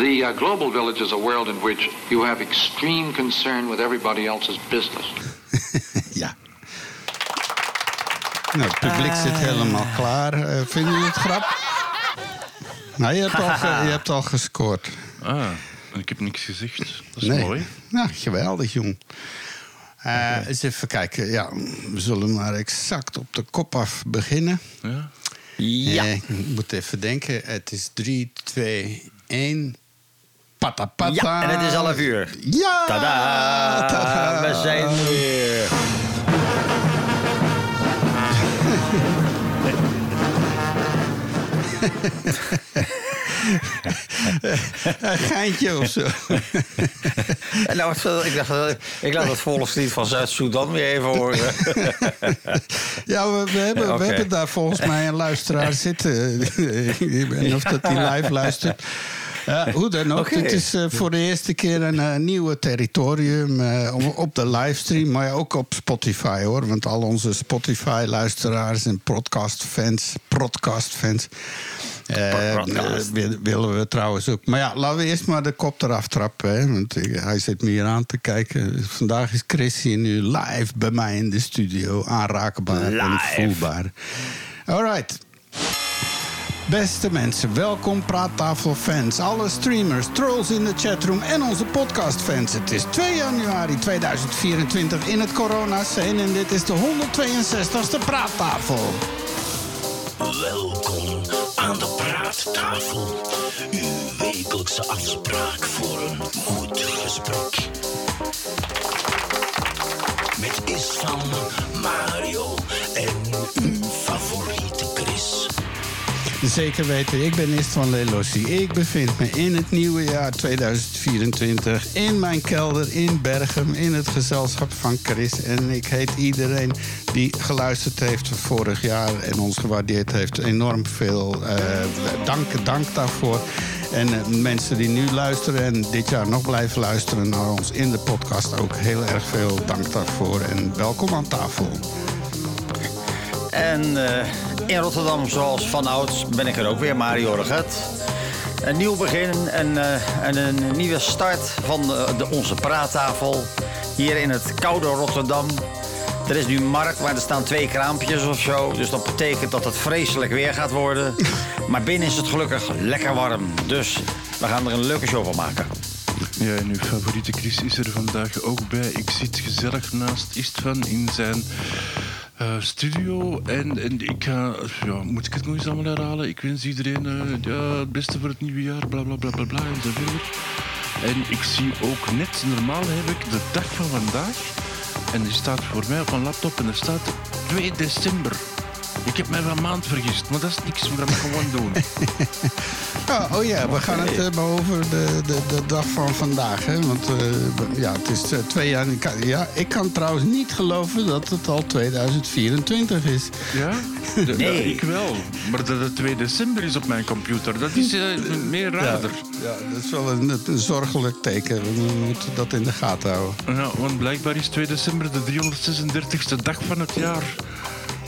The uh, global village is a world in which you have extreme concern with everybody else's business. ja. Nou, het publiek zit helemaal klaar. Uh, vinden jullie het grap? Nou, je hebt, al, ge- je hebt al gescoord. Ah, en ik heb niks gezegd. Dat is Nee. mooi. Nou, geweldig, jong. Eh, eens even kijken. Ja, we zullen maar exact op de kop af beginnen. Ja. Ja. Eh, ik moet even denken. Het is 3, 2, 1. Pata pata. Ja, en het is half uur. Ja! Tada! Tada! We zijn er weer. Een geintje of zo. Nou, ik, dacht, ik laat het volkslied van Zuid-Soedan weer even horen. Ja, we, we hebben, we hebben daar volgens mij een luisteraar zitten. Ik weet niet of dat die live luistert. Ja, hoe dan ook. Het is eh, voor de eerste keer een eh, nieuwe territorium eh, op- de livestream, maar ook op Spotify hoor. Want al onze Spotify-luisteraars en podcast-fans, podcast-fans. Podcast. wil- willen we trouwens ook. Maar ja, laten we eerst maar de kop eraf trappen. Hè, want hij zit me hier aan te kijken. Vandaag is Chris hier nu live bij mij in de studio. Aanraakbaar en voelbaar. Alright. Beste mensen, welkom Praattafel-fans, alle streamers, trolls in de chatroom en onze podcastfans. Het is 2 januari 2024 in het corona-scene en dit is de 162ste Praattafel. Welkom aan de praattafel. Uw wekelijkse afspraak voor een goed gesprek. Met Is van Mario Zeker weten, ik ben Ist van Lelossi. Ik bevind me in het nieuwe jaar 2024 in mijn kelder in Bergen in het gezelschap van Chris. En ik heet iedereen die geluisterd heeft vorig jaar en ons gewaardeerd heeft enorm veel eh, dank, dank daarvoor. En eh, mensen die nu luisteren en dit jaar nog blijven luisteren naar ons in de podcast ook heel erg veel dank daarvoor. En welkom aan tafel. En eh, in Rotterdam, zoals van ouds, ben ik er ook weer, Mario Reget. Een nieuw begin en, eh, en een nieuwe start van de, de- onze praattafel. Hier in het koude Rotterdam. Er is nu markt, maar er staan twee kraampjes of zo. Dus dat betekent dat het vreselijk weer gaat worden. Maar binnen is het gelukkig lekker warm. Dus we gaan er een leuke show van maken. Ja, en uw favoriete Chris is er vandaag ook bij. Ik zit gezellig naast Istvan in zijn eh, studio. En, en ik ga... Ja, moet ik het nog eens allemaal herhalen? Ik wens iedereen eh, ja, het beste voor het nieuwe jaar, bla bla bla bla bla enzovoort. En ik zie ook net, normaal heb ik de dag van vandaag. En die staat voor mij op een laptop en er staat 2 december. Ik heb mij van maand vergist, maar dat is niks, we gaan het gewoon doen. Ja, oh ja, we gaan het hebben over de, de, de dag van vandaag. Hè? Want eh, ja, het is eh, twee jaar. ik kan- Ja, ik kan trouwens niet geloven dat het al 2024 is. Ja? De- Nee. ja, ik wel. Maar dat het 2 december is op mijn computer, dat is eh, meer raarder. Ja, dat is wel een, een zorgelijk teken. We moeten dat in de gaten houden. Ja, want blijkbaar is 2 december de 336e dag van het jaar.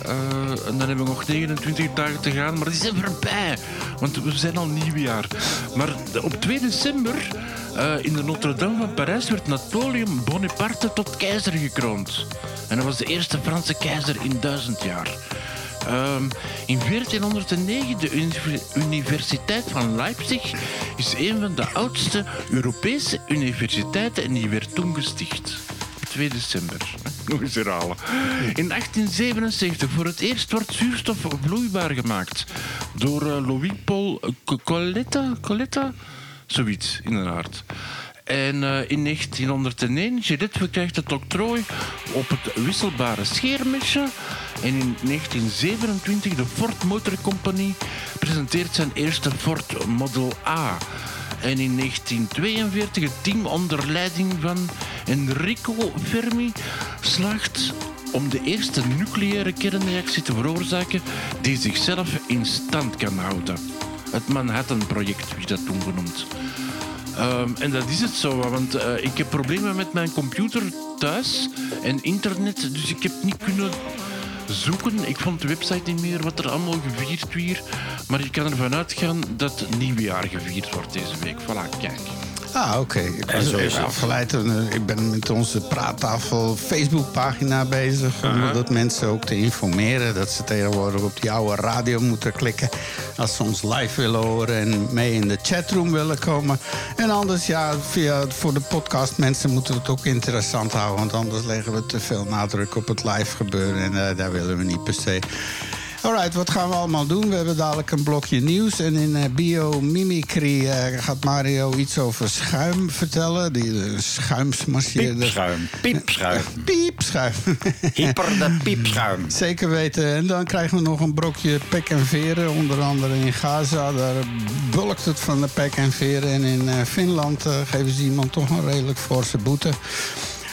Eh, en dan hebben we nog 29 dagen te gaan, maar die zijn voorbij. Want we zijn al nieuwjaar. Maar op 2 december eh, in de Notre-Dame van Parijs werd Napoleon Bonaparte tot keizer gekroond. En hij was de eerste Franse keizer in duizend jaar. Ehm, in 1409, de uni- Universiteit van Leipzig is een van de oudste Europese universiteiten en die werd toen gesticht. 2 december. Nog eens herhalen. In 1877 voor het eerst wordt zuurstof vloeibaar gemaakt door eh, Louis-Paul Coletta. Coletta? Zoiets, inderdaad. En eh, in 1901, Gillette verkrijgt het octrooi op het wisselbare scheermesje. En in 1927, de Ford Motor Company presenteert zijn eerste Ford Model A. En in 1942 het team onder leiding van Enrico Fermi slaagt om de eerste nucleaire kernreactie te veroorzaken die zichzelf in stand kan houden. Het Manhattan-project, wie dat toen genoemd. Ehm, en dat is het zo, want eh, ik heb problemen met mijn computer thuis en internet, dus ik heb niet kunnen zoeken. Ik vond de website niet meer wat er allemaal gevierd werd. Maar je kan ervan uitgaan dat nieuwjaar gevierd wordt deze week. Voilà, kijk. Ah, oké. Ik was zo even afgeleid. eh, Ik ben met onze praattafel Facebookpagina bezig. Om dat mensen ook te informeren. Dat ze tegenwoordig op die oude radio moeten klikken. Als ze ons live willen horen en mee in de chatroom willen komen. En anders, ja, via, voor de podcast mensen moeten we het ook interessant houden. Want anders leggen we te veel nadruk op het live gebeuren. En eh, daar willen we niet per se. Alright, wat gaan we allemaal doen? We hebben dadelijk een blokje nieuws. En in eh, biomimicry eh, gaat Mario iets over schuim vertellen. Die uh, schuimsmasseerder. Piepschuim. Piepschuim. Piepschuim. Hyper de piepschuim. Zeker weten. En dan krijgen we nog een brokje pek en veren. Onder andere in Gaza. Daar bulkt het van de pek en veren. En in eh, Finland eh, geven ze iemand toch een redelijk forse boete.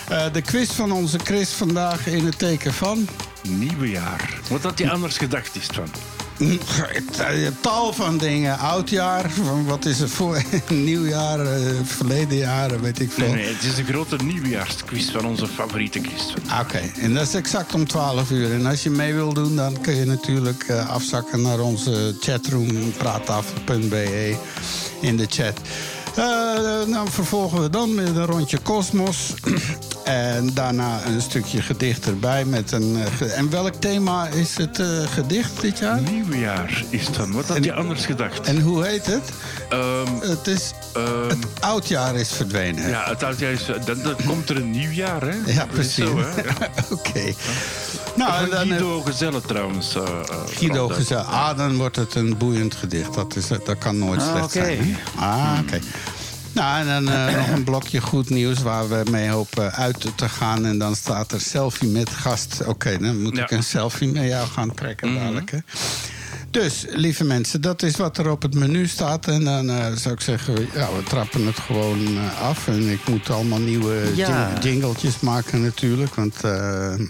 Eh, de quiz van onze Chris vandaag in het teken van... Nieuwe jaar. Wat had je anders gedacht is van? Eh, Tal van dingen. Oudjaar, van wat is er voor? Nieuwjaar, eh, verleden jaar, weet ik veel. Nee, nee, het is een grote nieuwjaarsquiz van onze favoriete Christen. Ah, Oké, en dat is exact om 12 uur. En als je mee wil doen, dan kun je natuurlijk afzakken naar onze chatroom, praattafel.be, in de chat. Eh, nou, vervolgen we dan met een rondje Cosmos. en daarna een stukje gedicht erbij. Met een, eh, en welk thema is het eh, gedicht dit jaar? Nieuwjaar is het dan. Wat had je anders gedacht? En hoe heet het? Ehm, Het is... ehm, Het oudjaar is verdwenen. ja, het oudjaar is... Dan, dan komt er een nieuw jaar, hè? Ja, precies. Ja. Oké. Nou, dan, Guido Gezelle trouwens. eh, Guido gezegd, ah, dan wordt het een boeiend gedicht. Dat, is, dat kan nooit Ah, slecht zijn. hè? Ah, oké. Nou, en dan eh, nog een blokje goed nieuws waar we mee hopen uit te gaan. En dan staat er selfie met gast. Oké, dan moet Ja. ik een selfie met jou gaan trekken dadelijk. Hè? Dus, lieve mensen, dat is wat er op het menu staat. En dan eh, zou ik zeggen, ja, we trappen het gewoon eh, af. En ik moet allemaal nieuwe Ja. jing- jingletjes maken natuurlijk. Want eh,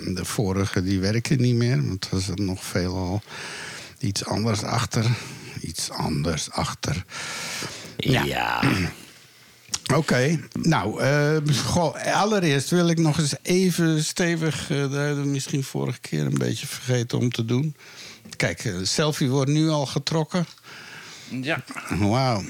de vorige die werken niet meer. Want er zit nog veelal iets anders achter. Iets anders achter. Ja. Oké, nou, eh, goh, allereerst wil ik nog eens even stevig, eh, dat hebben we misschien vorige keer een beetje vergeten om te doen. Kijk, eh, de selfie wordt nu al getrokken. Ja. Wauw.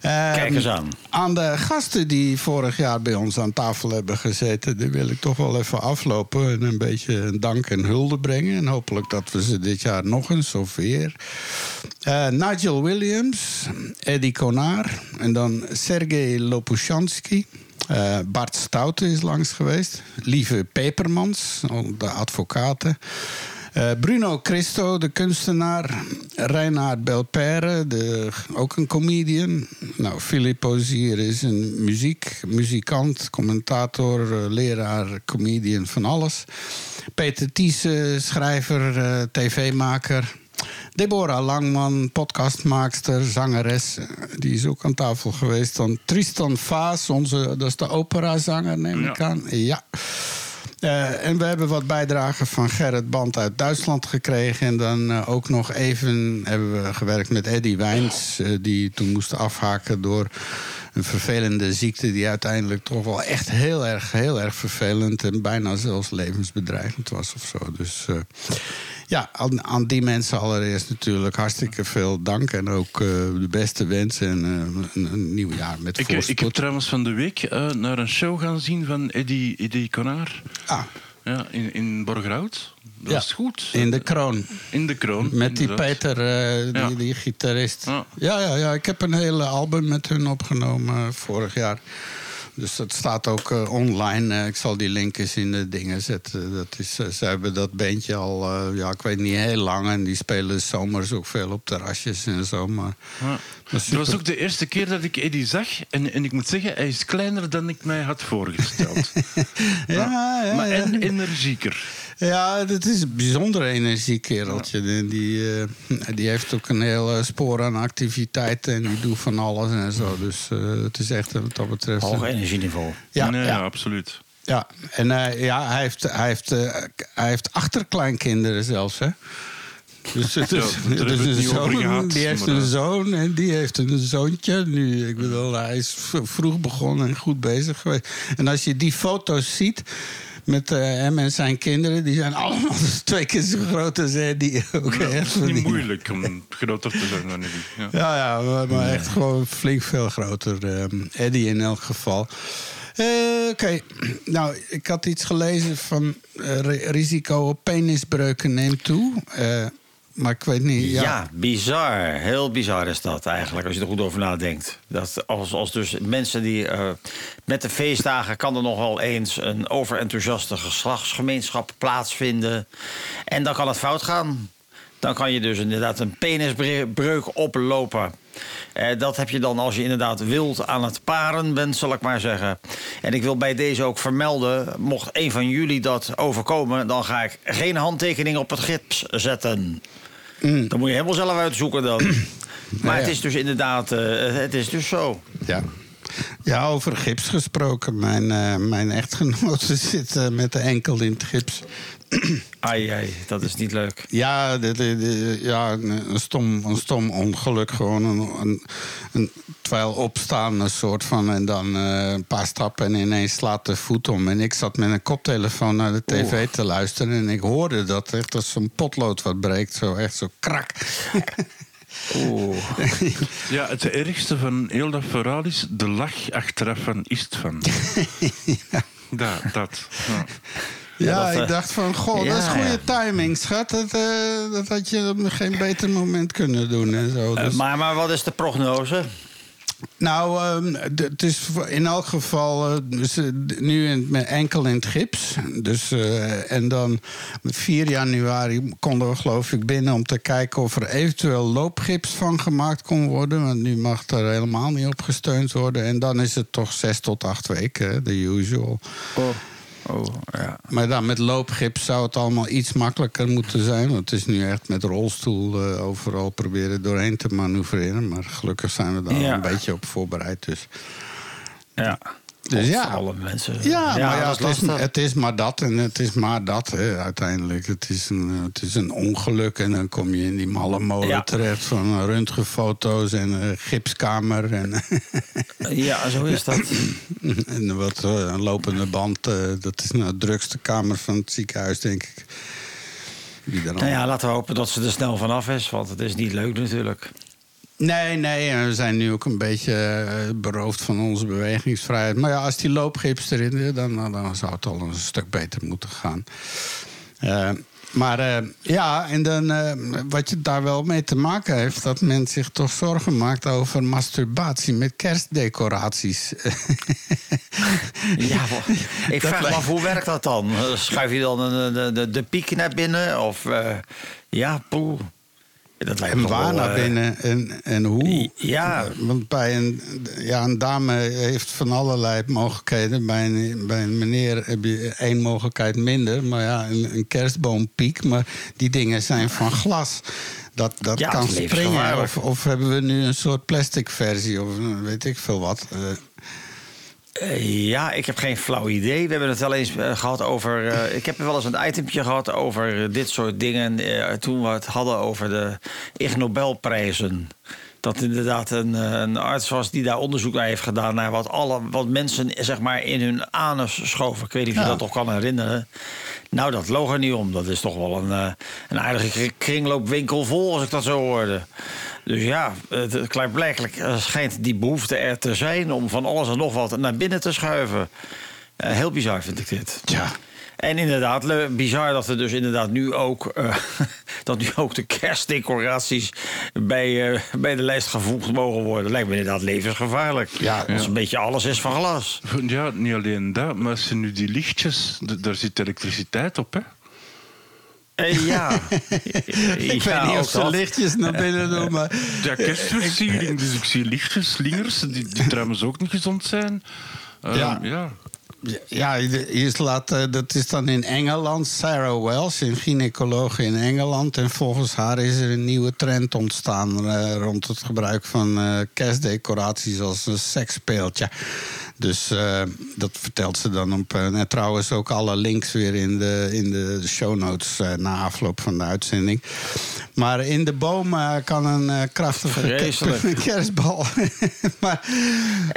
Ehm, Kijk eens aan. Aan de gasten die vorig jaar bij ons aan tafel hebben gezeten, die wil ik toch wel even aflopen en een beetje een dank en hulde brengen. En hopelijk dat we ze dit jaar nog eens of weer. Eh, Nigel Williams, Eddie Konar en dan Sergej Lopushansky. Eh, Bart Stoute is langs geweest. Lieve Pepermans, de advocaten. Eh, Bruno Christo, de kunstenaar. Reinhard Belperre, de, ook een comedian. Nou, Philippe Ozier is een muziek, muzikant, commentator, eh, leraar, comedian, van alles. Peter Thiese, schrijver, eh, tv-maker. Deborah Langman, podcastmaakster, zangeres. Die is ook aan tafel geweest. Dan Tristan Vaas, onze, dat is de operazanger, neem ik Ja. aan. Ja. Eh, en we hebben wat bijdragen van Gerrit Band uit Duitsland gekregen. En dan eh, ook nog even hebben we gewerkt met Eddie Wijns. eh, die toen moest afhaken door een vervelende ziekte... die uiteindelijk toch wel echt heel erg, heel erg vervelend... en bijna zelfs levensbedreigend was of zo. Dus eh, ja, aan, aan die mensen allereerst natuurlijk hartstikke veel dank. En ook eh, de beste wensen en eh, een, een nieuw jaar met Ik, voorspoed. ik heb trouwens van de week naar een show gaan zien van Eddie, Eddie Konar. Ah, Ja, in, in Borgerhout. Dat Ja, is goed. in de kroon. In de kroon. Met die. Peter, eh, die, Ja. die gitarist. Ja. Ja. Ja, ja, ik heb een hele album met hun opgenomen eh, vorig jaar. Dus dat staat ook eh, online. Ik zal die link eens in de dingen zetten. Dat is, ze hebben dat bandje al, ja, ik weet niet, heel lang. En die spelen zomers ook veel op terrasjes en zo. Maar Ja. dat was ook de eerste keer dat ik Eddie zag. En, en ik moet zeggen, hij is kleiner dan ik mij had voorgesteld. Ja, ja, maar ja. en energieker. Ja, dat is een bijzondere energiekereltje. En Die, eh, die heeft ook een heel eh, spoor aan activiteiten. En die doet van alles en zo. Dus eh, het is echt wat dat betreft... Hoog een- energieniveau. ja, nee, ja, ja, absoluut. ja. En eh, ja, hij heeft, hij, heeft, eh, hij heeft achterkleinkinderen zelfs, hè? Dus, dus, dus het een zoon, die heeft een zoon en die heeft een zoontje. Nu, ik bedoel, hij is vroeg begonnen en goed bezig geweest. En als je die foto's ziet met eh, hem en zijn kinderen. Die zijn allemaal dus twee keer zo groot als Eddie. Ook Ja, het is niet die- moeilijk om groter te zijn dan Eddie. Ja. Ja, ja maar, echt gewoon flink veel groter. ehm, Eddie in elk geval. Eh, Oké, nou, ik had iets gelezen van eh, ri- risico op penisbreuken neemt toe. Maar ik weet niet. Ja. Bizar. Heel bizar is dat eigenlijk, als je er goed over nadenkt. Dat als, als dus mensen die... eh, met de feestdagen kan er nog wel eens een overenthousiaste geslachtsgemeenschap plaatsvinden. En dan kan het fout gaan. Dan kan je dus inderdaad een penisbreuk oplopen. Eh, dat heb je dan als je inderdaad wild aan het paren bent, zal ik maar zeggen. En ik wil bij deze ook vermelden, mocht een van jullie dat overkomen... dan ga ik geen handtekening op het gips zetten. Dan moet je helemaal zelf uitzoeken dan. Maar ja. het is dus inderdaad, eh, het is dus zo. ja. ja, over gips gesproken. Mijn, eh, mijn echtgenote zit eh, met de enkel in het gips. Ai, ai, dat is niet leuk. Ja, de, de- de- ja een, stom, een stom ongeluk. Gewoon een, een, een terwijl opstaan, een soort van. En dan eh, een paar stappen en ineens slaat de voet om. En ik zat met een koptelefoon naar de tv te luisteren. En ik hoorde dat echt als zo'n potlood wat breekt. Zo echt zo krak. Oeh. Ja, het ergste van heel dat verhaal is de lach achteraf van Istvan. Dat, dat. Ja. Ja, dat, eh, ik dacht van, goh, ja, dat is goede ja. timing, schat. Dat, eh, dat had je op geen beter moment kunnen doen en zo. Eh, Dus- maar, maar wat is de prognose? Nou, ehm, het is in elk geval dus, nu in, enkel in het gips. Dus, en dan met 4 januari konden we geloof ik binnen om te kijken of er eventueel loopgips van gemaakt kon worden. Want nu mag er helemaal niet op gesteund worden. En dan is het toch 6 tot 8 weken, de usual. Oh, oh ja. Maar dan met loopgips zou het allemaal iets makkelijker moeten zijn. Want het is nu echt met rolstoel eh, overal proberen doorheen te manoeuvreren. Maar gelukkig zijn we daar al een beetje op voorbereid. Dus. ja. Dus ja. Alle mensen. Ja, maar ja, het, is, het is maar dat en het is maar dat hè, uiteindelijk. Het is, een, het is een ongeluk en dan kom je in die malle molen Ja. terecht... van röntgenfoto's en eh, gipskamer en, Ja, zo is dat. en wat eh, een lopende band. eh, dat is nou de drukste kamer van het ziekenhuis, denk ik. Nou ja, laten we hopen dat ze er snel vanaf is, want het is niet leuk natuurlijk. Nee, nee, we zijn nu ook een beetje eh, beroofd van onze bewegingsvrijheid. Maar ja, als die loopgips erin zit, dan, dan, dan zou het al een stuk beter moeten gaan. Eh, maar eh, ja, en dan eh, wat je daar wel mee te maken heeft, dat men zich toch zorgen maakt over masturbatie met kerstdecoraties. Ja, ik vraag me af, hoe werkt dat dan? Eh, Schuif je dan de, de, de, piek naar binnen? Of eh, ja, poeh. Dat lijkt En waar wel, naar eh, binnen en, en hoe? Ja. Want bij een, ja, een dame heeft van allerlei mogelijkheden. Bij een, bij een meneer heb je één mogelijkheid minder. Maar ja, een, een kerstboompiek. Maar die dingen zijn van glas. Dat, dat Ja, kan springen. Of, of hebben we nu een soort plastic versie? Of weet ik veel wat. Eh, Eh, Ja, ik heb geen flauw idee. We hebben het wel eens eh, gehad over. eh, ik heb wel eens een itempje gehad over dit soort dingen. toen we het hadden over de Ig Nobelprijzen. Dat inderdaad een, een arts was die daar onderzoek naar heeft gedaan. naar wat, alle, wat mensen zeg maar, in hun anus schoven. Ik weet niet of je Ja. dat toch kan herinneren. Nou, dat loog er niet om. Dat is toch wel een, een aardige kri- kringloopwinkel vol, als ik dat zo hoorde. Dus ja, het, het klaarblijkelijk eh, schijnt die behoefte er te zijn om van alles en nog wat naar binnen te schuiven. Eh, heel bizar vind ik dit. Tja. En inderdaad, bizar dat er dus inderdaad nu ook, eh, dat nu ook de kerstdecoraties bij, eh, bij de lijst gevoegd mogen worden. Lijkt me inderdaad levensgevaarlijk. Ja, Als ja. een beetje alles is van glas. Ja, niet alleen dat, maar als je nu die lichtjes, daar zit elektriciteit op, hè? Ja. ik weet niet of ze lichtjes naar binnen doen. Maar Ja, kerstversiering, dus ik zie lichtjes, slingers, die, die trouwens ook niet gezond zijn. Ehm, Ja. ja. Ja, hier slaat, eh, dat is dan in Engeland. Sarah Wells, een gynaecoloog in Engeland. En volgens haar is er een nieuwe trend ontstaan... eh, rond het gebruik van eh, kerstdecoraties als een seksspeeltje. Dus eh, dat vertelt ze dan op. eh, en trouwens ook alle links weer in de, in de show notes eh, na afloop van de uitzending. Maar in de boom kan een krachtige kerstbal. maar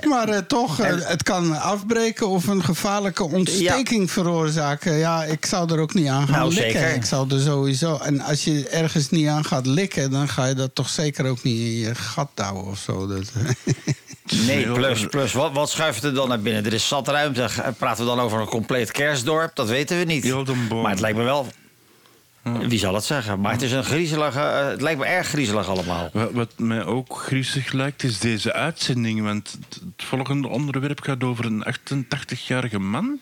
maar toch, het kan afbreken of een gevaarlijke ontsteking veroorzaken. Ja, ik zou er ook niet aan gaan Nou, likken. zeker. Ik zou er sowieso. En als je ergens niet aan gaat likken, dan ga je dat toch zeker ook niet in je gat douwen of zo. Dat, Nee, plus, plus wat, wat schuift er dan naar binnen? Er is zat ruimte. Praten we dan over een compleet kerstdorp? Dat weten we niet. Maar het lijkt me wel... Wie zal het zeggen? Maar het is een griezelige... eh, het lijkt me erg griezelig allemaal. Wat, mij ook griezelig lijkt, is deze uitzending. Want het het volgende onderwerp gaat over een 88-jarige man...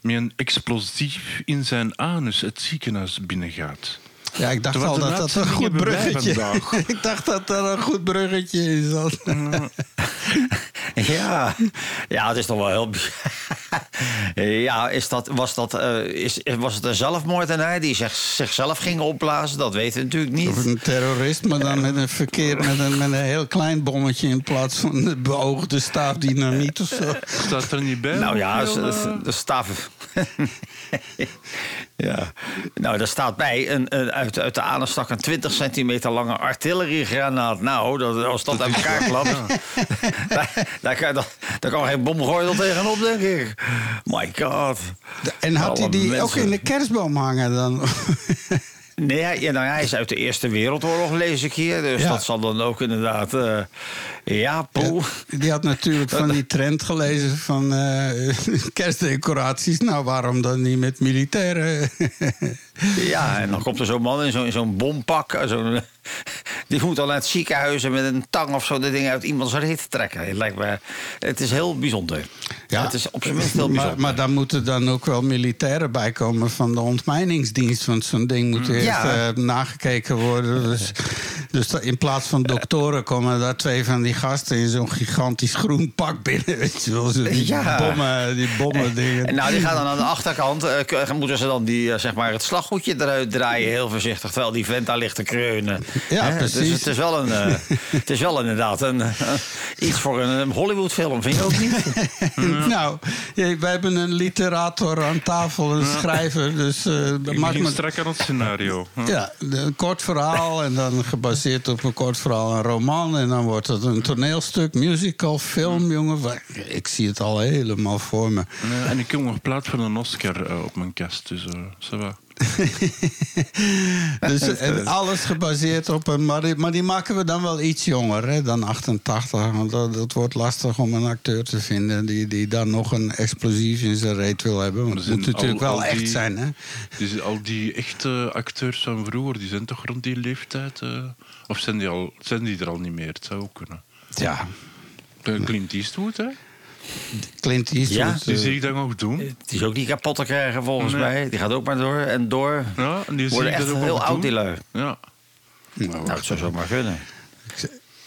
met een explosief in zijn anus het ziekenhuis binnengaat. Ja, ik dacht al dat dat een goed bruggetje. Ik dacht dat er een goed bruggetje in zat. Ja, ja het is toch wel heel... ja, is dat, was, dat, eh, is, was het een zelfmoordenaar die zich, zichzelf ging opblazen? Dat weten we natuurlijk niet. Of een terrorist, maar dan met een verkeer met een, met een heel klein bommetje in plaats van de beoogde staafdynamiet of zo. Staat er niet bij? Nou ja, eh, de staaf. ja. Nou, daar staat bij een, een, uit, uit de anus stak een 20 centimeter lange artilleriegranaat. Nou, dat, als dat uit elkaar klapt, daar, daar, kan, dat, daar kan geen bomgordel tegenop, denk ik. My god. En had hij die mensen. ook in de kerstboom hangen dan? Nee, hij, ja, nou, hij is uit de Eerste Wereldoorlog, lees ik hier. Dus Ja. dat zal dan ook inderdaad... eh, ja, poeh. Die had natuurlijk van die trend gelezen van eh, kerstdecoraties. Nou, waarom dan niet met militairen? Ja, en dan komt er zo'n man in zo'n zo'n bompak. eh, Zo'n, die moet dan naar het ziekenhuis en met een tang of zo de dingen uit iemands reet trekken. Het, lijkt me, het is heel bijzonder. Het is op zijn minst heel maar, bijzonder. maar daar moeten dan ook wel militairen bij komen van de ontmijningsdienst. Want zo'n ding moet eerst Ja. eh, nagekeken worden. Dus, dus in plaats van doktoren komen daar twee van die gasten in zo'n gigantisch groen pak binnen. Weet je wel, zo die Ja. bommen, die bommen dingen. En nou, die gaan dan aan de achterkant. eh, k- moeten ze dan die, eh, zeg maar het slaggoedje eruit draaien, heel voorzichtig. Terwijl die vent daar ligt te kreunen. Ja, Hè, precies. Dus het is wel, een, eh, het is wel inderdaad een, eh, iets voor een Hollywoodfilm, vind je ook niet? nou, ja, wij hebben een literator aan tafel, een schrijver. Dus eh Ik maak me strak aan het scenario. Hm. Ja, een kort verhaal en dan gebaseerd op een kort verhaal een roman. En dan wordt het een toneelstuk, musical, film, jongen. Wa- Ik zie het al helemaal voor me. En ik heb nog plaat voor een Oscar op mijn kast, dus eh ça va. Dus en alles gebaseerd op een... Maar die, maar die maken we dan wel iets jonger hè, dan 88. Want dat, dat wordt lastig om een acteur te vinden... die, die dan nog een explosief in zijn reet wil hebben. Want Maar het er moet zijn natuurlijk al- wel al echt die- zijn, hè? Dus al die echte acteurs van vroeger, die zijn toch rond die leeftijd? eh, of zijn die, al, zijn die er al niet meer? Het zou ook kunnen. Ja, Eh, Clint Eastwood, hè? Clint Eastwood. Ja, Die eh, zie ik dan nog doen. Die is ook niet kapot te krijgen volgens Nee. mij. Die gaat ook maar door en door. Ja, en die zie Worden echt ook heel oud, doen. die lui. Ja. Nou, het zou zomaar kunnen.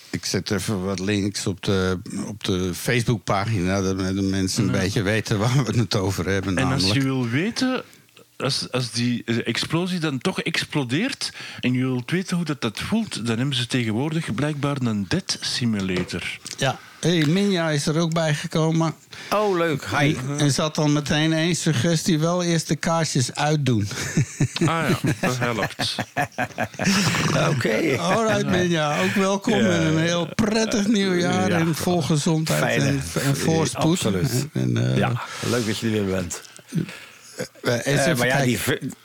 Ik zet even wat links op de, op de Facebookpagina, dat de mensen een beetje weten waar we het over hebben. En als je wil weten, als, als die explosie dan toch explodeert en je wilt weten hoe dat, dat voelt, dan hebben ze tegenwoordig blijkbaar een dead simulator. Ja, hey, Minja is er ook bij gekomen. Oh, leuk. Hi. En zat al meteen één suggestie: wel eerst de kaarsjes uitdoen. Ah ja, dat helpt. Oké. Alright, Minja, ook welkom in een heel prettig nieuwjaar Ja. en vol gezondheid Fijne. en, en voorspoed. Absoluut. En, eh, Ja, leuk dat je er weer bent. Even maar ja, die,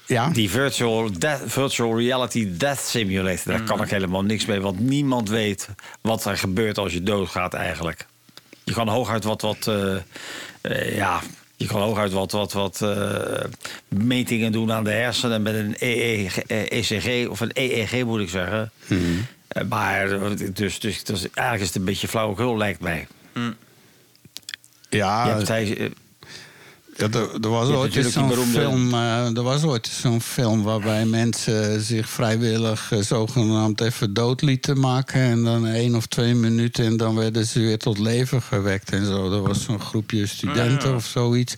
Ja? die virtual, death, virtual reality death simulator, daar kan ik helemaal niks mee. Want niemand weet wat er gebeurt als je doodgaat eigenlijk. Je kan hooguit wat, wat ja, je kan hooguit wat, wat, wat metingen doen aan de hersenen met een EEG, ECG of een EEG moet ik zeggen. Eh, Maar dus, dus, dus eigenlijk is het een beetje flauwekul lijkt mij. ja, Je hebt, hij, eh, Ja, er, er was ooit zo'n film, eh, er was ooit zo'n film waarbij mensen zich vrijwillig eh, zogenaamd even dood lieten maken. En dan één of twee minuten en dan werden ze weer tot leven gewekt en zo. Dat was zo'n groepje studenten Ja. of zoiets.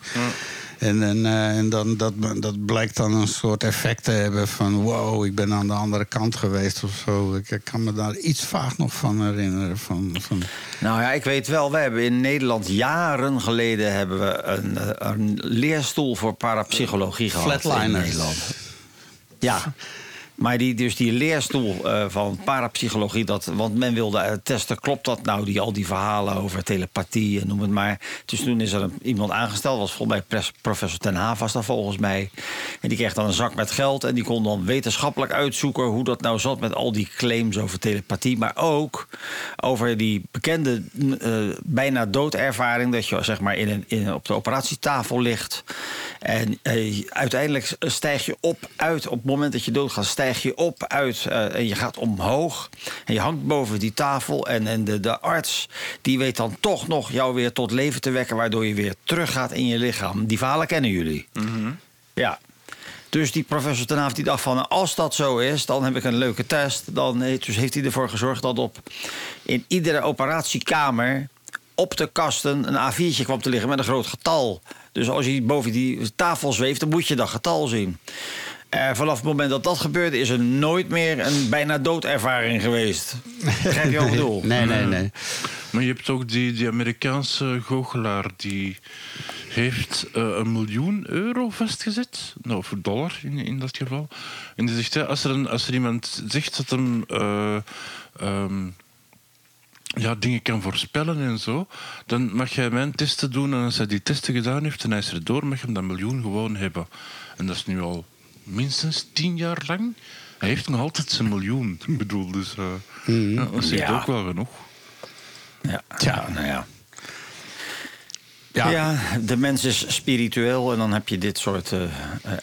En, en, eh, en dan, dat, dat blijkt dan een soort effect te hebben van... wow, ik ben aan de andere kant geweest of zo. Ik, ik kan me daar iets vaag nog van herinneren. Van, van... Nou ja, ik weet wel, we hebben in Nederland jaren geleden hebben we een, een leerstoel voor parapsychologie gehad in Flatliners. Nederland. Ja. Maar die, dus die leerstoel eh, van parapsychologie, dat, want men wilde eh, testen, klopt dat nou, die, al die verhalen over telepathie en noem het maar. Dus toen is er een, iemand aangesteld, was volgens mij professor Ten Haaf was dat volgens mij. En die kreeg dan een zak met geld en die kon dan wetenschappelijk uitzoeken hoe dat nou zat met al die claims over telepathie. Maar ook over die bekende eh, bijna doodervaring, dat je zeg maar in een, in, op de operatietafel ligt. En uiteindelijk stijg je op uit, op het moment dat je doodgaat, stijg je op uit eh, en je gaat omhoog. En je hangt boven die tafel. En, en de, de arts die weet dan toch nog jou weer tot leven te wekken, waardoor je weer teruggaat in je lichaam. Die verhalen kennen jullie. Ja. Dus die professor Ten die dacht van... als dat zo is, dan heb ik een leuke test. Dan heeft, dus heeft hij ervoor gezorgd dat op in iedere operatiekamer... op de kasten een A4'tje kwam te liggen met een groot getal. Dus als je boven die tafel zweeft, dan moet je dat getal zien. Eh, vanaf het moment dat dat gebeurde, is er nooit meer een bijna doodervaring geweest. Begrijp je wat ik bedoel? Nee, nee, nee. Maar je hebt ook die, die Amerikaanse goochelaar die heeft eh, een miljoen euro vastgezet. Nou, of dollar in, in dat geval. En die zegt, ja, als, er een, als er iemand zegt dat hem eh, ehm, ja, dingen kan voorspellen en zo, dan mag jij mijn testen doen. En als hij die testen gedaan heeft en hij is er door, mag je hem dat miljoen gewoon hebben. En dat is nu al minstens tien jaar lang. Hij heeft nog altijd zijn miljoen. Ik bedoel, dus eh, ja, dat zegt Ja. ook wel genoeg. Ja, Tja. nou ja. Ja. Ja. de mens is spiritueel en dan heb je dit soort eh, eh,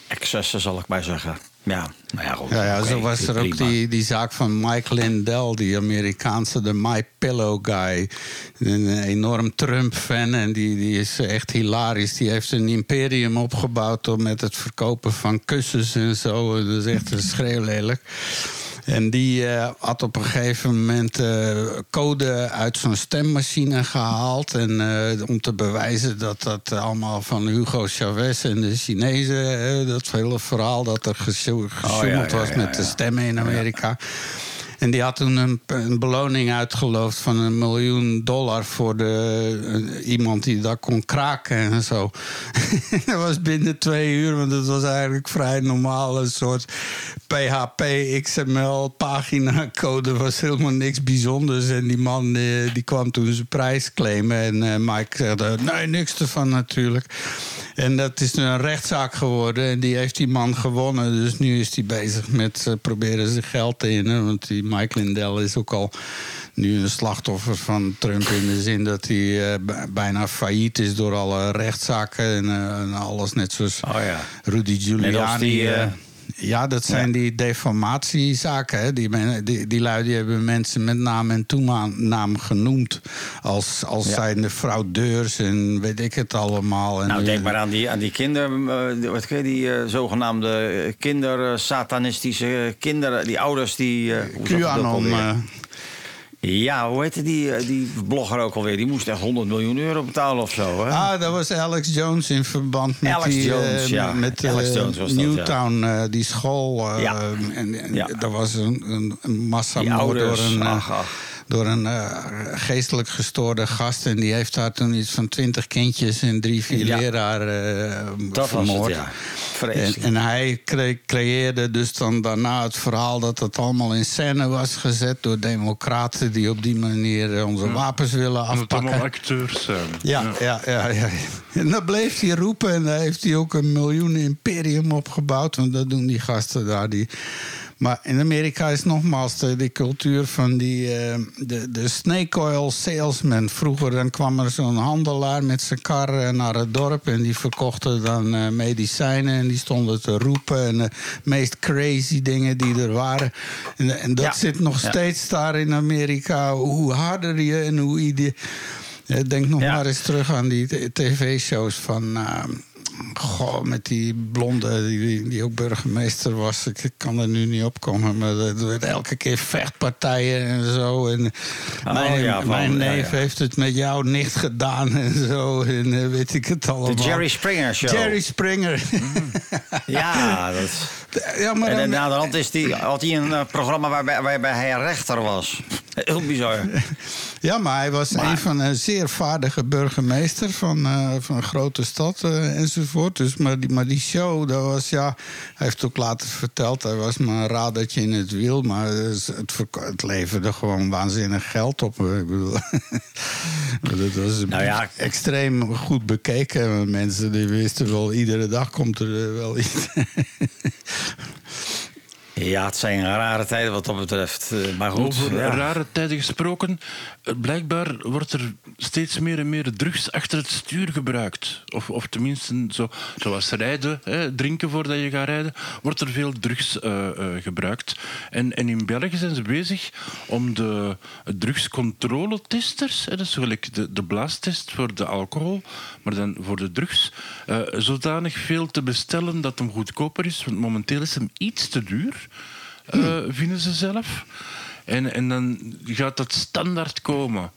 excessen, zal ik maar zeggen. Ja, nou ja, goed. Ja, ja zo was er ook prima. die, die zaak van Mike Lindell, die Amerikaanse, de My Pillow guy. Een enorm Trump-fan en die, die is echt hilarisch. Die heeft een imperium opgebouwd door met het verkopen van kussens en zo. Dat is echt een schreeuwlelijk. En die eh, had op een gegeven moment eh, code uit zo'n stemmachine gehaald. En eh, om te bewijzen dat dat allemaal van Hugo Chavez en de Chinezen... dat hele verhaal dat er gesjo- gesjoemeld ja, was ja, met de stemmen in Amerika. En die had toen een, beloning uitgeloofd van een miljoen dollar voor de, eh, iemand die dat kon kraken en zo. dat was binnen twee uur, want het was eigenlijk vrij normaal. Een soort PHP, XML, paginacode was helemaal niks bijzonders. En die man eh, die kwam toen zijn prijs claimen. En eh, Mike zei, nee, niks ervan natuurlijk. En dat is nu een rechtszaak geworden. En die heeft die man gewonnen. Dus nu is hij bezig met eh, proberen zijn geld te innen. Want die Mike Lindell is ook al nu een slachtoffer van Trump. In de zin dat hij eh, bijna failliet is door alle rechtszaken en, eh, en alles. Net zoals Oh ja. Rudy Giuliani. Net als die, ja, dat zijn die deformatiezaken. Hè? Die, men- die, die lui die hebben mensen met naam en toenaam genoemd. Als, als Ja. zijnde fraudeurs en weet ik het allemaal. En Nou, denk maar aan die, aan die kinder... eh, wat je, die eh, zogenaamde kinder-satanistische kinderen... die ouders die... eh, ook QAnon. Ja, hoe heette die, eh, die blogger ook alweer? Die moest echt 100 miljoen euro betalen of zo, hè? Ah, dat was Alex Jones in verband met Alex die, Jones, eh, ja. met Alex eh, Jones was dat, Newtown, die school. Ja. En, en Ja. was een, een, ouders, door een, ach, ach. Door een eh, geestelijk gestoorde gast. En die heeft daar toen iets van twintig kindjes en drie, vier Ja. leraren eh, Dat was vermoord. het, ja. En, en hij cre- creëerde dus dan daarna het verhaal dat het allemaal in scène was gezet door democraten die op die manier eh, onze wapens willen Dat afpakken. allemaal acteurs zijn. Ja, ja, ja, ja. En dan bleef hij roepen en daar heeft hij ook een miljoen imperium opgebouwd. Want dat doen die gasten daar. Die... Maar in Amerika is nogmaals de, die cultuur van die, eh, de, de snake oil salesman. Vroeger dan kwam er zo'n handelaar met zijn kar eh, naar het dorp... en die verkochten dan eh, medicijnen en die stonden te roepen... en de meest crazy dingen die er waren. En, en dat Ja. zit nog Ja. steeds daar in Amerika. Hoe harder je en hoe ide- Denk nog Ja. maar eens terug aan die tv-shows van. Goh, met die blonde, die, die ook burgemeester was. Ik kan er nu niet op komen. Maar er werd elke keer vechtpartijen en zo. En mijn Oh, ja, van- mijn ja, neef ja. heeft het met jouw nicht gedaan en zo. En eh, weet ik het allemaal. De Jerry Springer Show. Jerry Springer. Ja, dat... ja, maar En dan- na de hand is die, had hij een eh, programma waarbij, waarbij hij rechter was. Heel bizar. Ja, maar hij was Maar- een van een zeer vaardige burgemeester van, eh, van een grote stad eh, enzovoort. Dus, maar, die, maar die show, dat was ja. Hij heeft ook later verteld, hij was maar een radertje in het wiel. Maar het, het, leverde gewoon waanzinnig geld op. Ik bedoel, dat was Nou ja. extreem goed bekeken. Mensen die wisten wel, iedere dag komt er eh, wel iets. Ja, het zijn rare tijden wat dat betreft. Eh, Maar goed, Over ja. rare tijden gesproken. Eh, Blijkbaar wordt er steeds meer en meer drugs achter het stuur gebruikt. Of, of tenminste, zo, zoals rijden, hè, drinken voordat je gaat rijden, wordt er veel drugs eh, eh, gebruikt. En, en in België zijn ze bezig om de drugscontroletesters, hè, dat is gelijk de, de blaastest voor de alcohol, maar dan voor de drugs, zodanig veel te bestellen dat hem goedkoper is. Want momenteel is hem iets te duur eh, vinden ze zelf. En, en dan gaat dat standaard komen.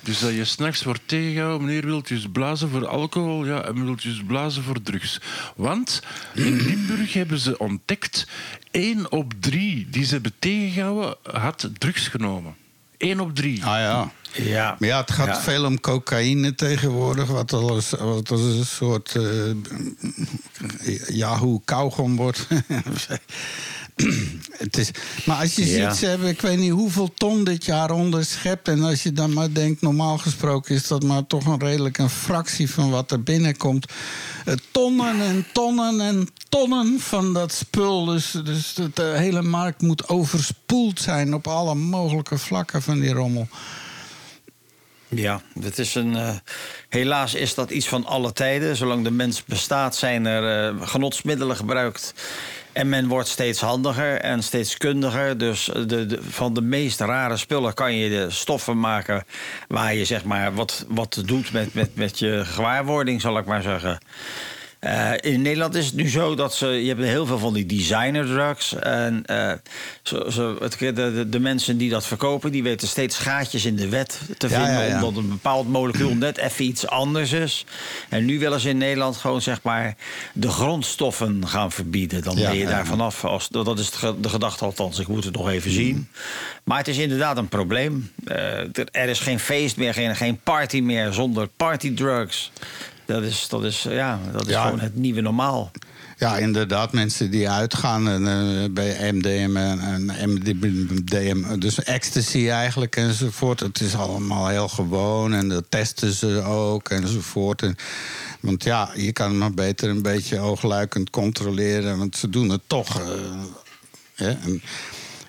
Dus dat je s'nachts wordt tegengehouden, meneer wilt u eens blazen voor alcohol, ja, en wilt u eens blazen voor drugs. Want in Limburg hebben ze ontdekt, één op drie die ze hebben tegengehouden, had drugs genomen. Één op drie. Ah ja. Ja. Maar ja, het gaat Ja. veel om cocaïne tegenwoordig. Wat al als, wat als een soort eh Yahoo kauwgom wordt. het is, maar als je Ja. ziet, ze hebben ik weet niet hoeveel ton dit jaar onderschept. En als je dan maar denkt, normaal gesproken is dat maar toch een redelijk een fractie van wat er binnenkomt. Eh, tonnen en tonnen en tonnen van dat spul. Dus, dus de, de hele markt moet overspoeld zijn op alle mogelijke vlakken van die rommel. Ja, het is een, eh, helaas is dat iets van alle tijden. Zolang de mens bestaat zijn er eh, genotsmiddelen gebruikt. En men wordt steeds handiger en steeds kundiger. Dus de, van de meest rare spullen kan je de stoffen maken... waar je zeg maar wat, wat doet met, met, met je gewaarwording, zal ik maar zeggen. Eh, in Nederland is het nu zo dat ze. Je hebt heel veel van die designer drugs. En eh, zo, zo, het, de, de, mensen die dat verkopen, die weten steeds gaatjes in de wet te Ja, vinden. ja. Omdat een bepaald molecuul net even iets anders is. En nu willen ze in Nederland gewoon zeg maar de grondstoffen gaan verbieden. Dan ben je daar vanaf. Als, dat is de gedachte althans. Ik moet het nog even zien. Maar het is inderdaad een probleem. Eh, er- er is geen feest meer, geen, geen party meer zonder partydrugs. Dat is, dat is, ja, dat is Ja. gewoon het nieuwe normaal. Ja, inderdaad, mensen die uitgaan en, eh, bij MDM en, en MDM, dus ecstasy eigenlijk enzovoort. Het is allemaal heel gewoon en dat testen ze ook enzovoort. En, want ja, je kan maar beter een beetje oogluikend controleren, want ze doen het toch. en,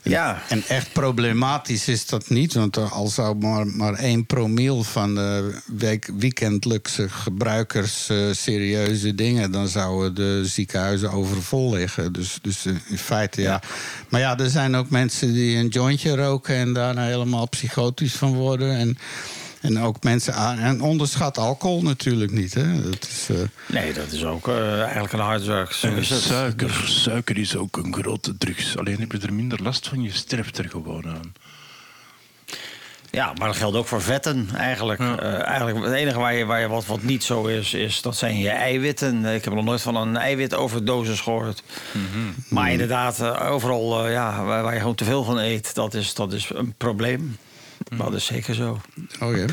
Ja. en echt problematisch is dat niet, want al zou maar, maar 1 promiel van de week, weekendelijkse gebruikers eh, serieuze dingen, dan zouden de ziekenhuizen overvol liggen. Dus, dus eh, in feite ja. Maar ja, er zijn ook mensen die een jointje roken en daarna helemaal psychotisch van worden. En, en ook mensen aan. En onderschat alcohol natuurlijk niet. Hè? Dat is, eh, Nee, dat is ook eh, eigenlijk een harddrug. Suiker. Suiker is ook een grote drugs. Alleen heb je er minder last van, je sterft er gewoon aan. Ja, maar dat geldt ook voor vetten eigenlijk. Ja. Eh, eigenlijk het enige waar je, waar je wat, wat niet zo is, is, dat zijn je eiwitten. Ik heb nog nooit van een eiwitoverdosis gehoord. Maar inderdaad, overal eh, ja, waar, waar je gewoon te veel van eet, dat is, dat is een probleem. Dat is zeker zo. oh ja.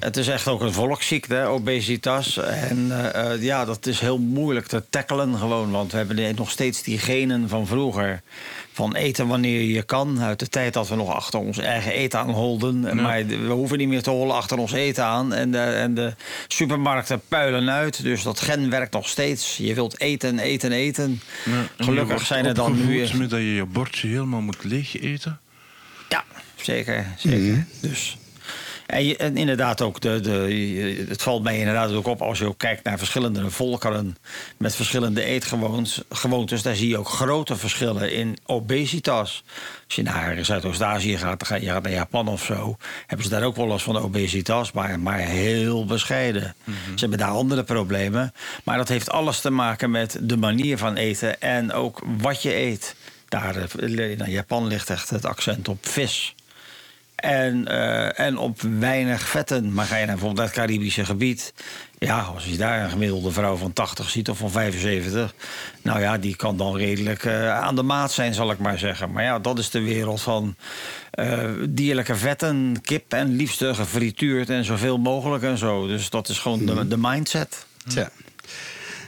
Het is echt ook een volksziekte, obesitas. En eh, eh, ja, dat is heel moeilijk te tackelen gewoon. Want we hebben nog steeds die genen van vroeger. Van eten wanneer je kan. Uit de tijd dat we nog achter ons eigen eten aan holden. En Maar we hoeven niet meer te hollen achter ons eten aan. En de, en de supermarkten puilen uit. Dus dat gen werkt nog steeds. Je wilt eten, eten, eten. Ja, Gelukkig zijn er dan nu... met dat je je bordje helemaal moet leeg eten. Ja, zeker. zeker. Dus. En, je- en inderdaad ook, de, de, het valt mij inderdaad ook op als je ook kijkt naar verschillende volkeren met verschillende eetgewoontes. gewoontes, Daar zie je ook grote verschillen in obesitas. Als je naar Zuidoost-Azië gaat, dan ga je gaat naar Japan of zo, hebben ze daar ook wel last van obesitas, maar, maar heel bescheiden. Ze hebben daar andere problemen. Maar dat heeft alles te maken met de manier van eten en ook wat je eet. Daar eh, in Japan ligt echt het accent op vis. En, eh, en op weinig vetten. Maar ga je naar bijvoorbeeld het Caribische gebied. Ja, als je daar een gemiddelde vrouw van 80 ziet of van 75. Nou ja, die kan dan redelijk eh, aan de maat zijn, zal ik maar zeggen. Maar ja, dat is de wereld van eh, dierlijke vetten, kip en liefst gefrituurd en zoveel mogelijk en zo. Dus dat is gewoon de, de mindset. Tja.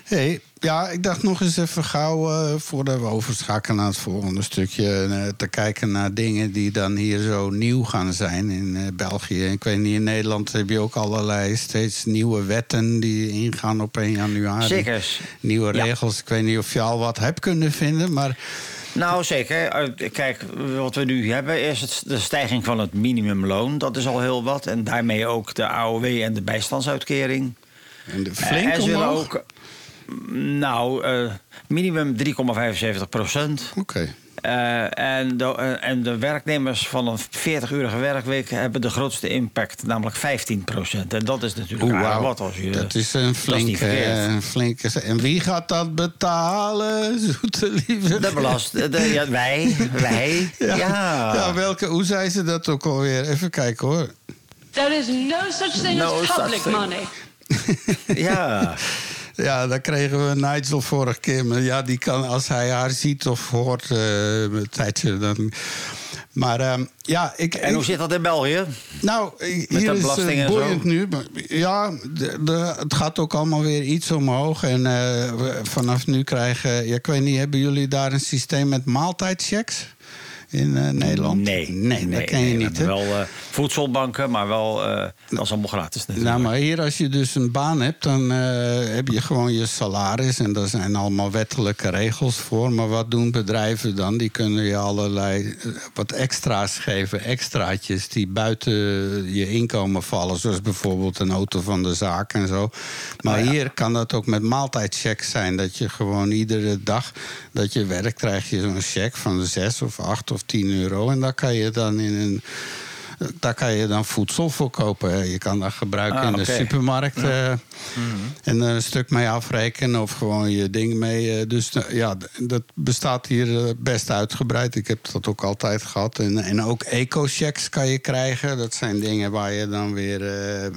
Hey, ja, ik dacht nog eens even gauw, eh, voordat we overschakelen naar het volgende stukje, eh, te kijken naar dingen die dan hier zo nieuw gaan zijn in eh, België. Ik weet niet, in Nederland heb je ook allerlei steeds nieuwe wetten die ingaan op 1 januari. Zekers. Nieuwe Ja. regels. Ik weet niet of je al wat hebt kunnen vinden, maar Nou, zeker. Kijk, wat we nu hebben is het, de stijging van het minimumloon. Dat is al heel wat. En daarmee ook de AOW en de bijstandsuitkering. en de flink en zullen omhoog. ook, nou, eh, minimum 3,75 procent. Oké. Eh, en, de, eh, en de werknemers van een 40-urige werkweek hebben de grootste impact, namelijk 15 procent. En dat is natuurlijk wat als je. Dat is een flinke, een flinke. En wie gaat dat betalen, zoete lieve? De belast, de, ja, wij, wij, ja. ja. welke, hoe zei ze dat ook alweer? Even kijken hoor. There is no such thing No as such public thing. money. ja. Ja, daar kregen we Nigel vorige keer. Maar ja, die kan als hij haar ziet of hoort eh, een tijdje dan. Maar ehm, ja, ik. En ik- hoe zit dat in België? Nou, hier de is het zo? boeiend nu. maar Ja, de, de- het gaat ook allemaal weer iets omhoog. En eh, we- vanaf nu krijgen... Ja, ik weet niet, hebben jullie daar een systeem met maaltijdchecks? In eh, Nederland? Nee. Nee, dat ken je we niet, hebben Wel eh, voedselbanken, maar wel, eh, dat is allemaal gratis natuurlijk. Nou, maar hier als je dus een baan hebt, dan eh, heb je gewoon je salaris. En daar zijn allemaal wettelijke regels voor. Maar wat doen bedrijven dan? Die kunnen je allerlei eh, wat extra's geven. Extraatjes die buiten je inkomen vallen. Zoals bijvoorbeeld een auto van de zaak en zo. Maar ja. hier kan dat ook met maaltijdchecks zijn. Dat je gewoon iedere dag dat je werkt, krijg je zo'n check van 6 of 8 of 10 euro. En daar kan je dan in een. Daar kan je dan voedsel voor kopen. Je kan dat gebruiken Ah, in de supermarkt. Eh, En er een stuk mee afrekenen of gewoon je ding mee. eh, dus eh, ja, dat bestaat hier eh, best uitgebreid. Ik heb dat ook altijd gehad. En, en ook eco-checks kan je krijgen. Dat zijn dingen waar je dan weer eh,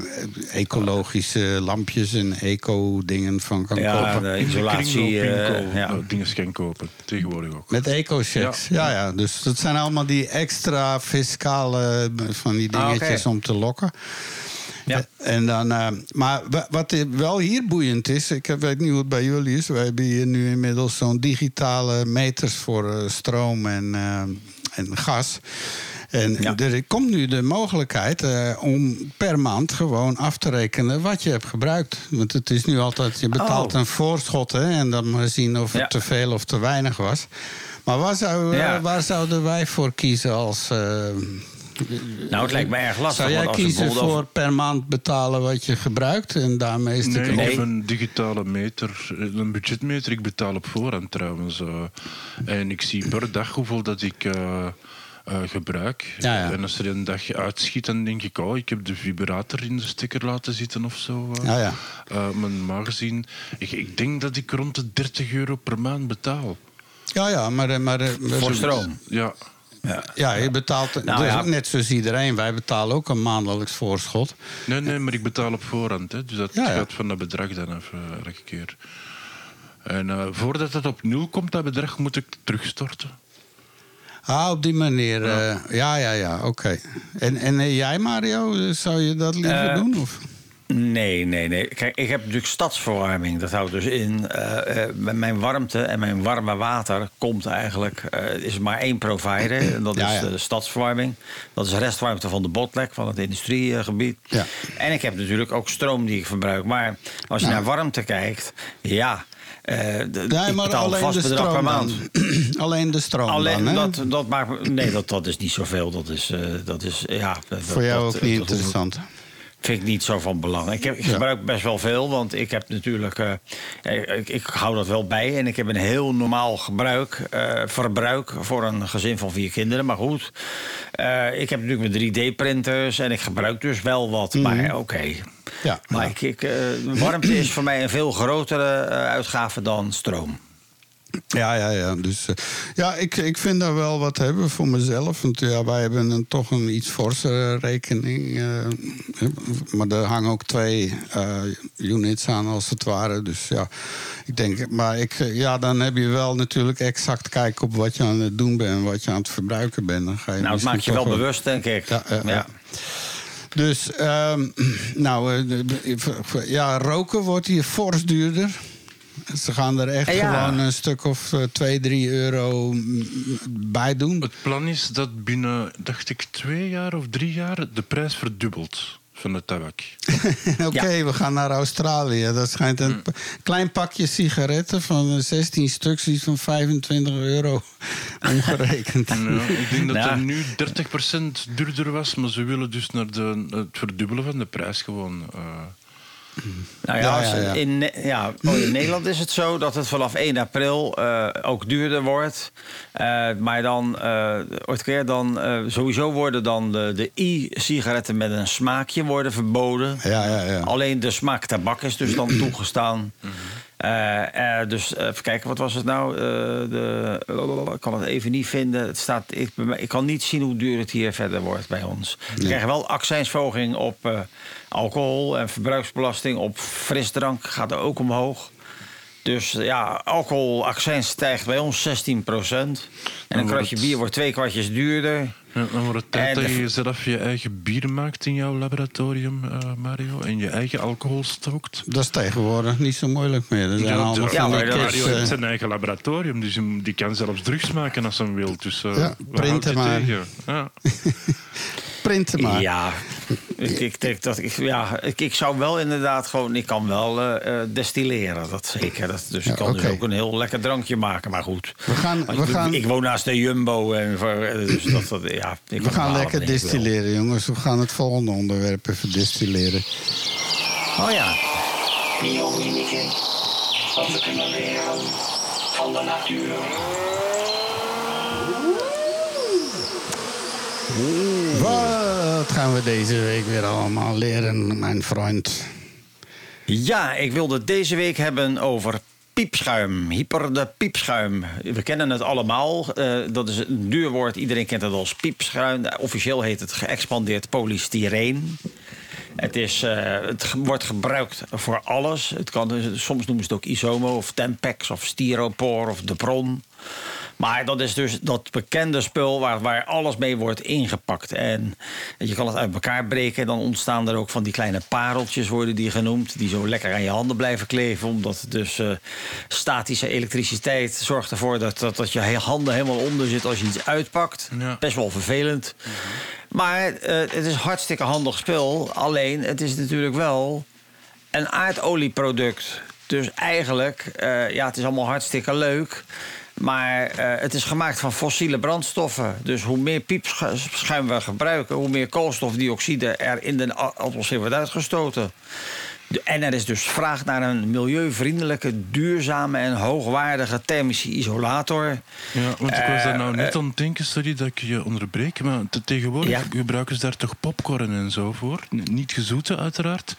ecologische lampjes en eco-dingen van kan Ja, kopen. de isolatie. eh, ja. nou, dingen kan kopen. Tegenwoordig ook. Met eco-checks. Ja. ja, Dus dat zijn allemaal die extra fiscale eh, van die Ah, dingetjes om te lokken. Ja. En dan, eh, maar wa- wat wel hier boeiend is, ik heb- weet niet hoe het bij jullie is. Wij hebben hier nu inmiddels zo'n digitale meters voor eh, stroom en, eh, en gas. En Ja. er komt nu de mogelijkheid om per maand gewoon af te rekenen wat je hebt gebruikt. Want het is nu altijd, je betaalt Oh. een voorschot hè, en dan maar zien of het te veel of te weinig was. Maar waar, zou, waar zouden wij voor kiezen als. Nou, het lijkt me erg lastig. zou jij want als je kiezen voor per maand betalen wat je gebruikt en daarmee is het Nee, ik Nee. heb een digitale meter, een budgetmeter. Ik betaal op voorhand trouwens. eh. en ik zie per dag hoeveel dat ik eh, eh, gebruik. Ja, ja. En als er een dag uitschiet, dan denk ik... Oh, ik heb de vibrator in de stekker laten zitten of zo. eh. Ja, ja. Eh, maar normaal gezien... Ik, ik denk dat ik rond de 30 euro per maand betaal. Ja, ja, maar... eh, maar eh, Voor stroom. Ja. Ja, je betaalt Nou, dus ja. net zoals iedereen. Wij betalen ook een maandelijks voorschot. Nee, nee, maar ik betaal op voorhand. Hè. Dus dat Ja, ja. gaat van dat bedrag dan af eh, elke keer. En eh, voordat het op nul komt, dat bedrag, moet ik terugstorten. Ah, op die manier. Ja, ja, ja, ja oké. En, en eh, jij, Mario, eh, zou je dat liever Eh, doen? Of? Nee, nee, nee. Kijk, ik heb natuurlijk stadsverwarming. Dat houdt dus in. eh, eh, mijn warmte en mijn warme water komt eigenlijk. eh, is maar één provider. En dat Ja, is ja. de stadsverwarming. Dat is restwarmte van de botlek, van het industriegebied. Ja. En ik heb natuurlijk ook stroom die ik verbruik. Maar als je Nou. naar warmte kijkt, ja. de- Nee, maar alleen vast de bedrag per stroom maand. alleen de stroom Alleen dan, dat, dat maakt. Nee, dat, dat is niet zoveel. Dat is. dat is ja, dat- Voor jou dat- ook niet dat interessant. Vind ik niet zo van belang. Ik, heb, ik gebruik best wel veel, want ik heb natuurlijk. eh, eh, ik, ik hou dat wel bij en ik heb een heel normaal gebruik, eh, verbruik voor een gezin van vier kinderen. Maar goed, ik heb natuurlijk mijn 3D-printers en ik gebruik dus wel wat. Maar oké. Ja, Maar ja. ik, ik, warmte is voor mij een veel grotere uitgave dan stroom. Ja, ja, ja. Dus, eh, ja, ik, ik vind daar wel wat hebben voor mezelf. Want ja, wij hebben een, toch een iets forse rekening. eh, maar er hangen ook twee eh, units aan, als het ware. Dus ja, ik denk... Maar ik, ja, dan heb je wel natuurlijk exact kijken op wat je aan het doen bent... en wat je aan het verbruiken bent. Dan ga je Nou, het misschien maakt je wel bewust, denk ik. Ja. Dus, ehm, nou, ja, roken wordt hier fors duurder. Ze gaan er echt Ja. gewoon een stuk of eh, 2, 3 euro mm, bij doen. Het plan is dat binnen, dacht ik, twee jaar of drie jaar de prijs verdubbelt van de tabak. Oké, we gaan naar Australië. Dat schijnt een p- klein pakje sigaretten van eh, 16 stuks, iets van 25 euro omgerekend. Ik denk dat er nu 30% duurder was, maar ze willen dus naar de, het verdubbelen van de prijs gewoon. eh. Nou ja, Ja, als- ja, ja. In, ja, oh, in Nederland is het zo dat het vanaf 1 april eh, ook duurder wordt. Eh, maar dan, eh ooit keer dan eh, sowieso worden dan de, de e-sigaretten met een smaakje worden verboden. Ja, ja, ja. Alleen de smaak tabak is dus dan toegestaan. Eh, eh, dus eh, even kijken, wat was het nou? De, ik kan het even niet vinden. Het staat, ik, ik kan niet zien hoe duur het hier verder wordt bij ons. We krijgen wel accijnsverhoging op alcohol en verbruiksbelasting op frisdrank gaat er ook omhoog. Dus eh, ja, alcoholaccijns stijgt bij ons 16% En een kratje het- bier wordt twee kwartjes duurder. Ja, dan wordt het tijd En dat je zelf je eigen bier maakt in jouw laboratorium, eh, Mario. En je eigen alcohol stookt. Dat is tegenwoordig niet zo moeilijk meer. Er zijn Ja, allemaal ja, van maar die dat- kids, Mario heeft eh, zijn eigen laboratorium, dus die kan zelfs drugs maken als hij wil. Dus uh, Ja, printen maar. Ja. maar. Ja, ik, ik denk dat ik, ja, ik, ik zou wel inderdaad gewoon, ik kan wel eh, eh, destilleren, dat zeker. Dat, dus Ja, ik kan dus ook een heel lekker drankje maken, maar goed. We gaan- we ik, gaan- ik woon naast de Jumbo en voor, eh, dus dat, dat, ja, ik We gaan lekker distilleren, jongens. We gaan het volgende onderwerp even distilleren. Oh ja. Wat we kunnen leren van de natuur. Wat gaan we deze week weer allemaal leren, mijn vriend? ja, ik wilde deze week hebben over piepschuim, hyper de piepschuim. We kennen het allemaal, eh, dat is een duur woord, iedereen kent het als piepschuim. Officieel heet het geëxpandeerd polystyreen. Het, is, eh, het wordt gebruikt voor alles. Het kan, soms noemen ze het ook isomo of Tempex of styropoor of Depron. Maar dat is dus dat bekende spul waar, waar alles mee wordt ingepakt. En je kan het uit elkaar breken. Dan ontstaan er ook van die kleine pareltjes, worden die genoemd. Die zo lekker aan je handen blijven kleven. Omdat dus eh, statische elektriciteit zorgt ervoor dat, dat, dat je handen helemaal onder zit als je iets uitpakt. Ja. Best wel vervelend. Maar eh, het is hartstikke handig spul. Alleen het is natuurlijk wel een aardolieproduct. Dus eigenlijk, eh, ja, het is allemaal hartstikke leuk. Maar eh, het is gemaakt van fossiele brandstoffen. Dus hoe meer piepschuim we gebruiken, hoe meer koolstofdioxide er in de atmosfeer wordt uitgestoten. En er is dus vraag naar een milieuvriendelijke, duurzame en hoogwaardige thermische isolator. Ja, want ik was daar nou net eh, aan het denken, sorry dat ik je onderbreek, maar te- tegenwoordig Ja. gebruiken ze daar toch popcorn en zo voor? Niet gezoete uiteraard,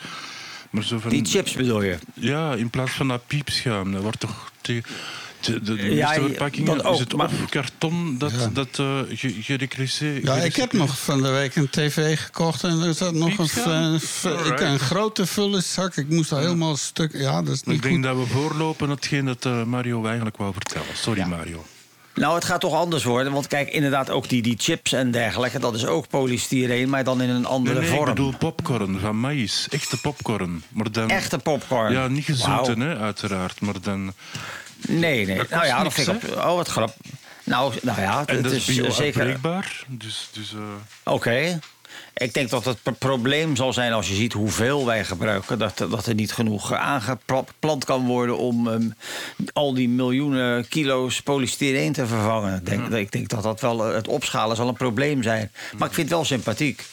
maar zo van... Die chips bedoel je? Ja, in plaats van dat piepschuim, dat wordt toch... de, de, de Ja, verpakkingen is het maar- of karton dat, Ja. dat eh gerecreëerd- Ja, ik heb nog van de week een tv gekocht en er zat nog een, ik, Alright. een grote vullenzak. Ik moest al helemaal stuk. Ja, dat is niet Ik denk dat we voorlopen hetgeen dat eh, Mario eigenlijk wou vertellen. Sorry, Ja. Mario. Nou, het gaat toch anders worden. Want kijk, inderdaad, ook die, die chips en dergelijke, dat is ook polystyreen, maar dan in een andere Nee, nee, ik vorm. bedoel popcorn van maïs. Echte popcorn. Maar dan, Echte popcorn. Ja, niet gezoete, Wauw. hè, uiteraard. Maar dan... Nee, nee. Dat nou ja, dat niks, vind ik op. Oh, wat grap. Nou, nou ja, het, En dat het is is zeker. Dus, dus, eh, Oké. Ik denk dat het pro- probleem zal zijn als je ziet hoeveel wij gebruiken. Dat, dat er niet genoeg aangeplant kan worden om ehm, al die miljoenen kilo's polystyreen te vervangen. Ik denk, ik denk dat dat wel het opschalen zal een probleem zijn. Maar ik vind het wel sympathiek.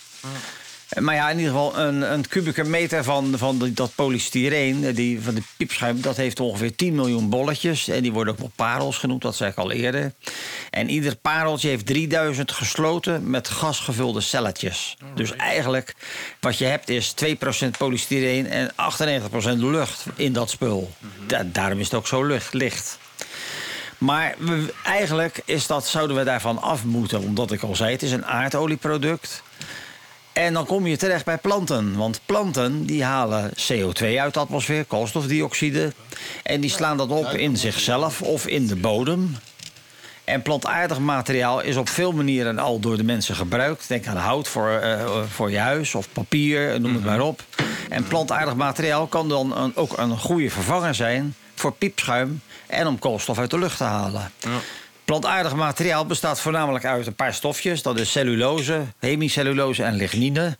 Maar ja, in ieder geval een, een kubieke meter van, van die- dat polystyreen, eh, die, van de piepschuim, dat heeft ongeveer 10 miljoen bolletjes. En die worden ook wel parels genoemd, dat zei ik al eerder. En ieder pareltje heeft 3000 gesloten met gasgevulde celletjes. Dus eigenlijk wat je hebt is 2% polystyreen en 98% lucht in dat spul. Da- daarom is het ook zo lucht, licht. Maar we- eigenlijk is dat, zouden we daarvan af moeten. Omdat ik al zei, het is een aardolieproduct. En dan kom je terecht bij planten. Want planten die halen CO2 uit de atmosfeer, koolstofdioxide. En die slaan dat op in zichzelf of in de bodem. En plantaardig materiaal is op veel manieren al door de mensen gebruikt. Denk aan hout voor, eh, voor je huis of papier, noem het maar op. En plantaardig materiaal kan dan een- ook een goede vervanger zijn voor piepschuim en om koolstof uit de lucht te halen. Plantaardig materiaal bestaat voornamelijk uit een paar stofjes. Dat is cellulose, hemicellulose en lignine.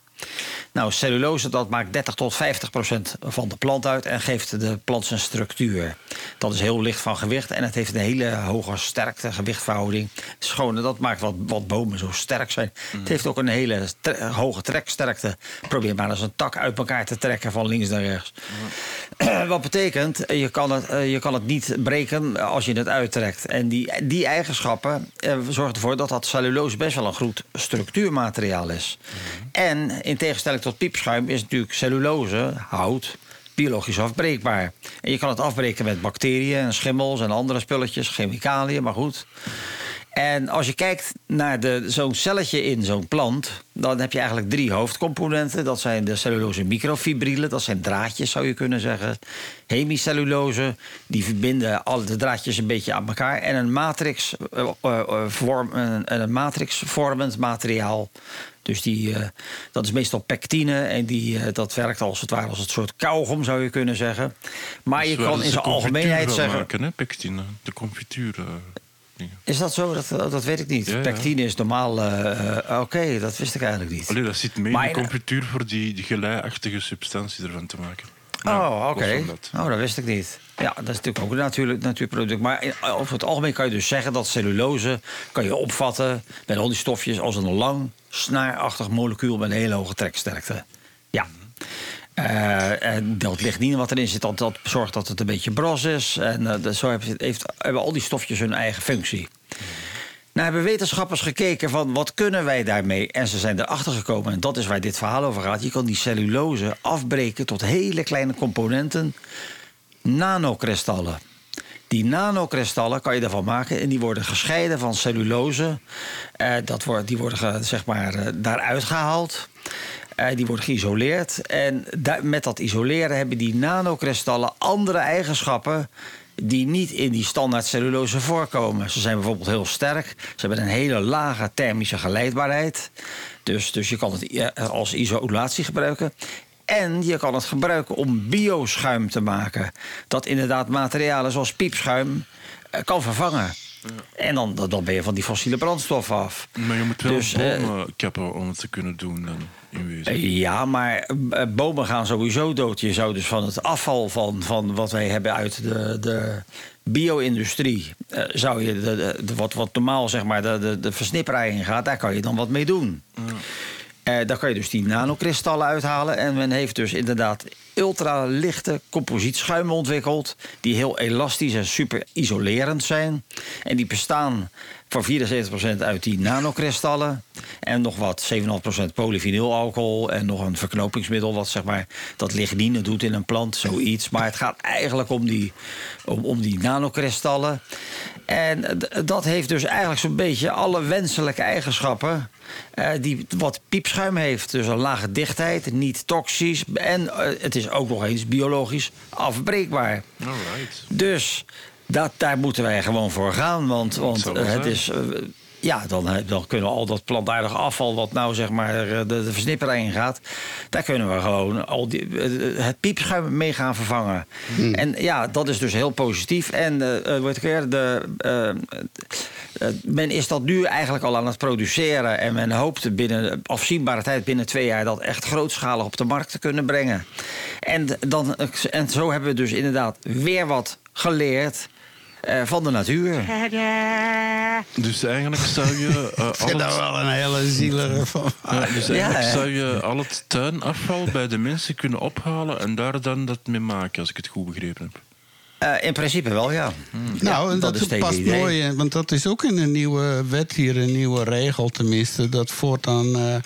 Nou, cellulose dat maakt 30 tot 50 procent van de plant uit en geeft de plant zijn structuur. Dat is heel licht van gewicht en het heeft een hele hoge sterkte, gewichtverhouding. Gewoon, dat maakt wat, wat bomen zo sterk zijn. Het heeft ook een hele tre- hoge treksterkte. Probeer maar eens een tak uit elkaar te trekken van links naar rechts. Wat betekent, je kan, het, eh, je kan het niet breken als je het uittrekt. En die, die eigenschappen eh, zorgen ervoor dat dat cellulose best wel een goed structuurmateriaal is. En in tegenstelling tot piepschuim is natuurlijk cellulose, hout, biologisch afbreekbaar. En je kan het afbreken met bacteriën en schimmels en andere spulletjes, chemicaliën, maar goed. En als je kijkt naar zo'n celletje in zo'n plant, dan heb je eigenlijk drie hoofdcomponenten. Dat zijn de cellulose microfibrielen, dat zijn draadjes zou je kunnen zeggen. Hemicellulose, die verbinden alle de draadjes een beetje aan elkaar. En een matrix, eh, eh, eh, vorm, een, een matrixvormend materiaal. Dus die, eh, dat is meestal pectine en die, eh, dat werkt als het ware als een soort kauwgom zou je kunnen zeggen. Maar je dus waar kan in zijn algemeenheid zeggen... Maken, hè, pectine, de confituur. eh. Is dat zo? Dat, dat weet ik niet. Ja, ja. Pectine is normaal. Oké, dat wist ik eigenlijk niet. Allee, dat zit mee Maar in de confituur voor die, die geleiachtige substantie ervan te maken. Oh, oké. dat. Oh, dat wist ik niet. Ja, dat is natuurlijk ook een natuurlijk, natuurproduct. Maar in- over het algemeen kan je dus zeggen dat cellulose kan je opvatten met al die stofjes als een lang, snaarachtig molecuul met een hele hoge treksterkte. Ja. Eh, en dat lignine wat erin zit, dat, dat zorgt dat het een beetje bros is. En dat- zo heeft, heeft, hebben al die stofjes hun eigen functie. Nou hebben wetenschappers gekeken van wat kunnen wij daarmee? En ze zijn erachter gekomen, en dat is waar dit verhaal over gaat. Je kan die cellulose afbreken tot hele kleine componenten, nanokristallen. Die nanokristallen kan je ervan maken en die worden gescheiden van cellulose. Eh, dat wordt, die worden zeg maar, eh, daaruit gehaald. Eh, die worden geïsoleerd. En met dat isoleren hebben die nanokristallen andere eigenschappen die niet in die standaard cellulose voorkomen. Ze zijn bijvoorbeeld heel sterk. Ze hebben een hele lage thermische geleidbaarheid. Dus, dus je kan het als isolatie gebruiken. En je kan het gebruiken om bioschuim te maken. Dat inderdaad materialen zoals piepschuim eh, kan vervangen. En dan, dan ben je van die fossiele brandstof af. Maar je moet wel Dus, eh, bomen kappen om het te kunnen doen dan, in wezen. Eh, Ja, maar eh, bomen gaan sowieso dood. Je zou dus van het afval van, van wat wij hebben uit de, de bio-industrie... zou je de, de, de- wat, wat normaal zeg maar de, de, in gaat... daar kan je dan wat mee doen. Eh, daar kan je dus die nanokristallen uithalen. En men heeft dus inderdaad ultralichte composietschuimen ontwikkeld... die heel elastisch en super isolerend zijn. En die bestaan voor 74% uit die nanokristallen. En nog wat, 7,5% polyvinylalcohol... en nog een verknopingsmiddel wat zeg maar, dat lignine doet in een plant, zoiets. Maar het gaat eigenlijk om die, om, om die nanokristallen. En dat heeft dus eigenlijk zo'n beetje alle wenselijke eigenschappen... eh, die wat piepschuim heeft. Dus een lage dichtheid, niet toxisch... en eh, het is ook nog eens biologisch afbreekbaar. Alright. Dus Dat, daar moeten wij gewoon voor gaan. Want, want eh, het is. Ja, dan, eh, dan kunnen we al dat plantaardig afval, wat nou zeg maar eh, de, de versnipper in gaat, daar kunnen we gewoon al die, eh, het piepschuim mee gaan vervangen. En ja, dat is dus heel positief. En wat ik weer, de, men is dat nu eigenlijk al aan het produceren. En men hoopt binnen afzienbare tijd, binnen twee jaar, dat echt grootschalig op de markt te kunnen brengen. En, dan, en zo hebben we dus inderdaad weer wat geleerd eh, van de natuur. Dus eigenlijk zou je eh, Ik vind al het, wel een hele zielige van. ja, dus eigenlijk zou je al het tuinafval bij de mensen kunnen ophalen en daar dan dat mee maken, als ik het goed begrepen heb. Eh, in principe wel, ja. Nou, en dat past idee. mooi in, want dat is ook in een nieuwe wet hier, een nieuwe regel tenminste. Dat voortaan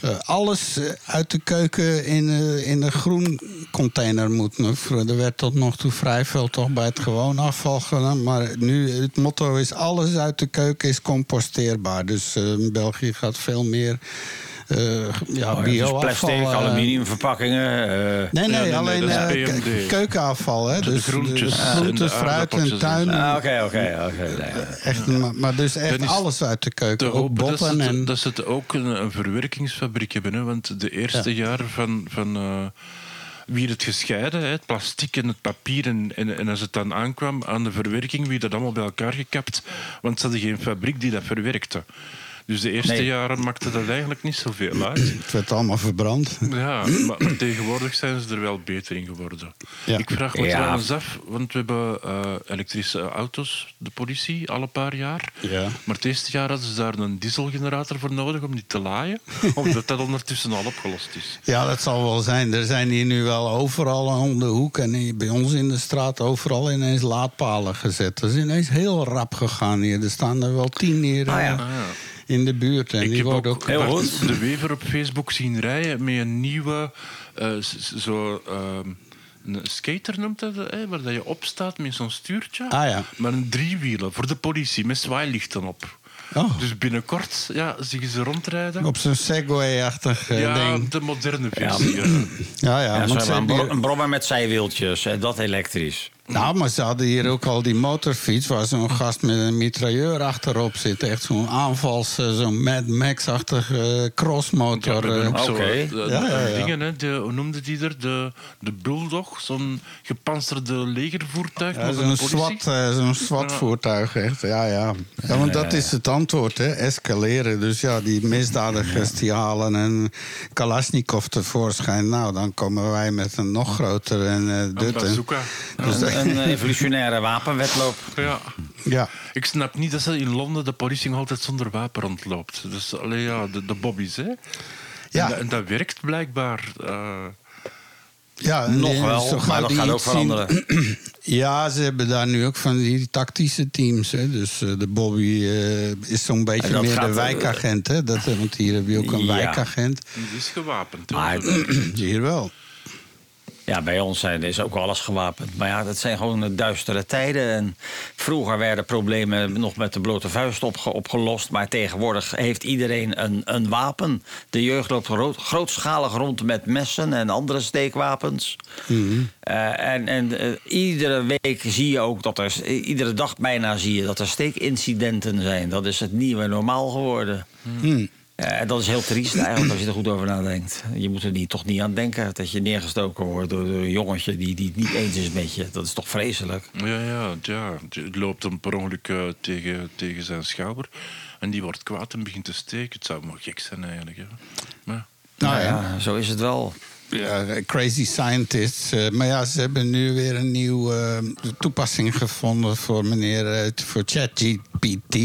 eh, alles eh, uit de keuken in, eh, in een groen container moet. Er werd tot nog toe vrij veel toch bij het gewoon afval gedaan. Maar nu, het motto is alles uit de keuken is composteerbaar. Dus België gaat veel meer... eh ja, Oh, dus plastic, eh, aluminiumverpakkingen. eh, Nee, nee, alleen eh, keukenafval. Hè? Dus groentes, fruit en tuin. ah, Oké, oké, oké. maar, maar dus echt alles uit de keuken. Ook botten ze, en... dat ze het ook een, een verwerkingsfabriek hebben. Hè? Want de eerste jaren van, van eh, wie het gescheiden, hè, het plastic en het papier. En, en, en als het dan aankwam aan de verwerking, wie dat allemaal bij elkaar gekapt. Want ze hadden geen fabriek die dat verwerkte. Dus de eerste Nee. jaren maakte dat eigenlijk niet zoveel uit. Het werd allemaal verbrand. Ja, maar, maar tegenwoordig zijn ze er wel beter in geworden. Ja. Ik vraag me Ja. trouwens af, want we hebben eh, elektrische auto's, de politie, alle paar jaar. Ja. Maar het eerste jaar hadden ze daar een dieselgenerator voor nodig om die te laaien. Omdat dat ondertussen al opgelost is. Ja, dat zal wel zijn. Er zijn hier nu wel overal om de hoek en bij ons in de straat overal ineens laadpalen gezet. Dat is ineens heel rap gegaan hier. Er staan er wel tien hier Ah, ja. eh, in de buurt. En ik die ook ook... Heel Bart goed. de Wever op Facebook zien rijden met een nieuwe... eh, zo, ehm, een skater noemt dat, hè, waar dat je opstaat met zo'n stuurtje. Ah, ja. Maar een driewielen voor de politie met zwaailichten op. Oh. Dus binnenkort ja, zie je ze rondrijden. Op zo'n Segway-achtig eh, ja, ding. de moderne versie. Ja. Ja, ja. Ja, ze want ze hebben een, bro- een brommer met zijwieltjes, en dat elektrisch. Nou, maar ze hadden hier ook al die motorfiets... waar zo'n gast met een mitrailleur achterop zit. Echt zo'n aanvals, eh, zo'n Mad Max-achtig eh, crossmotor. hebben eh. ook zo, Oké. de- Ja, ja, ja. dingen, hè, de, hoe noemde die er? De, de Bulldog, zo'n gepantserde legervoertuig. Ja, zo'n. SWAT, zo'n SWAT-voertuig, echt. Ja, ja. ja, want dat is het antwoord, hè. Escaleren. Dus ja, die misdadigers die halen een Kalashnikov tevoorschijn. Nou, dan komen wij met een nog groter en eh Een dit. en- bazooka. Dus, Een, een evolutionaire wapenwedloop. Ja. ja. Ik snap niet dat ze in Londen de politie nog altijd zonder wapen rondloopt. Dus alleen ja, de, de bobby's, hè? Ja. En, dat, en dat werkt blijkbaar. eh. Ja, Nog wel, maar dat gaat ook veranderen. Ja, ze hebben daar nu ook van die tactische teams. Hè. Dus eh, de Bobby eh, is zo'n beetje meer de eh, wijkagent. Hè. Dat, eh, want hier heb je ook een Ja. wijkagent. Die is gewapend. Maar Hier wel. Ja, bij ons zijn, is ook alles gewapend. Maar ja, dat zijn gewoon duistere tijden. En vroeger werden problemen nog met de blote vuist opge- opgelost. Maar tegenwoordig heeft iedereen een, een wapen. De jeugd loopt gro- grootschalig rond met messen en andere steekwapens. Eh, en en eh, iedere week zie je ook dat er, iedere dag bijna zie je dat er steekincidenten zijn. Dat is het nieuwe normaal geworden. Eh, dat is heel triest eigenlijk als je er goed over nadenkt. Je moet er niet, toch niet aan denken dat je neergestoken wordt door, door een jongetje die, die het niet eens is met je. Dat is toch vreselijk? Ja, ja, ja. Het loopt hem per ongeluk eh, tegen, tegen zijn schouder. En die wordt kwaad en begint te steken. Het zou maar gek zijn eigenlijk. Hè. Maar, Nou Nou ja. ja, zo is het wel. Ja, crazy scientists. eh, maar ja, ze hebben nu weer een nieuwe toepassing gevonden voor meneer eh, voor ChatGPT,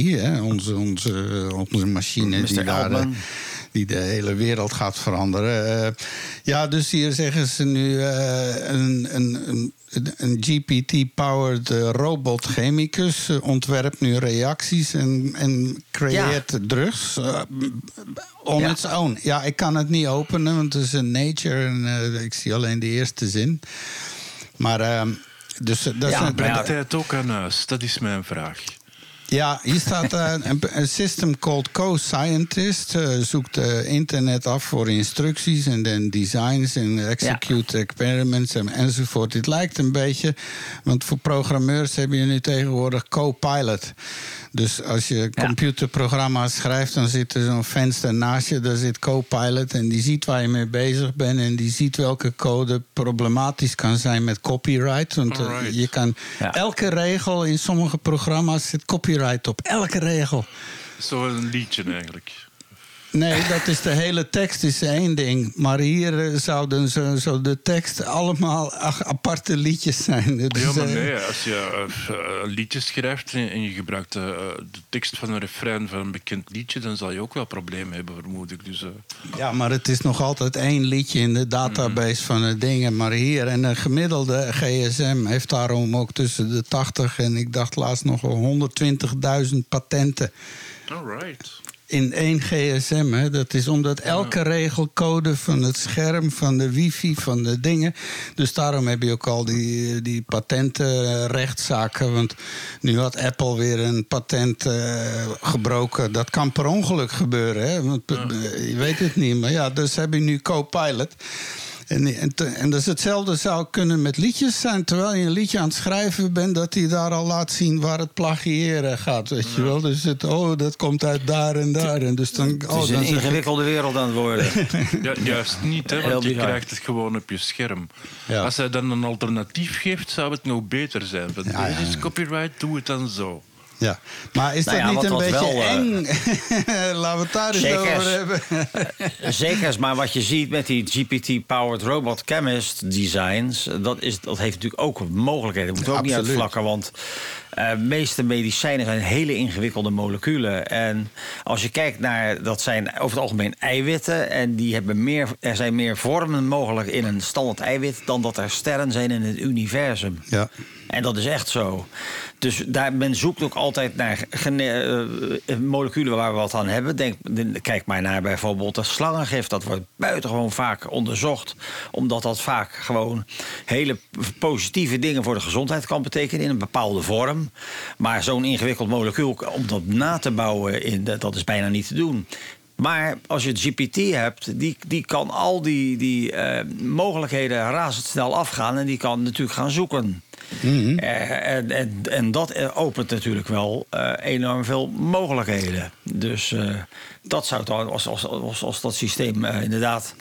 onze, onze, onze machine die, daar, eh, die de hele wereld gaat veranderen. Eh, ja, dus hier zeggen ze nu eh, een, een, een, een GPT-powered eh, robot chemicus eh, ontwerpt nu reacties en, en creëert drugs. eh, on Ja. its own. Ja, ik kan het niet openen, want het is een nature en ik zie alleen de eerste zin. Maar, ehm, dus dat Ja, brengt hij het ook aan huis? Dat is mijn vraag. Ja, hier staat eh, een, een system called Co-Scientist. eh, zoekt eh, internet af voor instructies en dan designs en execute experiments en, enzovoort. Het lijkt een beetje, want voor programmeurs heb je nu tegenwoordig Co-Pilot. Dus als je computerprogramma's schrijft, dan zit er zo'n venster naast je. Daar zit Copilot en die ziet waar je mee bezig bent. En die ziet welke code problematisch kan zijn met copyright. Want eh, Alright. je kan Ja. elke regel in sommige programma's zit copyright op. Elke regel. Zo een liedje eigenlijk. Nee, dat is de hele tekst is één ding. Maar hier eh, zouden zo, zo de tekst allemaal aparte liedjes zijn. Dus, Ja, maar eh, nee, als je eh, een liedje schrijft en je gebruikt eh, de tekst van een refrein van een bekend liedje, dan zal je ook wel problemen hebben, vermoed ik. Dus, eh, Ja, maar het is nog altijd één liedje in de database van de dingen. Maar hier, en een gemiddelde GSM heeft daarom ook tussen de 80 en ik dacht laatst nog wel 120.000 patenten. alright. In één gsm, hè. dat is omdat elke regelcode van het scherm, van de wifi, van de dingen. Dus daarom heb je ook al die, die patentenrechtszaken. Want nu had Apple weer een patent eh, gebroken. Dat kan per ongeluk gebeuren, hè? Want, eh, je weet het niet. Maar ja, dus heb je nu Copilot. En, en, te- en dus hetzelfde zou kunnen met liedjes zijn. Terwijl je een liedje aan het schrijven bent, dat hij daar al laat zien waar het plagiëren gaat. Weet je wel? Dus het, oh, dat komt uit daar en daar. En dus dan, Het oh, is dan een ik- ingewikkelde wereld aan het worden. Ja, juist niet, hè, want je krijgt het gewoon op je scherm. Ja. Als hij dan een alternatief geeft, zou het nog beter zijn. Van, Ja, ja, Dit is copyright, doe het dan zo. Ja, maar is Nou dat ja, niet een beetje wel, eh, eng? Laten we het daar eens over hebben. Zeker, maar wat je ziet met die GPT-powered robot chemist designs, dat, is, dat heeft natuurlijk ook mogelijkheden. Dat moeten we ook niet uitvlakken, want eh, de meeste medicijnen zijn hele ingewikkelde moleculen. En als je kijkt naar, dat zijn over het algemeen eiwitten, en die hebben meer, er zijn meer vormen mogelijk in een standaard eiwit dan dat er sterren zijn in het universum. Ja. En dat is echt zo. Dus daar, men zoekt ook altijd naar gene- eh, moleculen waar we wat aan hebben. Denk, kijk maar naar bijvoorbeeld het slangengif. Dat wordt buitengewoon vaak onderzocht. Omdat dat vaak gewoon hele positieve dingen voor de gezondheid kan betekenen. In een bepaalde vorm. Maar zo'n ingewikkeld molecuul, om dat na te bouwen, in, dat is bijna niet te doen. Maar als je het GPT hebt, die, die kan al die, die eh, mogelijkheden razendsnel afgaan. En die kan natuurlijk gaan zoeken. Eh, en, en, en dat opent natuurlijk wel eh, enorm veel mogelijkheden. Dus eh, dat zou dan, als, als, als, als dat systeem inderdaad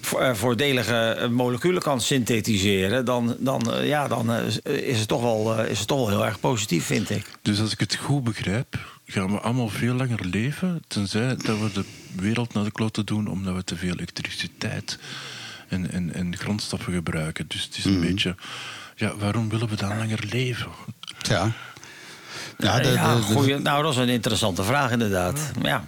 vo- voordelige moleculen kan synthetiseren, dan, dan, ja, dan is, het toch wel, eh, is het toch wel heel erg positief, vind ik. Dus als ik het goed begrijp, gaan we allemaal veel langer leven. Tenzij dat we de wereld naar de kloten doen omdat we te veel elektriciteit en, en, en grondstoffen gebruiken. Dus het is een beetje. Ja, waarom willen we dan langer leven? Ja. Ja, de- Ja, de- de- goeie- nou, dat is een interessante vraag, inderdaad. Ja.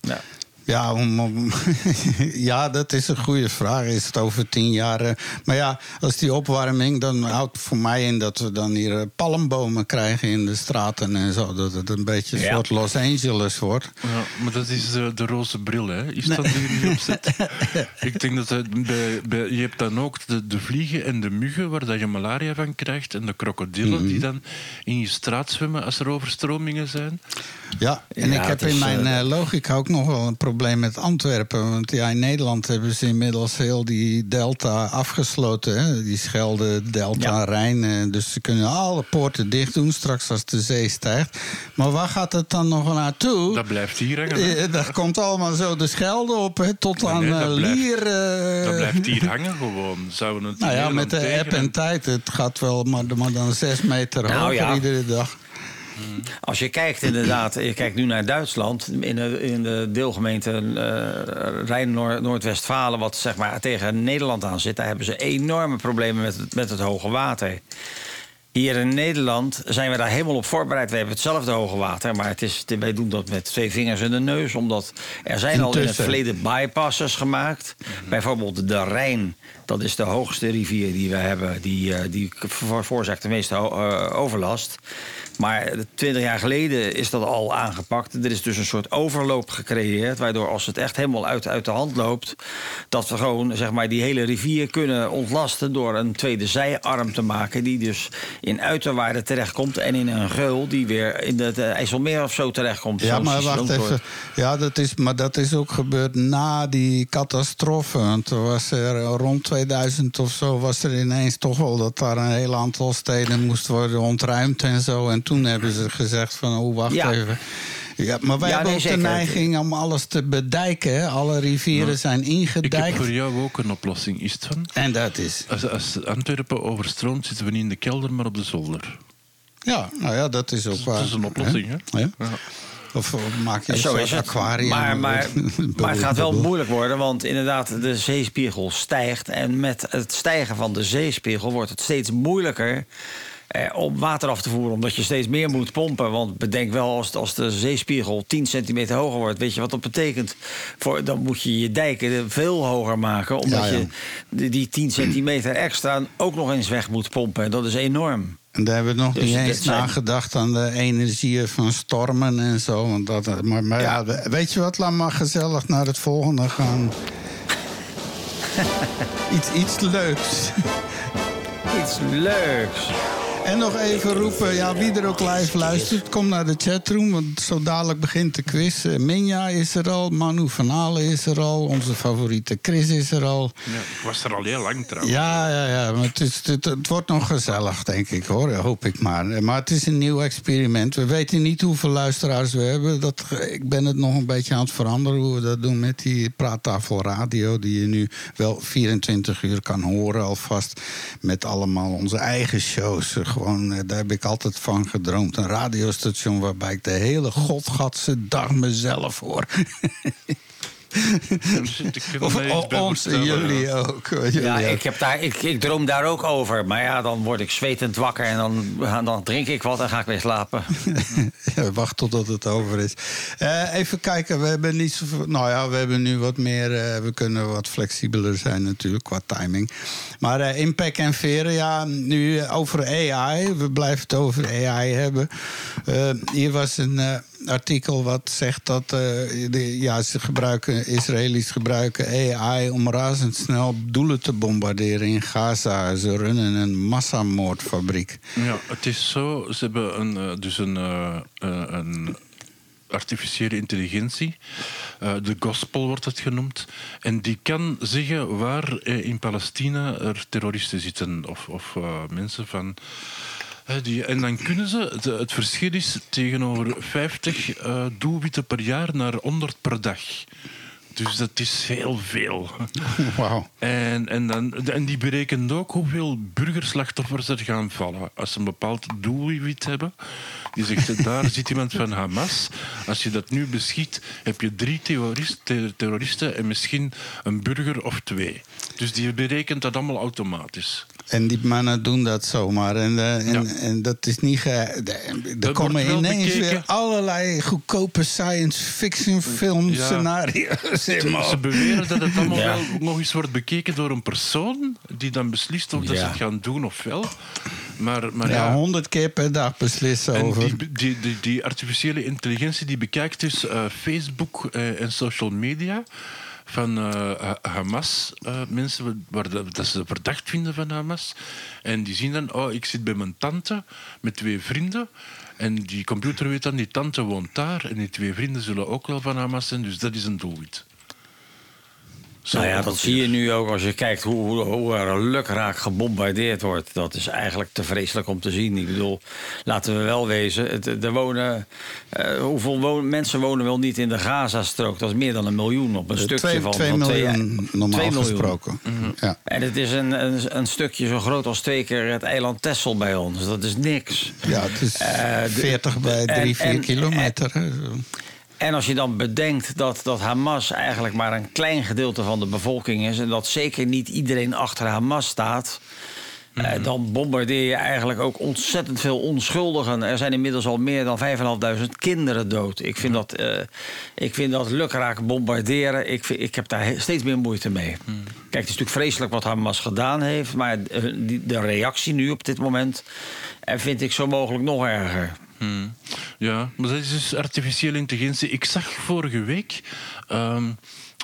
ja. Ja, om, om- ja, dat is een goede vraag. Is het over tien jaar? eh, maar ja, als die opwarming, dan houdt voor mij in dat we dan hier eh, palmbomen krijgen in de straten en zo. Dat het een beetje een Ja. soort Los Angeles wordt. Ja, maar dat is de, de roze bril, hè? Is dat hier niet op zit? Ik denk dat het bij, bij, je hebt dan ook de, de vliegen en de muggen waar dat je malaria van krijgt. En de krokodillen die dan in je straat zwemmen als er overstromingen zijn. Ja, en Ja, ik heb is, in mijn eh, eh, logica ook nog wel een probleem met Antwerpen. Want ja, in Nederland hebben ze inmiddels heel die delta afgesloten. Hè? Die Schelde, Delta, Ja. Rijn. Dus ze kunnen alle poorten dicht doen straks als de zee stijgt. Maar waar gaat het dan nog naartoe? Dat blijft hier hangen. hè? Eh, dat komt allemaal zo de Schelde op, hè, tot Nee, aan nee, eh, dat blijft- Lier. eh, Dat blijft hier hangen gewoon. Zouden we het Nou ja, met de app en tijd. Het gaat wel maar, maar dan zes meter Nou hoger ja. iedere dag. Als je kijkt inderdaad, je kijkt nu naar Duitsland, in de, in de deelgemeente eh Rijn-Noordwestfalen, wat zeg maar tegen Nederland aan zit, daar hebben ze enorme problemen met het, met het hoge water. Hier in Nederland zijn we daar helemaal op voorbereid. We hebben hetzelfde hoge water, maar het is, wij doen dat met twee vingers in de neus. Omdat er zijn al in het verleden bypasses gemaakt. Bijvoorbeeld de Rijn, dat is de hoogste rivier die we hebben. Die, eh, die ver- veroorzaakt de meeste eh, overlast. Maar twintig jaar geleden is dat al aangepakt. Er is dus een soort overloop gecreëerd. Waardoor als het echt helemaal uit, uit de hand loopt. dat we gewoon zeg maar, die hele rivier kunnen ontlasten. door een tweede zijarm te maken. die dus in uiterwaarden terechtkomt. en in een geul die weer in het eh, IJsselmeer of zo terechtkomt. Ja, maar wacht even. wordt. Ja, dat is, maar dat is ook gebeurd na die catastrofe. Want er was er rond 2000 of zo was er ineens toch wel dat daar een heel aantal steden moest worden ontruimd en zo. En toen hebben ze gezegd van, oh wacht Ja. even. Ja, maar wij Ja, hebben nee, ook de neiging om alles te bedijken. hè. Alle rivieren zijn Ik heb ingedijkt. voor jou ook een oplossing, is het van? En dat is. Als, als Antwerpen overstroomt, zitten we niet in de kelder, maar op de zolder. Ja, nou ja, dat is ook waar. Dat is een oplossing, hè? Ja? Of, maak je een zo het. aquarium. Maar, maar, maar het gaat wel moeilijk worden, want inderdaad, de zeespiegel stijgt. En met het stijgen van de zeespiegel wordt het steeds moeilijker eh, om water af te voeren. Omdat je steeds meer moet pompen. Want bedenk wel, als, als de zeespiegel 10 centimeter hoger wordt, weet je wat dat betekent? Voor, dan moet je je dijken veel hoger maken. Omdat Ja, ja. je die, die 10 centimeter extra ook nog eens weg moet pompen. En dat is enorm. En daar hebben we nog Dus niet eens zijn- nagedacht aan de energieën van stormen en zo. Want dat, maar maar ja. weet je wat, laat maar gezellig naar het volgende gaan. iets, iets leuks. Iets leuks. En nog even roepen, ja, wie er ook live luistert, kom naar de chatroom. Want zo dadelijk begint de quiz. Eh, Minja is er al, Manu van Halen is er al, onze favoriete Chris is er al. Ja, ik was er al heel lang trouwens. Ja, ja, ja. Maar het, is, het, het wordt nog gezellig, denk ik hoor. Hoop ik maar. Eh, Maar het is een nieuw experiment. We weten niet hoeveel luisteraars we hebben. Dat, ik ben het nog een beetje aan het veranderen hoe we dat doen met die praattafel radio. Die je nu wel 24 uur kan horen alvast. Met allemaal onze eigen shows. Eh, daar heb ik altijd van gedroomd. Een radiostation waarbij ik de hele godgatse dag mezelf hoor. Of ons en jullie ja. ook. Jullie Ja, ook. ik, heb daar, ik, ik droom daar ook over. Maar ja, dan word ik zwetend wakker en dan, dan drink ik wat en ga ik weer slapen. Ja, wacht totdat het over is. Eh, even kijken, we hebben niet zoveel. Nou ja, we hebben nu wat meer. eh, we kunnen wat flexibeler zijn natuurlijk qua timing. Maar eh impact en veren, ja, nu over AI. We blijven het over AI hebben. Eh, hier was een. Artikel wat zegt dat eh, de, ja, ze gebruiken, Israëli's gebruiken AI om razendsnel doelen te bombarderen in Gaza. Ze runnen een massamoordfabriek. Ja, het is zo. Ze hebben een, eh, dus een, eh, een artificiële intelligentie. eh, de gospel wordt het genoemd. En die kan zeggen waar in Palestina er terroristen zitten. Of, of mensen van... die, en dan kunnen ze... de- het verschil is tegenover 50 eh, doelwitten per jaar naar 100 per dag. Dus dat is heel veel. Wauw. En, en, dan, en die berekent ook hoeveel burgerslachtoffers er gaan vallen. Als ze een bepaald doelwit hebben. Die zegt, daar zit iemand van Hamas. Als je dat nu beschiet, heb je drie terrorist, ter- terroristen en misschien een burger of twee. Dus die berekent dat allemaal automatisch. En die mannen doen dat zomaar. En, eh, en, Ja. en dat is niet. Ge... de- Er Dat komen ineens bekeken. weer allerlei goedkope science fiction film Ja. scenario's. in Ze beweren dat het allemaal Ja. wel nog eens wordt bekeken door een persoon die dan beslist of dat ze het gaan doen of wel. Maar, maar Ja, ja, honderd keer per dag beslissen En over. die, die, die, die artificiële intelligentie die bekijkt dus eh, Facebook eh, en social media van eh, Ha- Hamas, eh, mensen waar dat ze verdacht vinden van Hamas. En die zien dan, oh, ik zit bij mijn tante met twee vrienden. En die computer weet dan, die tante woont daar. En die twee vrienden zullen ook wel van Hamas zijn, dus dat is een doelwit. Nou ja, dat zie je nu ook als je kijkt hoe, hoe, hoe er lukraak gebombardeerd wordt. Dat is eigenlijk te vreselijk om te zien. Ik bedoel, laten we wel wezen. Het, er wonen, eh, hoeveel wonen, mensen wonen wel niet in de Gazastrook? Dat is meer dan een miljoen op een stukje Eh, twee, van, twee van twee- miljoen normaal twee miljoen. gesproken. Ja. En het is een, een, een stukje zo groot als twee keer het eiland Texel bij ons. Dat is niks. ja, het is Eh, de- 40 bij en- 3, 4 en- kilometer. En als je dan bedenkt dat, dat Hamas eigenlijk maar een klein gedeelte van de bevolking is... en dat zeker niet iedereen achter Hamas staat... Eh, dan bombardeer je eigenlijk ook ontzettend veel onschuldigen. Er zijn inmiddels al meer dan 5.500 kinderen dood. Ik vind dat, eh, ik vind dat lukraak bombarderen, ik, vind- ik heb daar steeds meer moeite mee. Kijk, het is natuurlijk vreselijk wat Hamas gedaan heeft... maar eh, de reactie nu op dit moment eh, vind ik zo mogelijk nog erger. Hmm. Ja, maar dat is dus artificiële intelligentie. Ik zag vorige week ehm,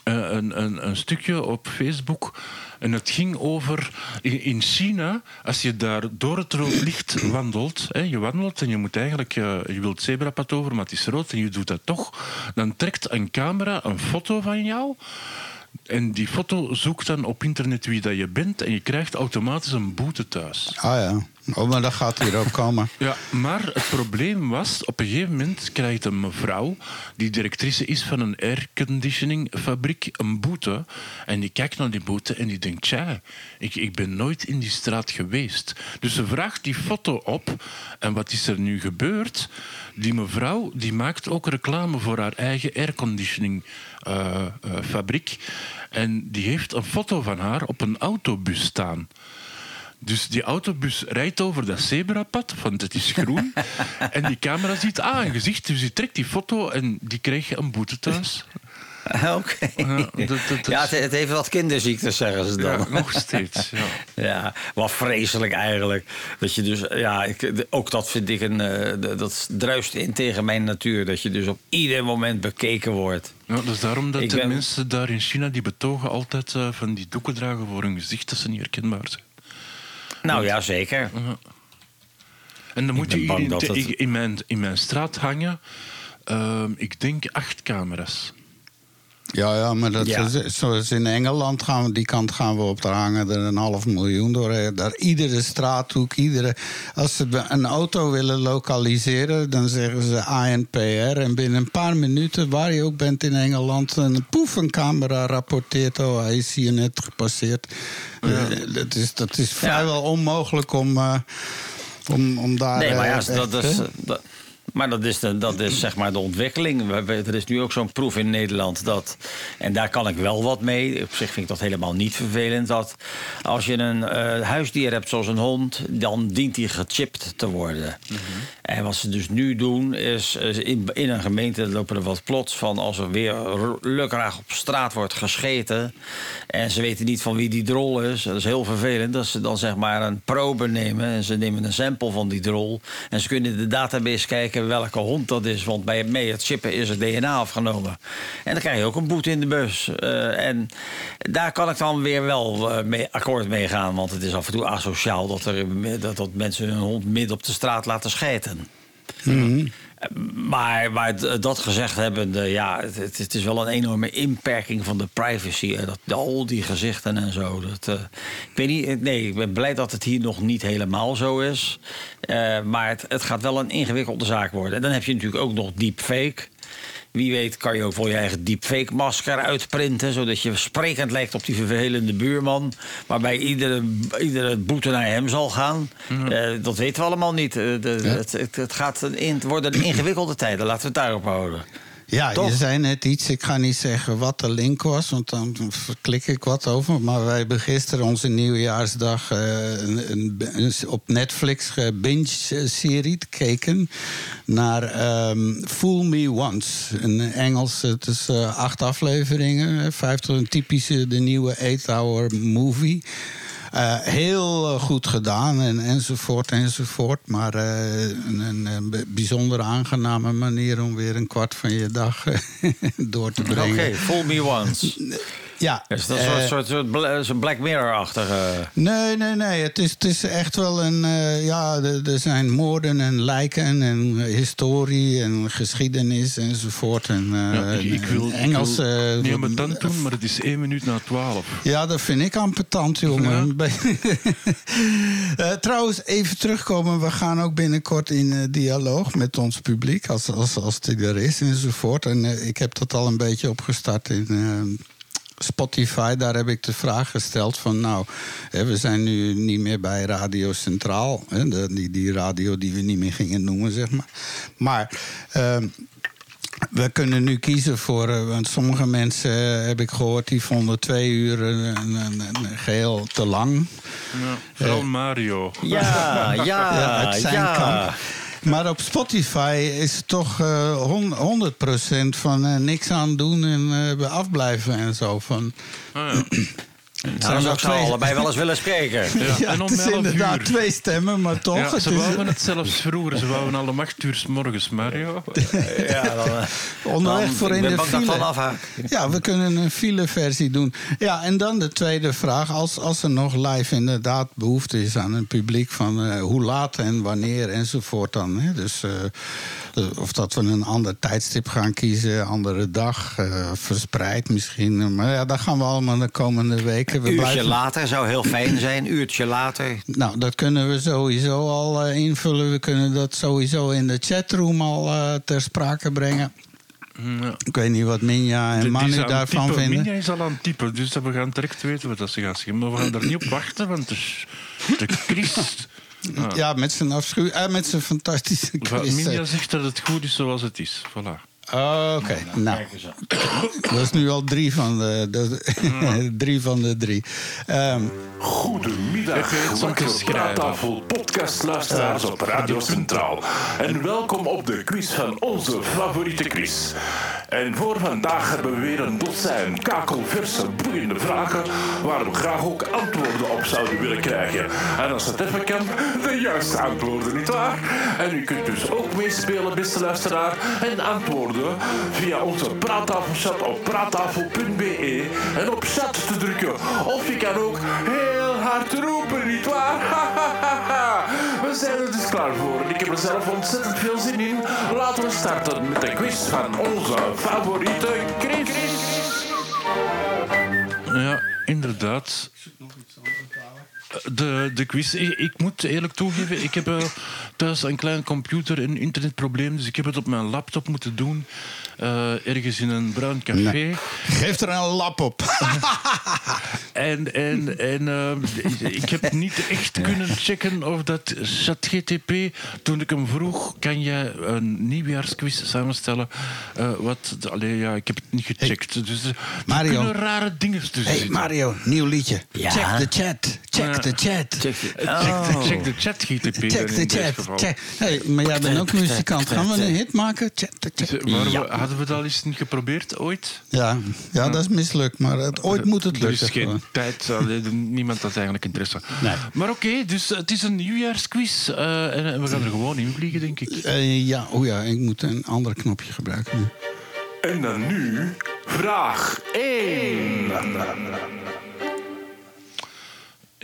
eh, een, een, een stukje op Facebook. En het ging over in, in China, als je daar door het rood licht wandelt, hè, je wandelt en je moet eigenlijk, eh, je wilt zebrapad over, maar het is rood en je doet dat toch, dan trekt een camera een foto van jou. En die foto zoekt dan op internet wie dat je bent en je krijgt automatisch een boete thuis. Ah ja. Oh, maar dat gaat hier ook komen. Ja, maar het probleem was, op een gegeven moment krijgt een mevrouw, die directrice is van een airconditioningfabriek, een boete. En die kijkt naar die boete en die denkt, tja, ik, ik ben nooit in die straat geweest. Dus ze vraagt die foto op. En wat is er nu gebeurd? Die mevrouw die maakt ook reclame voor haar eigen airconditioningfabriek. en die heeft een foto van haar op een autobus staan. Dus die autobus rijdt over dat zebrapad, want het is groen. en die camera ziet ah, een gezicht, dus die trekt die foto en die kreeg een boete thuis. Oké. Ja, het, het heeft wat kinderziektes, zeggen ze dan. Ja, nog steeds. Ja. Ja, wat vreselijk eigenlijk. Dat je dus, ja, ik, ook dat vind ik een. eh, dat druist in tegen mijn natuur. Dat je dus op ieder moment bekeken wordt. Ja, dat is daarom dat Ik de ben- mensen daar in China die betogen altijd eh, van die doeken dragen voor hun gezicht, dat ze niet herkenbaar zijn. Nou ja, zeker. En dan moet je in, het- in, mijn, in mijn straat hangen, ehm, ik denk acht camera's. Ja, ja, maar dat Ja. zoals in Engeland gaan we, die kant gaan we op te hangen er een half miljoen door. Daar iedere straathoek, iedere. Als ze een auto willen lokaliseren, dan zeggen ze ANPR. En binnen een paar minuten, waar je ook bent in Engeland, een poef, een camera rapporteert. Oh, hij is hier net gepasseerd. Eh, dat, is, dat is vrijwel onmogelijk om, eh, om, om daar. Nee, maar ja, eh, dat is. dat- maar dat is, de, dat is zeg maar de ontwikkeling. Er is nu ook zo'n proef in Nederland. Dat, en daar kan ik wel wat mee. Op zich vind ik dat helemaal niet vervelend. Dat als je een eh, huisdier hebt zoals een hond, dan dient die gechipt te worden. En wat ze dus nu doen, is in, in een gemeente lopen er wat plots van als er weer lukraak op straat wordt gescheten. En ze weten niet van wie die drol is. Dat is heel vervelend. Dat ze dan zeg maar een probe nemen. En ze nemen een sample van die drol. En ze kunnen in de database kijken welke hond dat is. Want bij mee het chippen is het DNA afgenomen. En dan krijg je ook een boete in de bus. Eh, en daar kan ik dan weer wel eh, mee akkoord mee gaan. Want het is af en toe asociaal dat, er, dat, dat mensen hun hond midden op de straat laten schijten. Maar, maar d- dat gezegd hebbende, ja, het, het- is wel een enorme inperking van de privacy. hè, Dat, al die gezichten en zo. Dat, eh, ik weet niet, eh, nee, ik ben blij dat het hier nog niet helemaal zo is. Eh, maar het, het gaat wel een ingewikkelde zaak worden. En dan heb je natuurlijk ook nog deepfake. Wie weet kan je ook wel je eigen deepfake-masker uitprinten... zodat je sprekend lijkt op die vervelende buurman... waarbij iedere, iedere boete naar hem zal gaan. Eh, dat weten we allemaal niet. Eh, de- het, het, het gaat een, in- het worden een ingewikkelde tijden. Laten we het daarop houden. Ja, Toch? je zei net iets. Ik ga niet zeggen wat de link was, want dan klik ik wat over. Maar wij hebben gisteren onze nieuwjaarsdag eh, een, een, een op Netflix binge-serie gekeken naar ehm, Fool Me Once. Een Engelse, het is eh, acht afleveringen. eh, Vijf tot een typische, de nieuwe 8-hour movie. Eh, heel eh, goed gedaan en, enzovoort enzovoort. Maar eh, een, een, bijzonder aangename manier om weer een kwart van je dag door te Oké, brengen. fool me once. Ja, Is dat een eh, soort, soort, soort, zo'n Black Mirror-achtige... Nee, nee, nee. Het is, het is echt wel een. eh, ja, er er zijn moorden en lijken en eh, historie en geschiedenis enzovoort. En, eh, Ja, ik, ik wil, Engels. ik wil eh, niet ambetant doen, maar het is één minuut na twaalf. Ja, dat vind ik ambetant, jongen. Eh, trouwens, even terugkomen. We gaan ook binnenkort in eh, dialoog met ons publiek, als, als, als die er is enzovoort. En eh, ik heb dat al een beetje opgestart in. Eh, Spotify, daar heb ik de vraag gesteld van... nou, hè, we zijn nu niet meer bij Radio Centraal. Hè, de, die, die radio die we niet meer gingen noemen, zeg maar. Maar... ehm, We kunnen nu kiezen voor, eh, want sommige mensen eh, heb ik gehoord, die vonden twee uur een, een, een- een geheel te lang. Ja, vooral Mario. Ja, ja, Ja, uit zijn ja. Maar op Spotify is het toch eh, hon- 100% van eh, niks aan doen en eh, afblijven en zo. Van, ja. Nou, dan zou ik ze twee- allebei wel eens willen spreken. Ja, ja, en om het is 11 inderdaad uur. twee stemmen, maar toch. Ja, het ze is, wouden het zelfs vroeger. Ze wouden al om acht uur 's morgens, Mario. Ja, dan, eh, onderweg dan- voor in de file. Ja, we kunnen een file-versie doen. Ja, en dan de tweede vraag. Als, als er nog live inderdaad behoefte is aan een publiek... van eh, hoe laat en wanneer enzovoort dan. Hè? Dus eh, of dat we een ander tijdstip gaan kiezen, andere dag, eh, verspreid misschien. Maar ja, dat gaan we allemaal de komende weken. We Een uurtje blijven- later zou heel fijn zijn. Een uurtje later. Nou, dat kunnen we sowieso al eh, invullen. We kunnen dat sowieso in de chatroom al eh, ter sprake brengen. Ja. Ik weet niet wat Minja en Manu daarvan typen. vinden. Minja is al aan het typen, dus we gaan direct weten wat dat ze gaat zeggen. Maar we gaan daar niet op wachten, want de, de Christ... Ja, met zijn afschuw, eh, met zijn fantastische quiz. Minja zegt dat het goed is zoals het is. Voilà. Oh, Oké, nou, dat is nu al drie van de, de- drie, van de drie. Ehm, Goedemiddag, praattafel podcastluisteraars op Radio Centraal. En welkom op de quiz van onze favoriete quiz. En voor vandaag hebben we weer een dozijn kakelverse, boeiende vragen... waar we graag ook antwoorden op zouden willen krijgen. En als het even kan, de juiste antwoorden, nietwaar? En u kunt dus ook meespelen, beste luisteraar, en antwoorden via onze praattafelchat op praattafel.be en op chat te drukken. Of je kan ook heel hard roepen, nietwaar? We zijn er dus klaar voor ik heb er zelf ontzettend veel zin in. Laten we starten met de quiz van onze favoriete Chris. Ja, inderdaad. De, de quiz. Ik, ik moet eerlijk toegeven, ik heb eh, thuis een klein computer- en internetprobleem. Dus ik heb het op mijn laptop moeten doen. eh, ergens in een bruin café. geef er een lap op. En, en, en eh, ik heb niet echt kunnen checken of dat ChatGTP, toen ik hem vroeg, kan jij een nieuwjaarsquiz samenstellen? Eh, wat, allee, ja, ik heb het niet gecheckt. dus er Mario. kunnen rare dingen tussen hey zitten. Mario, nieuw liedje. Ja. Check de chat. Check Ja. de chat. Check Eh, Check, de, Oh. check chat GTP. Check de chat. Check. Hey, maar jij bent ook muzikant. Gaan we een hit maken? Check de chat. Ja. hadden we dat eens niet geprobeerd ooit? Ja, ja, dat is mislukt. Maar het, ooit moet het Er lukken. is geen tijd, niemand had eigenlijk interesse. Nee. Maar oké, dus het is een nieuwjaarsquiz. eh, en, en we gaan er gewoon in vliegen, denk ik. Eh, ja, oh ja, ik moet een ander knopje gebruiken. nu. En dan nu vraag 1.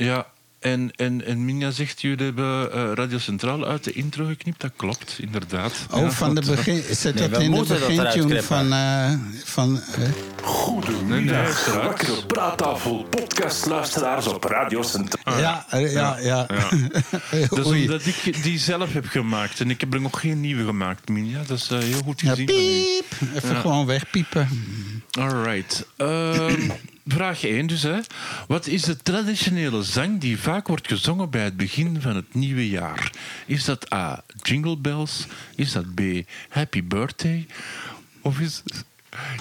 Ja, en, en, en Minja zegt, jullie hebben eh, Radio Centraal uit de intro geknipt. Dat klopt, inderdaad. Oh, Ja, van de begin. Zet Nee, dat in de begintune van. eh van eh, Nee, nee, Goedemiddag, wakkere praattafel podcastluisteraars op Radio Centraal. ja, eh, ja, ja. Dat is Oei. omdat ik die zelf heb gemaakt. En ik heb er nog geen nieuwe gemaakt, Minja. Dat is heel goed Ja, gezien. u. piep. Even gewoon wegpiepen. Alright. Ehm, vraag 1 dus. Hè. Wat is de traditionele zang die vaak wordt gezongen bij het begin van het nieuwe jaar? Is dat A. Jingle Bells? Is dat B. Happy Birthday? Of is...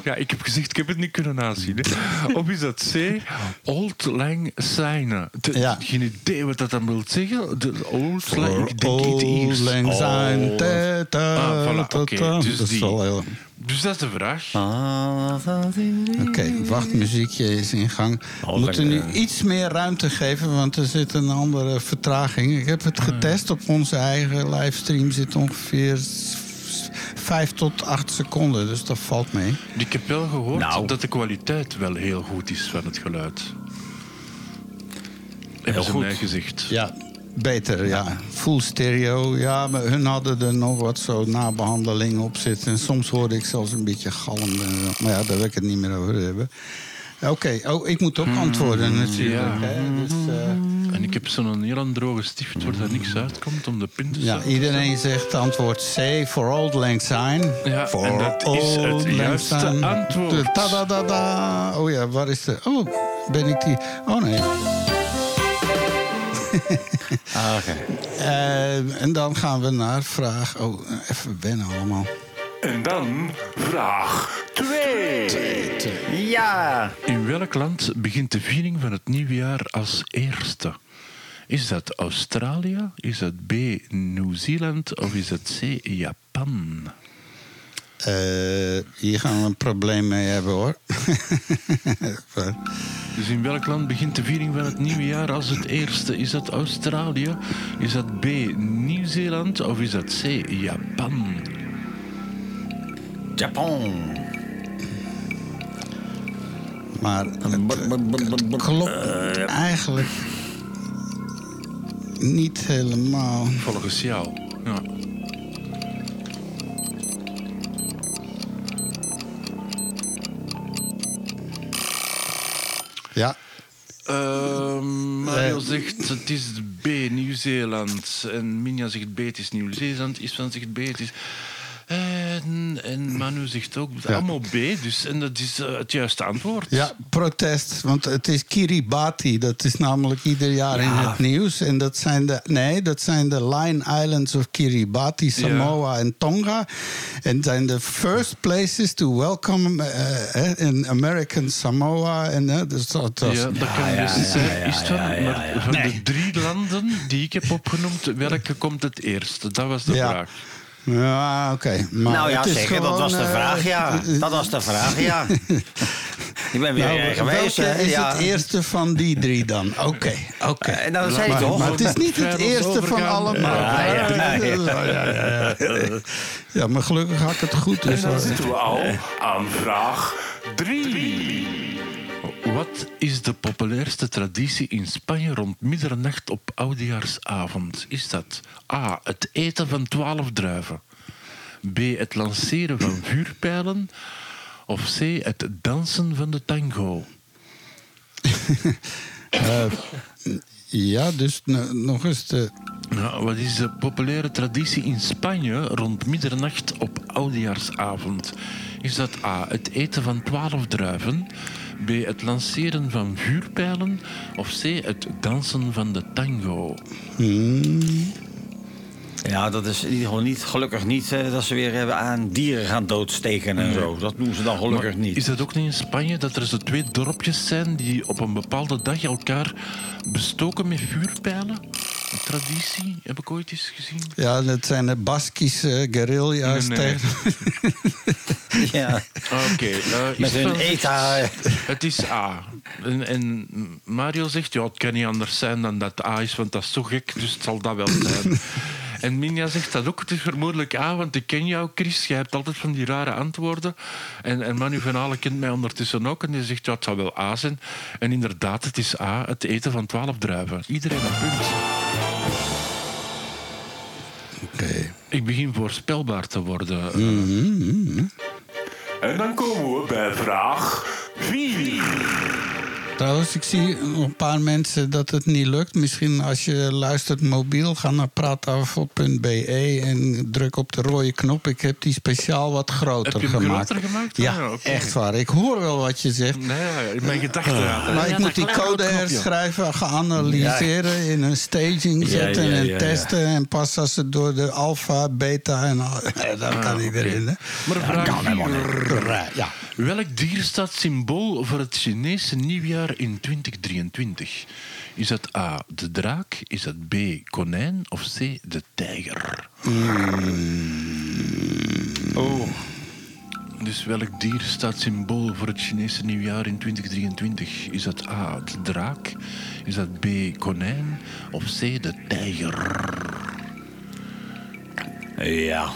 Ja, ik heb gezegd, ik heb het niet kunnen nazien. Hè. Of is dat C. Old Lang Syne? De- Ja. Geen idee wat dat dan wil zeggen. De Old Lang... Ik denk Old lang zijn. Oh. Ta, Ah, voilà, oké, dus dat is die. wel heel... Dus dat is de vraag. Oké, wacht, muziekje is in gang. We moeten nu iets meer ruimte geven, want er zit een andere vertraging. Ik heb het getest op onze eigen livestream. Zit ongeveer s- s- vijf tot acht seconden, dus dat valt mee. Ik heb wel gehoord Nou. dat de kwaliteit wel heel goed is van het geluid. Ze goed. mij gezegd. Ja, beter, ja. Full stereo. Ja, maar hun hadden er nog wat zo nabehandeling op zitten. En soms hoorde ik zelfs een beetje galm. Maar ja, daar wil ik het niet meer over hebben. Oké, oh, ik moet ook antwoorden natuurlijk. ja. Hè? Dus, eh, En ik heb zo'n heel aan droge stift waar er niks uitkomt om de pin te ja, zetten. iedereen zegt antwoord C voor Old Lang Syne. Ja, For en dat is het juiste antwoord. De Ta-da-da-da. Oh ja, waar is de... Oh, ben ik die... Oh nee. Ah, oké. Eh, en dan gaan we naar vraag... Oh, even wennen allemaal. En dan vraag 2. Ja. In welk land begint de viering van het nieuwe jaar als eerste? Is dat Australië? Is dat B. Nieuw-Zeeland? Of is het C. Japan? Eh, hier gaan we een probleem mee hebben hoor. Dus in welk land begint de viering van het nieuwe jaar als het eerste? Is dat Australië? Is dat B. Nieuw-Zeeland? Of is dat C. Japan? Japan. maar het klopt eigenlijk niet helemaal. Volgens jou. Ja. Ja, Ehm, Mario Eh. zegt het is B, Nieuw-Zeeland. En Minja zegt B, het is Nieuw-Zeeland. Isvan zegt B, het is... En, en Manu zegt ook allemaal B, dus, en dat is eh, het juiste antwoord. ja, protest. Want het is Kiribati. Dat is namelijk ieder jaar in het nieuws. En dat zijn de, nee, dat zijn de Line Islands of Kiribati, Samoa en Tonga. En zijn de first places to welcome eh, eh, in American Samoa. En, dus dat was- Ja, dat kan ja, best ja, zijn. ja, Is ja, van, ja, maar ja. van Nee. de drie landen die ik heb opgenoemd, welke komt het eerst? Dat was de Ja. vraag. Ja, oké. Maar Nou ja, zeker. Dat gewoon, was de eh, vraag, ja. Dat was de vraag, ja. Ik ben weer Nou, eh, geweest. welke hè, is ja. het eerste van die drie dan? Oké, oké. Eh, nou, dat zei Maar, toch? maar het is niet het eerste van allemaal. Ja, ja, ja, ja. Ja, maar gelukkig had ik het goed. En Dus dan hoor. zitten we al aan vraag 3. Wat is de populairste traditie in Spanje rond middernacht op oudejaarsavond? Is dat A. Het eten van twaalf druiven? B. Het lanceren van vuurpijlen? Of C. Het dansen van de tango? Ja, dus nog eens de... Nou, wat is de populaire traditie in Spanje rond middernacht op oudejaarsavond? Is dat A. Het eten van twaalf druiven? B. Het lanceren van vuurpijlen? Of C. Het dansen van de tango? Ja, dat is in ieder geval niet, gelukkig niet eh, dat ze weer hebben aan dieren gaan doodsteken en zo. Dat doen ze dan gelukkig Maar niet. Is dat ook niet in Spanje dat er zo twee dorpjes zijn die op een bepaalde dag elkaar bestoken met vuurpijlen? Een traditie heb ik ooit eens gezien. Ja, dat zijn de Baskische guerrilla's Nee. Ja, Oké. eh, met is hun van- ETA. eh, Het is A. En, en Mario zegt, ja, het kan niet anders zijn dan dat A is, want dat is zo gek, dus het zal dat wel zijn. En Minja zegt dat ook, het is vermoedelijk A, want ik ken jou, Chris. Jij hebt altijd van die rare antwoorden. En, en Manu van Halen kent mij ondertussen ook, en die zegt, ja, het zal wel A zijn. En inderdaad, het is A, het eten van twaalf druiven. Iedereen een punt. Oké. Ik begin voorspelbaar te worden. eh, Mhm. En dan komen we bij vraag 4. Trouwens, ik zie een paar mensen dat het niet lukt. Misschien als je luistert mobiel, ga naar praattafel.be en druk op de rode knop. Ik heb die speciaal wat groter Heb je hem gemaakt. groter gemaakt? Ja, ja, oké. echt waar. Ik hoor wel wat je zegt. Nee, mijn gedachten. Maar ik moet die code herschrijven, gaan analyseren, in een staging zetten ja, ja, en ja. testen. En pas als het door de alfa, beta en al, dan kan Ah, ik erin. Hè. Maar vraag. Ja. Welk dier staat symbool voor het Chinese nieuwjaar in 2023? Is dat A, de draak? Is dat B, konijn? Of C, de tijger? Oh, Dus welk dier staat symbool voor het Chinese nieuwjaar in 2023? Is dat A, de draak? Is dat B, konijn? Of C, de tijger? ja.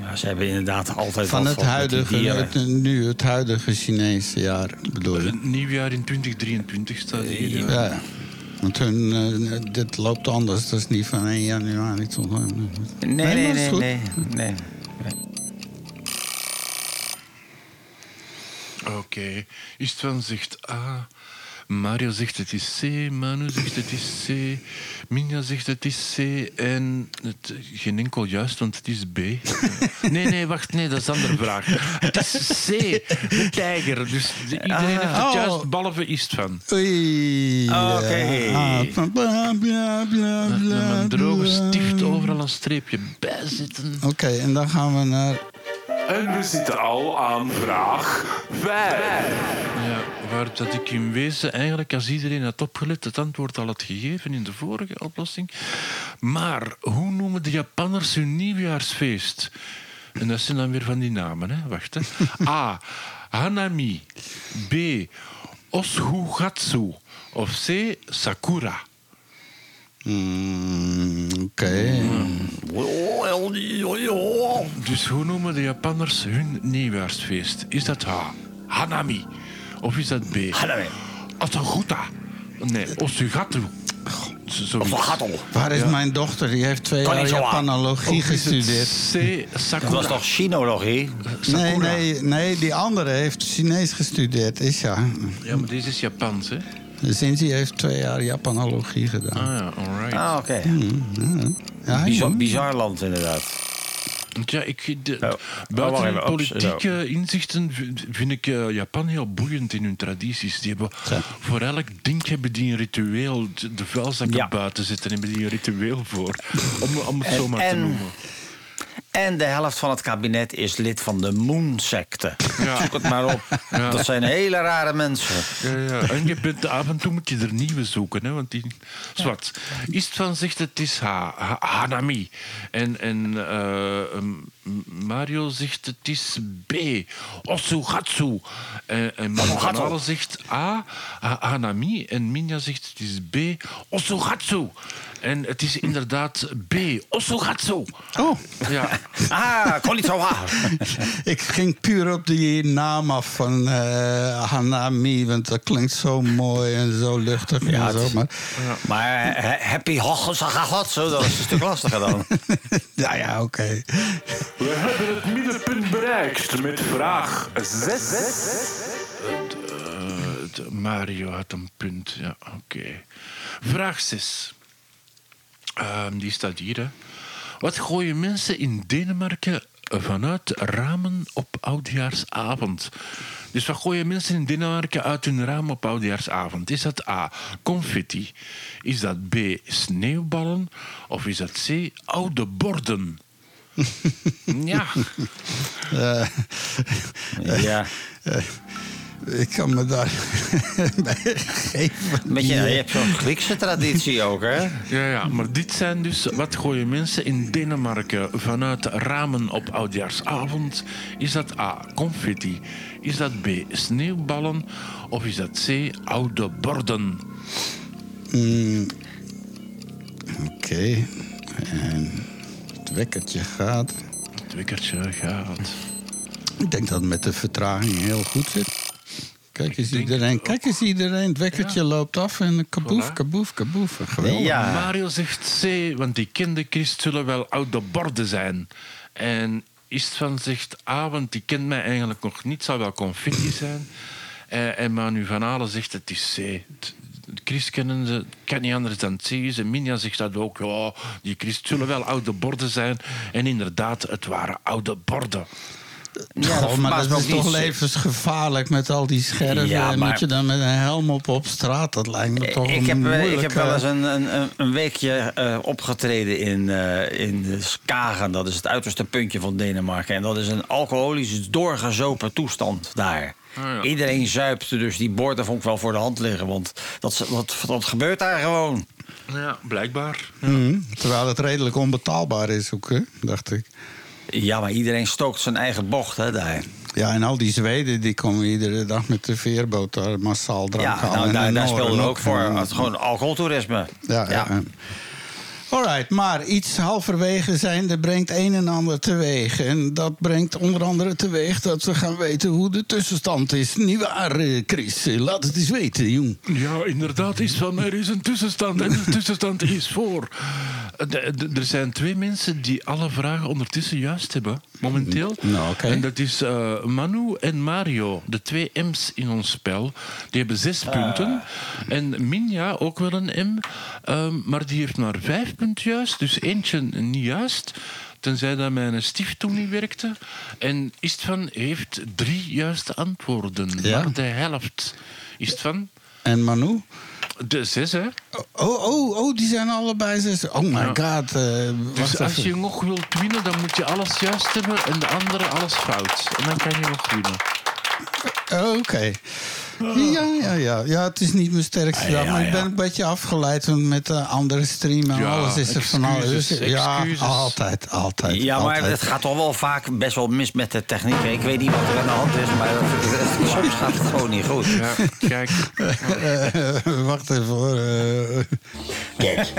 Ja. Ze hebben inderdaad altijd Van het huidige, het, nu het huidige Chinese jaar bedoel je? Het nieuwjaar in 2023 staat hier. ja. Ja, want hun, eh, dit loopt anders. Dat is niet van 1 januari tot... Nee, Nee, nee, nee, goed. nee, nee. Oké. Istvan zegt A. Mario zegt het is C. Manu zegt het is C. Minja zegt het is C. En het, geen enkel juist, want het is B. Nee, nee, wacht. Nee, dat is een andere vraag. Het is C. De tijger. Dus de- iedereen heeft het Oh. juist, behalve Istvan. Oei. Oké. Ah, Met bla, een droge stift overal een streepje bij zitten. Oké, en dan gaan we naar En we zitten al aan vraag 5. Ja, waar dat ik in wezen eigenlijk, als iedereen had opgelet, het antwoord al had gegeven in de vorige oplossing. Maar hoe noemen de Japanners hun nieuwjaarsfeest? En dat zijn dan weer van die namen, hè? Wacht, hè. A. Hanami. B. Oshugatsu. Of C. Sakura. Mm, Oké. Dus hoe noemen de Japanners hun nieuwjaarsfeest? Is dat H. Hanami? Of is dat B. Hanami. Osuguta? Nee, Osugatu. Of gattel. Waar is mijn dochter? Die heeft twee jaar. Japanologie gestudeerd. C. Dat was toch chinologie? Nee, nee, nee, die andere heeft Chinees gestudeerd, is ja. Ja, maar deze is Japans, hè? Sinds hij heeft twee jaar Japanologie gedaan. Ah ja, alright. Ah, oké. Ja, Bizar, bizar land, inderdaad. Ja, ik, de, Oh. Buiten hun politieke inzichten vind ik eh, Japan heel boeiend in hun tradities. Die hebben, voor elk ding hebben die een ritueel. De vuilzakken Ja. buiten zitten hebben die een ritueel voor. Om, om het zo maar te en- noemen. En de helft van het kabinet is lid van de Moon-secte. Ja. Zoek het maar op. Ja. Dat zijn hele rare mensen. Ja, ja. En je bent, af en toe moet je er nieuwe zoeken. Hè, want die, zwart. Istvan zegt het is ha, ha- Hanami. En, en eh, Mario zegt het is B. Osugatsu. En, en Halen zegt A. ha- Hanami. En Minja zegt het is B. Osugatsu. En het is inderdaad B. Osugatsu. Oh, Ja. Ah, konnichiwa. ik ging puur op die naam af van eh, Hanami, want dat klinkt zo mooi en zo luchtig Ja, en zo. Maar Maar eh, happy hoggelsagagatsu, dat is een stuk lastiger dan. ja, ja, oké. We hebben het middenpunt bereikt met vraag 6. Eh, de- Mario had een punt. Ja, oké. Vraag 6. Die staat hier. Hè. Wat gooien mensen in Denemarken vanuit ramen op oudjaarsavond? Dus wat gooien mensen in Denemarken uit hun raam op oudjaarsavond? Is dat A. confetti? Is dat B. sneeuwballen? Of is dat C. oude borden? ja. Eh, Ja. Ik kan me daar bij geven. Beetje, je hebt zo'n Griekse traditie ook, hè? Ja, ja, maar dit zijn dus wat gooien mensen in Denemarken vanuit ramen op oudjaarsavond. Is dat A. confetti? Is dat B. sneeuwballen? Of is dat C. oude borden? Oké. En het wekkertje gaat. Het wekkertje gaat. Ik denk dat het met de vertraging heel goed zit. Kijk eens iedereen, kijk eens iedereen. Het wekkertje loopt af en kaboef, kaboef, kaboef. Geweldig. Ja. Mario zegt C, want die kende Christ zullen wel oude borden zijn. En Istvan zegt A, want die kent mij eigenlijk nog niet, zal wel confetti zijn. Eh, en Manu van Halen zegt het is C. Het- Christ kennen ze, kan niet anders dan C. is. En Minja zegt dat ook. Ja, die Christ zullen wel oude borden zijn. En inderdaad, het waren oude borden. Ja, Goh, maar dat is ook toch levensgevaarlijk met al die scherven. Ja, en maar- moet je dan met een helm op op straat? Dat lijkt me toch Ik heb, moeilijk. ik heb wel eens een, een, een- weekje eh, opgetreden in, eh, in Skagen. Dat is het uiterste puntje van Denemarken. En dat is een alcoholisch doorgezopen toestand daar. Ah, ja. Iedereen zuipt, dus die borden vond ik wel voor de hand liggen. Want dat, dat, dat gebeurt daar gewoon. Ja, blijkbaar. mhm, terwijl het redelijk onbetaalbaar is ook, hè, dacht ik. Ja, maar iedereen stookt zijn eigen bocht hè, daar. Ja, en al die Zweden die komen iedere dag met de veerboot daar massaal drank Ja, halen. nou, En daar, de daar Noorden speelde ook voor. En- Het, gewoon alcoholtoerisme. Ja, ja. ja. Alright, maar iets halverwege zijnde brengt een en ander teweeg. En dat brengt onder andere teweeg dat we gaan weten hoe de tussenstand is. Niet waar, eh, Chris? Laat het eens weten, jong. Ja, inderdaad is van er is een tussenstand en de tussenstand is voor. De- Er zijn twee mensen die alle vragen ondertussen juist hebben, momenteel. Nou, oké. En dat is eh, Manu en Mario, de twee M's in ons spel. Die hebben zes punten. En Minja ook wel een M, ehm, maar die heeft maar vijf punten juist. Dus eentje niet juist. Tenzij dat mijn stift toen niet werkte. En Istvan heeft drie juiste antwoorden. Ja. Maar de helft. Istvan? En Manu? De hè? Oh, oh, oh, die zijn allebei zes. Oh my Ja. god. eh, Dus als even. je nog wilt winnen, dan moet je alles juist hebben en de andere alles fout. En dan kan je nog winnen. Oh, Oké. Ja, ja, ja. Ja, het is niet mijn sterkste dag, maar ik ben een beetje afgeleid met de andere stream en Ja, alles is er van alles. excuses, Ja, excuses. altijd, altijd. Ja, maar altijd. het gaat toch wel vaak best wel mis met de techniek. Ik weet niet wat er aan de hand is, maar het- het- soms gaat het gewoon niet goed. Ja, kijk. Eh, wacht even hoor. eh. Kijk,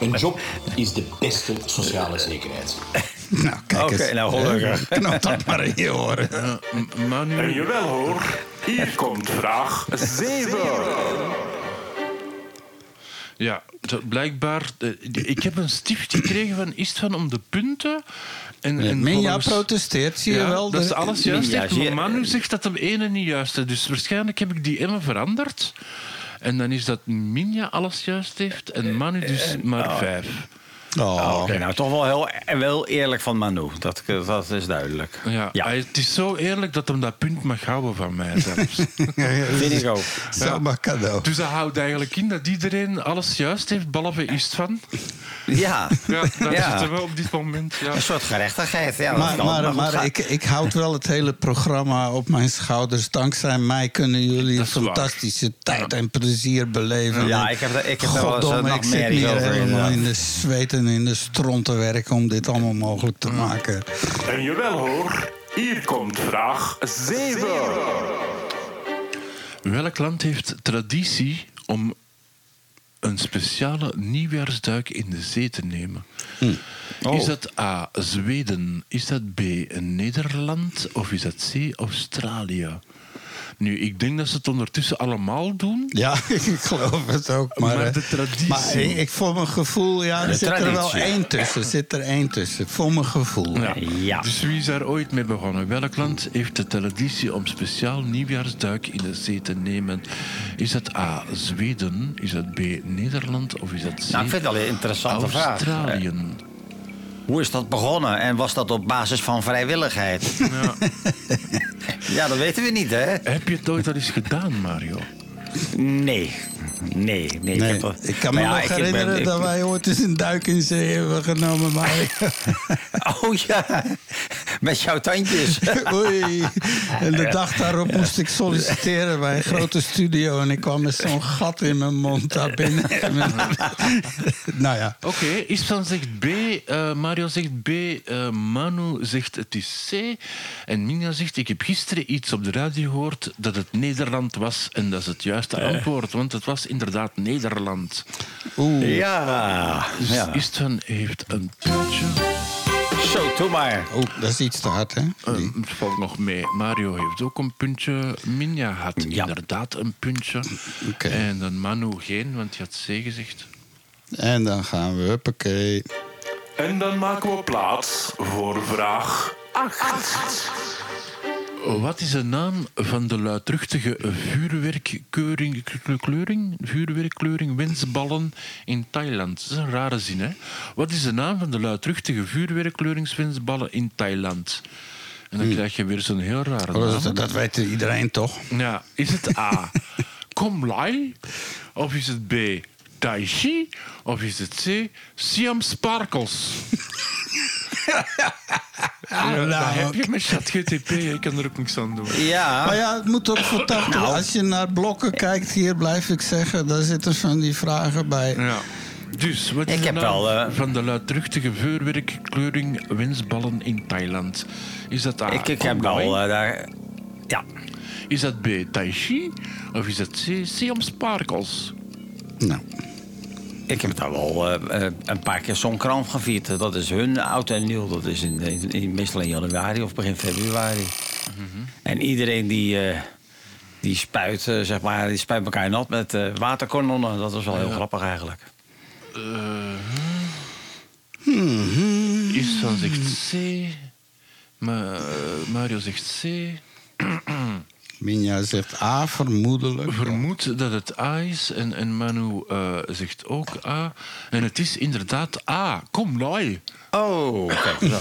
een job is de beste sociale zekerheid. Nou, kijk Oké, eens. nou, gelukkig. Knop dat maar in je horen. Ja, M- Manu, En jawel hoor, hier komt vraag 7. Ja, dat- blijkbaar. eh, Ik heb een stift gekregen van Istvan om de punten. En, en Minja volgens- protesteert, zie je Ja, wel. dat De- is alles juist. Je- maar Manu zegt dat hem ene niet juist is. Dus waarschijnlijk heb ik die Emma veranderd. En dan is dat Minja alles juist heeft en Manu dus maar vijf. Oh. Oké, nou toch wel heel, wel eerlijk van Manu. Dat, dat is duidelijk. Ja, Ja. hij- het is zo eerlijk dat hem dat punt mag houden van mij zelfs. Vind ik ook. Zomaar cadeau. dus dat houdt eigenlijk in dat iedereen alles juist heeft, behalve Istvan. Ja, Ja, dat Ja. zitten we op dit moment. Ja. een soort gerechtigheid. Ja, Maar, kan. maar, maar ik, ik houd wel het hele programma op mijn schouders. Dankzij mij kunnen jullie een waar. fantastische tijd en plezier beleven. Ja, ik heb, er- ik heb er wel eens hier over. helemaal in de zweet en in de stront te werken om dit allemaal mogelijk te maken. En jawel hoor, hier komt vraag 7. Welk land heeft traditie om een speciale nieuwjaarsduik in de zee te nemen? Oh. Is dat A. Zweden? Is dat B. Nederland? Of is dat C. Australië? Nu, ik denk dat ze het ondertussen allemaal doen. Ja, ik geloof het ook. Maar, Maar eh, de traditie. Maar ik, ik voel mijn gevoel, ja, er De zit er wel één tussen. Zit er één tussen. Ik voel mijn gevoel. Ja. Ja. Dus wie is daar ooit mee begonnen? Welk land heeft de traditie om speciaal nieuwjaarsduik in de zee te nemen? Is dat A. Zweden? Is dat B. Nederland? Of is dat C. Nou, ik vind het wel een interessante vraag. Australië? Hoe is dat begonnen en was dat op basis van vrijwilligheid? Ja. ja, dat weten we niet, hè? Heb je het ooit al eens gedaan, Mario? Nee. Nee, nee. Nee, heb toch- ik kan me ja, nog ik ben- herinneren ik- dat wij ooit eens een duik in zee hebben genomen. Maar Oh ja, met jouw tandjes. Oei. En de dag daarop moest ik solliciteren bij een grote studio. En ik kwam met zo'n gat in mijn mond daar binnen. nou ja. Oké, Isvan zegt B, eh, Mario zegt B, eh, Manu zegt het is C. En Minja zegt, ik heb gisteren iets op de radio gehoord dat het Nederland was. En dat is het juiste antwoord, want het was inderdaad Nederland. Oeh. Ja. Dus ja. Istvan heeft een puntje. Zo, doe maar. Oeh, dat is iets te hard, hè? Het valt nog mee. Mario heeft ook een puntje. Minja had Ja. inderdaad een puntje. Oké. En dan Manu geen, want die had C gezegd. En dan gaan we, huppakee. En dan maken we plaats voor vraag 8. Wat is de naam van de luidruchtige vuurwerkkleuring, kleuring, vuurwerkkleuring wensballen in Thailand? Dat is een rare zin, hè? Wat is de naam van de luidruchtige vuurwerkkleuringswensballen in Thailand? En dan krijg je weer zo'n heel rare Oh, naam. dat, dat weet iedereen toch? Ja, is het A. Kom Lai? Of is het B. Tai Chi? Of is het C. Siam Sparkles? ja, nou, daar heb je met ChatGTP, ik kan er ook niks aan doen. Ja. Maar ja, het moet ook voor 80. Nou. Als je naar blokken kijkt, hier blijf ik zeggen, daar zitten van die vragen bij. Ja. Dus, wat is Ik heb naam wel, eh, van de luidruchtige vuurwerkkleuring wensballen in Thailand? Is dat A. Ik, ik heb wel eh, daar... Ja. Is dat B. Tai Chi? Of is dat C. Siam Sparkles? Nou, Ik heb daar wel eh, eh, een paar keer Songkran gevierd. Dat is hun oud en nieuw. Dat is in, in, in- meestal in januari of begin februari. En iedereen die, eh, die spuit, zeg maar, die spuit elkaar nat met waterkanonnen. Dat is wel heel grappig eigenlijk. Is van zegt C. Ma Mario zegt C. Minja zegt A, vermoedelijk. Vermoed dat het A is. En, en Manu eh, zegt ook A. En het is inderdaad A. Kom, Lai. Oh, kijk. zo.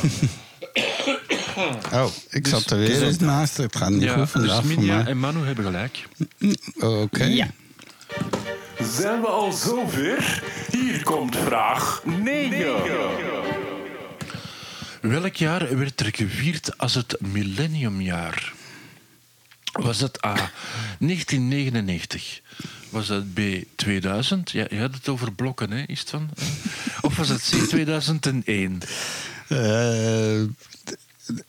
Oh, ik zat er weer eens naast. Het gaat niet Ja, goed vandaag dus Minja en Manu hebben gelijk. Oké. Ja. Zijn we al zover? Hier komt vraag 9. Welk jaar werd er gevierd als het millenniumjaar? Was het A 1999? Was het B 2000? Ja, je had het over blokken, hè, is het van? Of was het C 2001? Eh,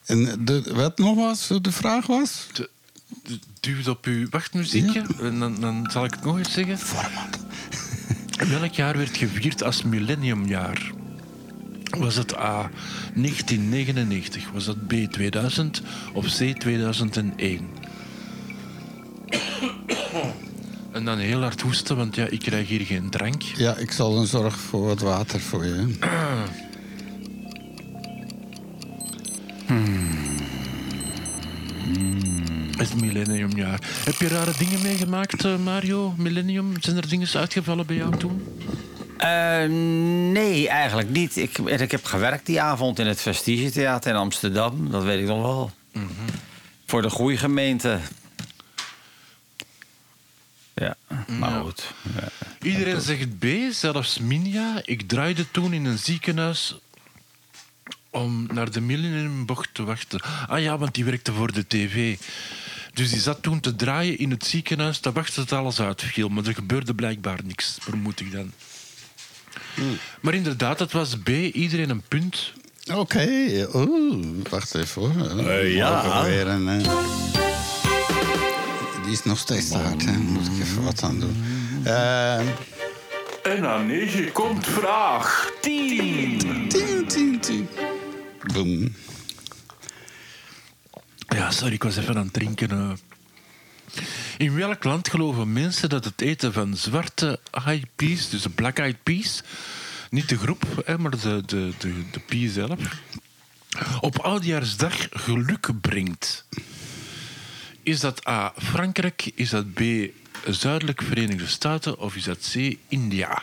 en de, wat nogmaals de vraag was? De- de- Duwt op uw wachtmuziekje en dan, dan zal ik het nog eens zeggen. Welk jaar werd gevierd als millenniumjaar? Was het A 1999? Was het B 2000 of C 2001? En dan heel hard hoesten, want ja, ik krijg hier geen drank. Ja, ik zal dan zorgen voor wat water voor je. Het millenniumjaar. Heb je rare dingen meegemaakt, eh, Mario? Millennium? Zijn er dingen uitgevallen bij jou toen? Eh, nee, eigenlijk niet. Ik, ik heb gewerkt die avond in het Vestige Theater in Amsterdam. Dat weet ik nog wel. Voor de groeigemeente. Ja, maar goed. Ja. Iedereen zegt B, zelfs Minja. Ik draaide toen in een ziekenhuis om naar de millenniumbocht te wachten. Ah ja, want die werkte voor de tv. Dus die zat toen te draaien in het ziekenhuis, te wachten tot alles uitviel. Maar er gebeurde blijkbaar niks, vermoed ik dan. Maar inderdaad, het was B, iedereen een punt. Oké, oeh, wacht even hoor. Eh, ja. Een, eh, Die is nog steeds te hard, hè? Moet ik even wat aan doen. Eh, En aan 9 komt vraag 10. tien, tien, tien. Boom. Ja, sorry, ik was even aan het drinken. eh. In welk land geloven mensen dat het eten van zwarte eyed peas, dus de black eyed peas, niet de groep, hè, maar de, de, de, de pea zelf, op oudjaarsdag geluk brengt? Is dat A. Frankrijk, is dat B. Zuidelijk Verenigde Staten of is dat C. India?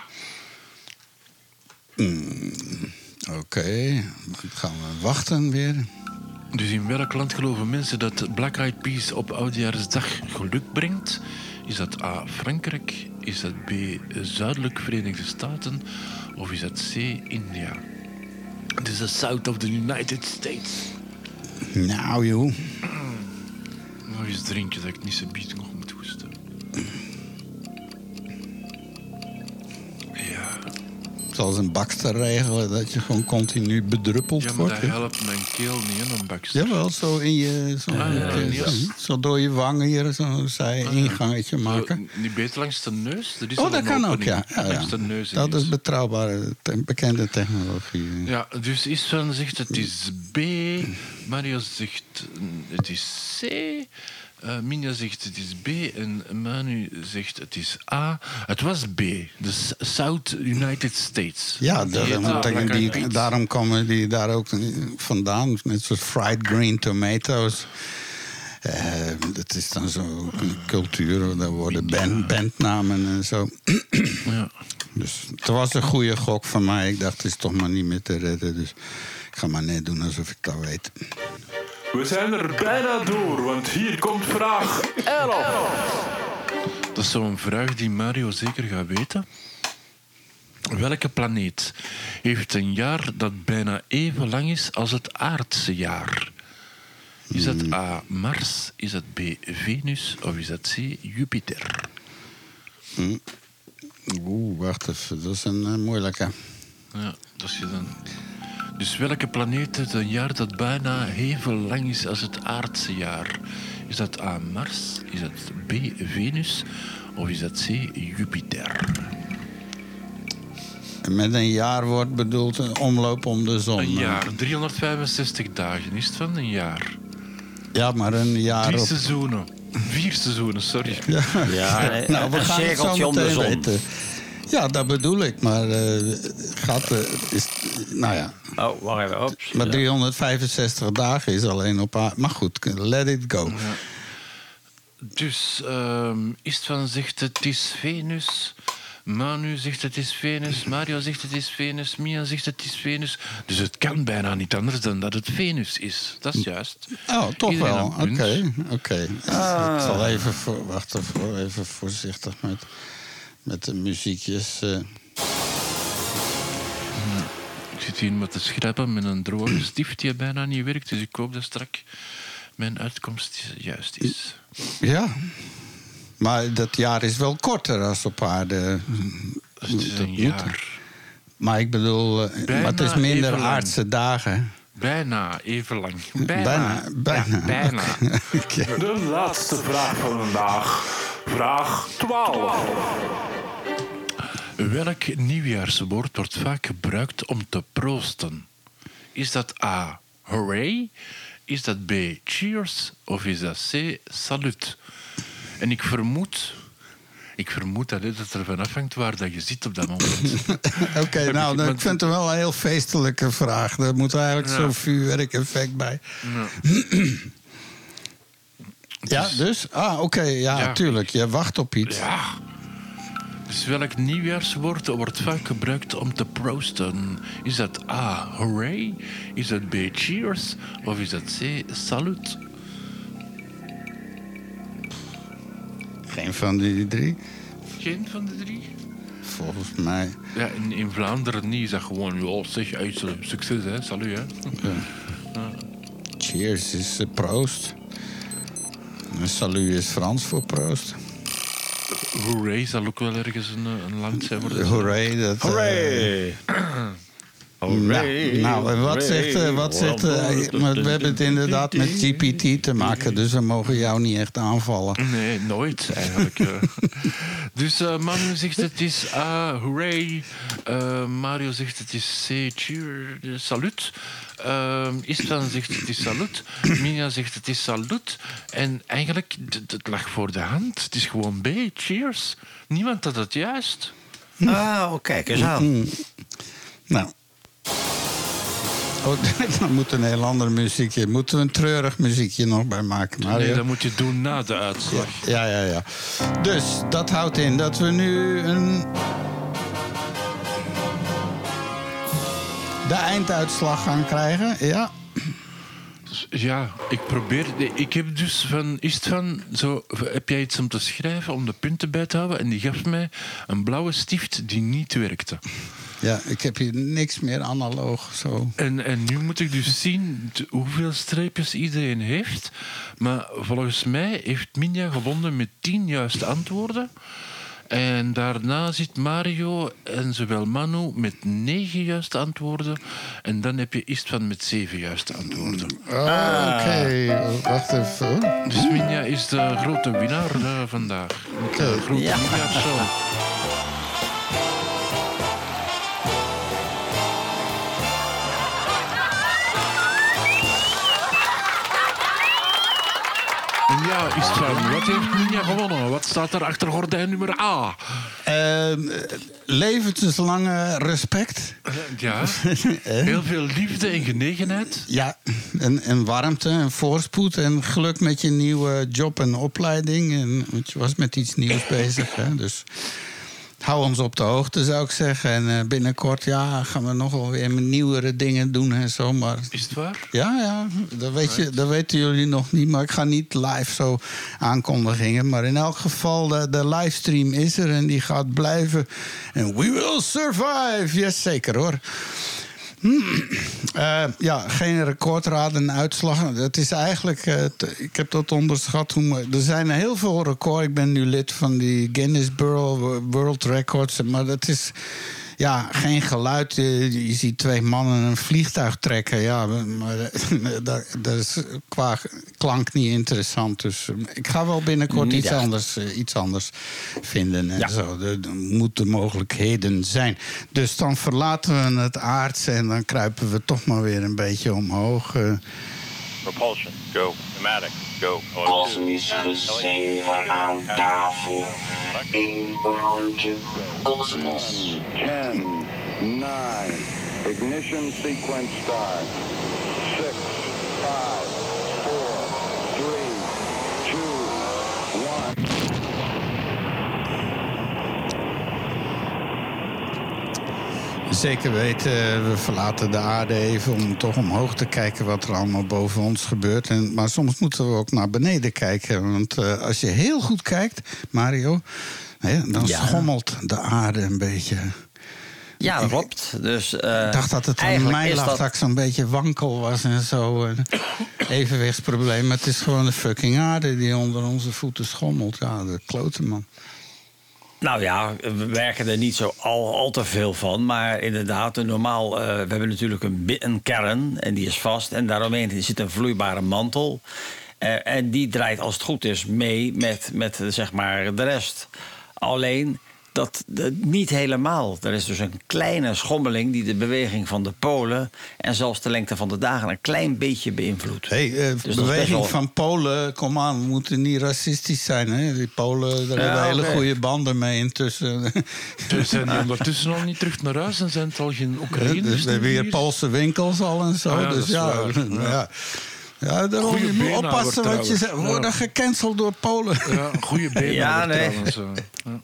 Oké, dan gaan we wachten weer. Dus in welk land geloven mensen dat Black Eyed Peas op Oudjaarsdag geluk brengt? Is dat A. Frankrijk? Is dat B. Zuidelijk Verenigde Staten? Of is dat C. India? Het is de South of the United States. Nou joh. Nog eens drinken dat ik niet zo biet nog moet hoesten. Zoals een bakster regelen, dat je gewoon continu bedruppeld ja maar wordt. dat helpt mijn keel niet, hè, een bakster. Jawel, zo in je... Zo, Ah, ja, ja. zo, zo door je wangen hier, zo zij ingangetje maken. Niet beter langs de neus? Er is Oh, dat kan ook, opening. ja. ja, ja. Langs de neus. Dat is. betrouwbare, bekende technologie. Ja, dus Isvan zegt het is B. Mario zegt het is C. eh Minja zegt het is B. En Manu zegt het is A. Het was B. De South United States. Ja, daarom, eh, die, Peas. daarom komen die daar ook vandaan. Net zoals fried green tomatoes. Eh, dat is dan zo cultuur. Daar worden band, bandnamen en zo. Ja. Dus het was een goede gok van mij. Ik dacht, het is toch maar niet meer te redden. Dus ik ga maar net doen alsof ik dat weet. We zijn er bijna door, want hier komt vraag 11. Dat is zo'n vraag die Mario zeker gaat weten. Welke planeet heeft een jaar dat bijna even lang is als het aardse jaar? Is dat A. Mars, is dat B. Venus of is dat C. Jupiter? Oeh, wacht even. Dat is een eh, moeilijke. Ja, dat is je dan. Dus welke planeet heeft een jaar dat bijna even lang is als het aardse jaar? Is dat A. Mars, is dat B. Venus of is dat C. Jupiter? En met een jaar wordt bedoeld een omloop om de zon. Een jaar, 365 dagen is het van een jaar. Ja, maar een jaar Drie op... seizoenen. Vier seizoenen, sorry. Ja, nou, we een gaan het zo om de zon. weten. Ja, dat bedoel ik. Maar eh gaat, eh, is, nou ja, Oh, wacht even. Ops. maar 365 dagen is alleen op. Maar goed, let it go. Dus ehm Istvan zegt het is Venus. Manu zegt het is Venus. Mario zegt het is Venus. Mia zegt het is Venus. Dus het kan bijna niet anders dan dat het Venus is. Dat is juist. Oh, toch Iedereen wel. Oké, oké. Ik zal even, voor, wacht even, hoor, even voorzichtig met met de muziekjes. eh. Ik zit hier met te schrappen met een droge stift die bijna niet werkt. Dus ik hoop dat strak mijn uitkomst juist is. ja. Maar dat jaar is wel korter als op aarde. Het is een jaar. Maar ik bedoel, eh, Bijna maar het is minder aardse dagen. Bijna even lang. Bijna. Bijna. bijna. Ja, bijna. Oké. De laatste vraag van vandaag. Vraag 12. Welk nieuwjaarswoord wordt vaak gebruikt om te proosten? Is dat A. Hooray? Is dat B. Cheers? Of is dat C. Salut? En ik vermoed... Ik vermoed dat het er van afhangt waar dat je zit op dat moment. Oké, nou, ik- vind het wel een heel feestelijke vraag. Daar moet eigenlijk Ja. zo'n vuurwerk-effect bij. Ja, dus? Ah, oké, ja, Ja. tuurlijk. Je wacht op iets. Ja. Dus welk nieuwjaarswoord wordt vaak gebruikt om te proosten? Is dat A. Hooray? Is dat B. Cheers? Of is dat C. Salut? Geen van die drie, Geen van de drie? volgens mij. Ja, in, in Vlaanderen niet. Is dat gewoon, ja, zeg, uit, succes, hè. Salut, hè. Cheers is eh, proost. Salut is Frans voor proost. Hooray zal ook wel ergens een, eh, een land zijn. Worden. Hooray. Dat, eh, Hooray! Nou, nou, wat zegt... eh, wat zegt eh, maar we hebben het inderdaad met GPT te maken... dus we mogen jou niet echt aanvallen. Nee, nooit eigenlijk. eh. dus eh, Manu zegt het is A, hooray. Eh, Mario zegt het is C, cheer, salut. Uh, Istvan zegt het is salut. Minja zegt het is salut. En eigenlijk, het lag voor de hand. Het is gewoon B, cheers. Niemand had het juist. Ah, oh, kijk eens aan. Nou. Oh, dan moet een heel ander muziekje. Moeten we een treurig muziekje nog bij maken, Mario? Nee, dat moet je doen na de uitslag. Ja, ja, ja. Dus dat houdt in dat we nu een. De einduitslag gaan krijgen. Ja. Ja, ik probeer. Ik heb dus van. Is het van. Zo, heb jij iets om te schrijven om de punten bij te houden? En die gaf mij een blauwe stift die niet werkte. Ja, ik heb hier niks meer analoog. Zo. En, en nu moet ik dus zien hoeveel streepjes iedereen heeft. Maar volgens mij heeft Minja gewonnen met tien juiste antwoorden. En daarna zit Mario en zowel Manu met negen juiste antwoorden. En dan heb je Istvan met zeven juiste antwoorden. Oh, Oké, wacht even. Dus Minja is de grote winnaar eh, vandaag. De grote Ja. En ja, is het van, wat heeft Minja gewonnen? Wat staat er achter gordijn nummer A? Ehm, levenslange respect. Ja, heel veel liefde en genegenheid. Ja, en, en warmte en voorspoed en geluk met je nieuwe job en opleiding. En, want je was met iets nieuws bezig, hè? dus hou ons op de hoogte, zou ik zeggen. En eh, binnenkort ja, gaan we nog wel weer nieuwere dingen doen en zo. Maar Is het waar? ja, ja dat, weet je, dat weten jullie nog niet. Maar ik ga niet live zo aankondigingen. Maar in elk geval, de, de livestream is er en die gaat blijven. En we will survive! Yes, zeker hoor. Eh, ja, geen recordraden en uitslag. Het is eigenlijk, eh, ik heb dat onderschat. Hoe, er zijn heel veel records. Ik ben nu lid van die Guinness World Records. Maar dat is ja, geen geluid. Eh, Je ziet twee mannen een vliegtuig trekken. Ja, maar eh, dat, dat is qua klank niet interessant. Dus eh, ik ga wel binnenkort Niet iets echt. anders, eh, iets anders vinden. En Ja. zo. Er er moeten mogelijkheden zijn. Dus dan verlaten we het aardse en dan kruipen we toch maar weer een beetje omhoog. Eh. Propulsion, go. Pneumatic, go. Kosmische zeven aan tafel. Inboortje kosmos. 10, 9, ignition sequence start. 6, 5, 4, 3, 2, 1. Zeker weten, we verlaten de aarde even om toch omhoog te kijken wat er allemaal boven ons gebeurt. En, maar soms moeten we ook naar beneden kijken. Want eh, als je heel goed kijkt, Mario, Hè, dan Ja. schommelt de aarde een beetje. Ja, dat klopt. Dus, eh, Ik dacht dat het aan mij lag dat- dat ik zo'n beetje wankel was en zo. eh, evenwichtsprobleem. Maar het is gewoon de fucking aarde die onder onze voeten schommelt. Ja, de klote man. Nou ja, we werken er niet zo al, te veel van. Maar inderdaad, normaal, eh, we hebben natuurlijk een, een kern en die is vast. En daaromheen zit een vloeibare mantel. Eh, en die draait als het goed is mee met, met zeg maar de rest. Alleen dat, dat niet helemaal. Er is dus een kleine schommeling die de beweging van de polen... en zelfs de lengte van de dagen een klein beetje beïnvloedt. Hey, eh, Dus is best beweging wel- van Polen, kom aan, we moeten niet racistisch zijn. Hè? Die Polen, daar Ja, hebben we hele goede banden mee intussen. Dus zijn die ondertussen al niet terug naar huis en zijn het al geen Oekraïners? dus we hebben hier hier? Poolse winkels al en zo. Ah ja, dus ja, ja. Ja. ja. daarom, je moet oppassen wat je zegt. We worden Ja. gecanceld door Polen. Ja, goede benen Ja, nee. trouwens. eh. Ja.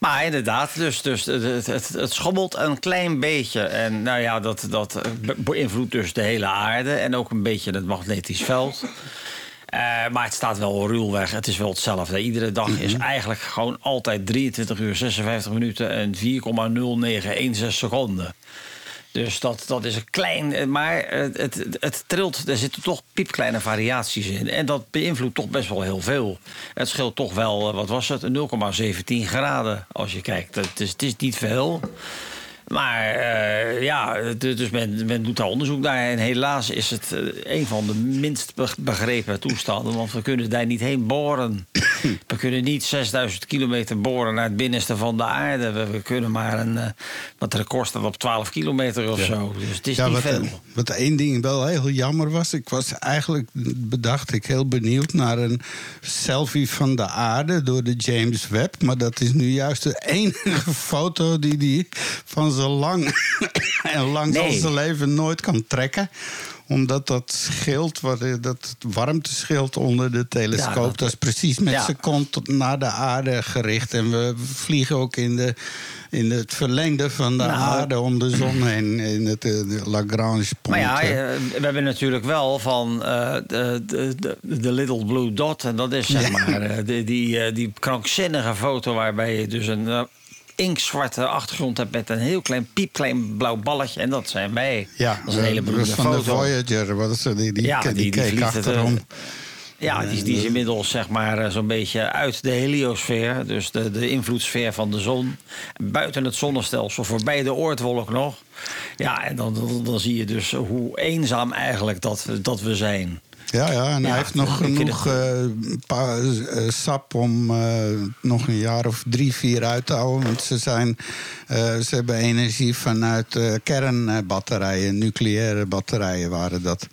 Maar inderdaad, dus, dus het, het, het schommelt een klein beetje. En nou ja, dat, dat be- beïnvloedt dus de hele aarde en ook een beetje het magnetisch veld. Eh, maar het staat wel ruwweg. Het is wel hetzelfde. Iedere dag is eigenlijk gewoon altijd 23 uur 56 minuten en 4,0916 seconden. Dus dat, dat is een klein. eh, Maar het, het, trilt. Er zitten toch piepkleine variaties in. En dat beïnvloedt toch best wel heel veel. Het scheelt toch wel, eh, wat was het? 0,17 graden als je kijkt. Het is, het is niet veel. Maar eh, ja, dus men, men doet daar onderzoek naar. En helaas is het eh, een van de minst be- begrepen toestanden. Want we kunnen daar niet heen boren. we kunnen niet 6000 kilometer boren naar het binnenste van de aarde. We, we kunnen maar een. eh, wat record staat op 12 kilometer of zo. Dus het is Ja, niet wat, veel. wat één ding wel heel jammer was. Ik was eigenlijk, bedacht ik, heel benieuwd naar een selfie van de aarde door de James Webb. Maar dat is nu juist de enige foto die die van zo lang en lang Nee. zijn leven nooit kan trekken omdat dat schild, eh, dat warmteschild onder de telescoop... Ja, dat, dat- is precies met ja. zijn kont tot naar de aarde gericht. En we vliegen ook in, de, in het verlengde van de Nou. aarde om de zon heen... in het eh, Lagrange point. Maar ja, eh. we hebben natuurlijk wel van de, de, de, Little Blue Dot. En dat is zeg Ja. maar die, die, die krankzinnige foto waarbij je dus een inkzwarte achtergrond hebt met een heel klein piepklein blauw balletje. En dat zijn wij. Ja, dat is een hele dat beroemde van de foto. Voyager. Wat is dat? Die, die, Ja, die, die- die keek vliegt het, achterom. eh, Ja, die, die is inmiddels zeg maar eh, zo'n beetje uit de heliosfeer. Dus de, de invloedssfeer van de zon. Buiten het zonnestelsel, voorbij de oortwolk nog. Ja, en dan, dan, dan zie je dus hoe eenzaam eigenlijk dat, dat we zijn. Ja, ja, en Ja, hij heeft nog genoeg eh, pa- eh, sap om eh, nog een jaar of drie, vier uit te houden. Want ze, zijn, ze hebben energie vanuit eh, kernbatterijen, nucleaire batterijen waren dat.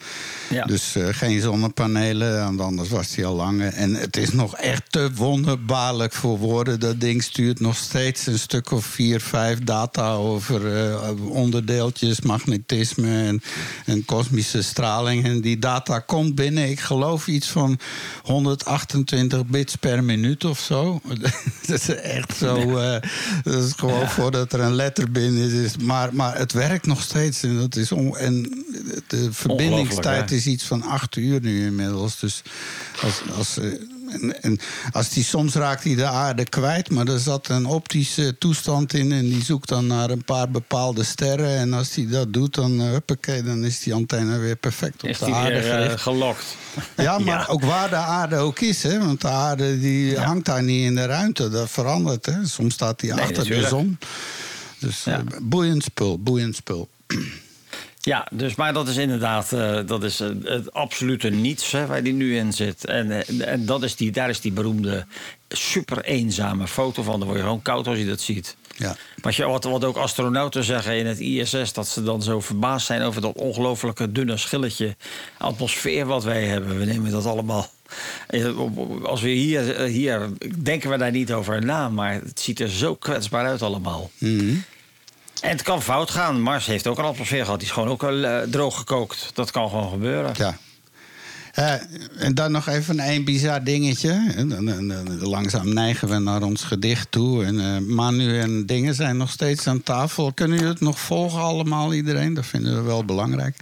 Ja. Dus eh, geen zonnepanelen, want anders was hij al lang. En het is nog echt te wonderbaarlijk voor woorden. Dat ding stuurt nog steeds een stuk of vier, vijf data over eh, onderdeeltjes, magnetisme en, en kosmische straling. En die data komt binnen, ik geloof iets van 128 bits per minuut of zo. dat is echt zo. eh, dat is gewoon voordat er een letter binnen is. Maar, maar het werkt nog steeds. En, dat is on- en de verbindingstijd is iets van acht uur nu inmiddels. Dus als, als, eh, en, en als die, soms raakt hij de aarde kwijt, maar er zat een optische toestand in en die zoekt dan naar een paar bepaalde sterren. En als hij dat doet, dan, eh, huppakee, dan is die antenne weer perfect op Is de die aarde weer eh, gelokt? Ja, maar Ja. ook waar de aarde ook is, hè? want de aarde die hangt daar niet in de ruimte. Dat verandert. Hè? Soms staat die Nee, achter de zon. Dus Ja. eh, boeiend spul, boeiend spul. Ja, dus, maar dat is inderdaad eh, dat is, eh, het absolute niets hè, waar die nu in zit. En, eh, en dat is die, daar is die beroemde super eenzame foto van. Dan word je gewoon koud als je dat ziet. Ja. Wat, je, wat, wat ook astronauten zeggen in het ISS, dat ze dan zo verbaasd zijn over dat ongelooflijke dunne schilletje atmosfeer wat wij hebben. We nemen dat allemaal. Als we hier, hier denken we daar niet over na, maar het ziet er zo kwetsbaar uit allemaal. Mhm. En het kan fout gaan. Mars heeft ook een atmosfeer gehad. Die is gewoon ook eh, droog gekookt. Dat kan gewoon gebeuren. Ja. Eh, en dan nog even een bizar dingetje. Langzaam neigen we naar ons gedicht toe. En, eh, Manu en dingen zijn nog steeds aan tafel. Kunnen jullie het nog volgen allemaal, iedereen? Dat vinden we wel belangrijk.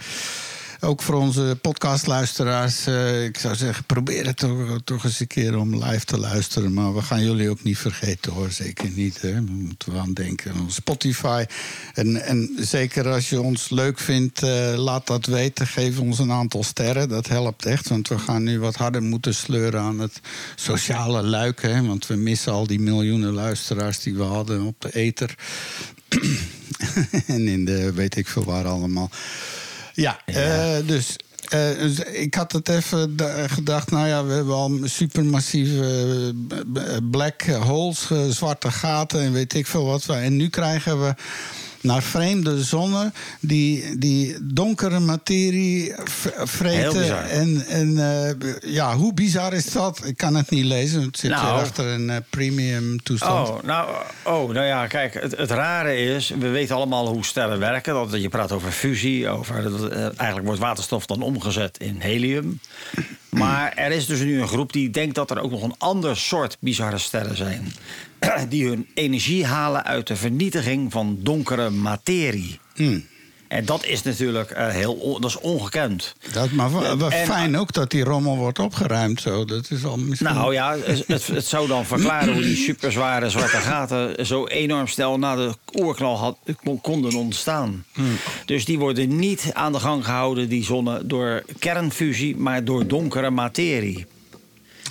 Ook voor onze podcastluisteraars. eh, ik zou zeggen, probeer het toch, toch eens een keer om live te luisteren. Maar we gaan jullie ook niet vergeten hoor. Zeker niet. Hè. We moeten wel aan denken aan Spotify. En, en zeker als je ons leuk vindt, eh, laat dat weten. Geef ons een aantal sterren. Dat helpt echt. Want we gaan nu wat harder moeten sleuren aan het sociale luik. Hè. Want we missen al die miljoenen luisteraars die we hadden op de ether. en in de weet ik veel waar allemaal. Ja, eh, dus. eh, dus ik had het even da- gedacht, nou ja, we hebben al supermassieve eh, black holes, zwarte gaten en weet ik veel wat. we- En nu krijgen we naar vreemde zonnen die, die donkere materie vreten. En, en eh, ja, hoe bizar is dat? Ik kan het niet lezen. Het zit Nou. hier achter een eh, premium toestand. Oh nou, oh, nou ja, kijk, het, het rare is, we weten allemaal hoe sterren werken. Dat, je praat over fusie, over, dat, eh, eigenlijk wordt waterstof dan omgezet in helium. Maar er is dus nu een groep die denkt dat er ook nog een ander soort bizarre sterren zijn. Die hun energie halen uit de vernietiging van donkere materie. Hmm. En dat is natuurlijk eh, heel dat is ongekend. Dat, maar En- fijn ook dat die rommel wordt opgeruimd. Zo. Dat is al misschien... Nou ja, het, het zou dan verklaren hoe die superzware zwarte gaten zo enorm snel na de oerknal had, konden ontstaan. Dus die worden niet aan de gang gehouden, die zonnen, door kernfusie, maar door donkere materie.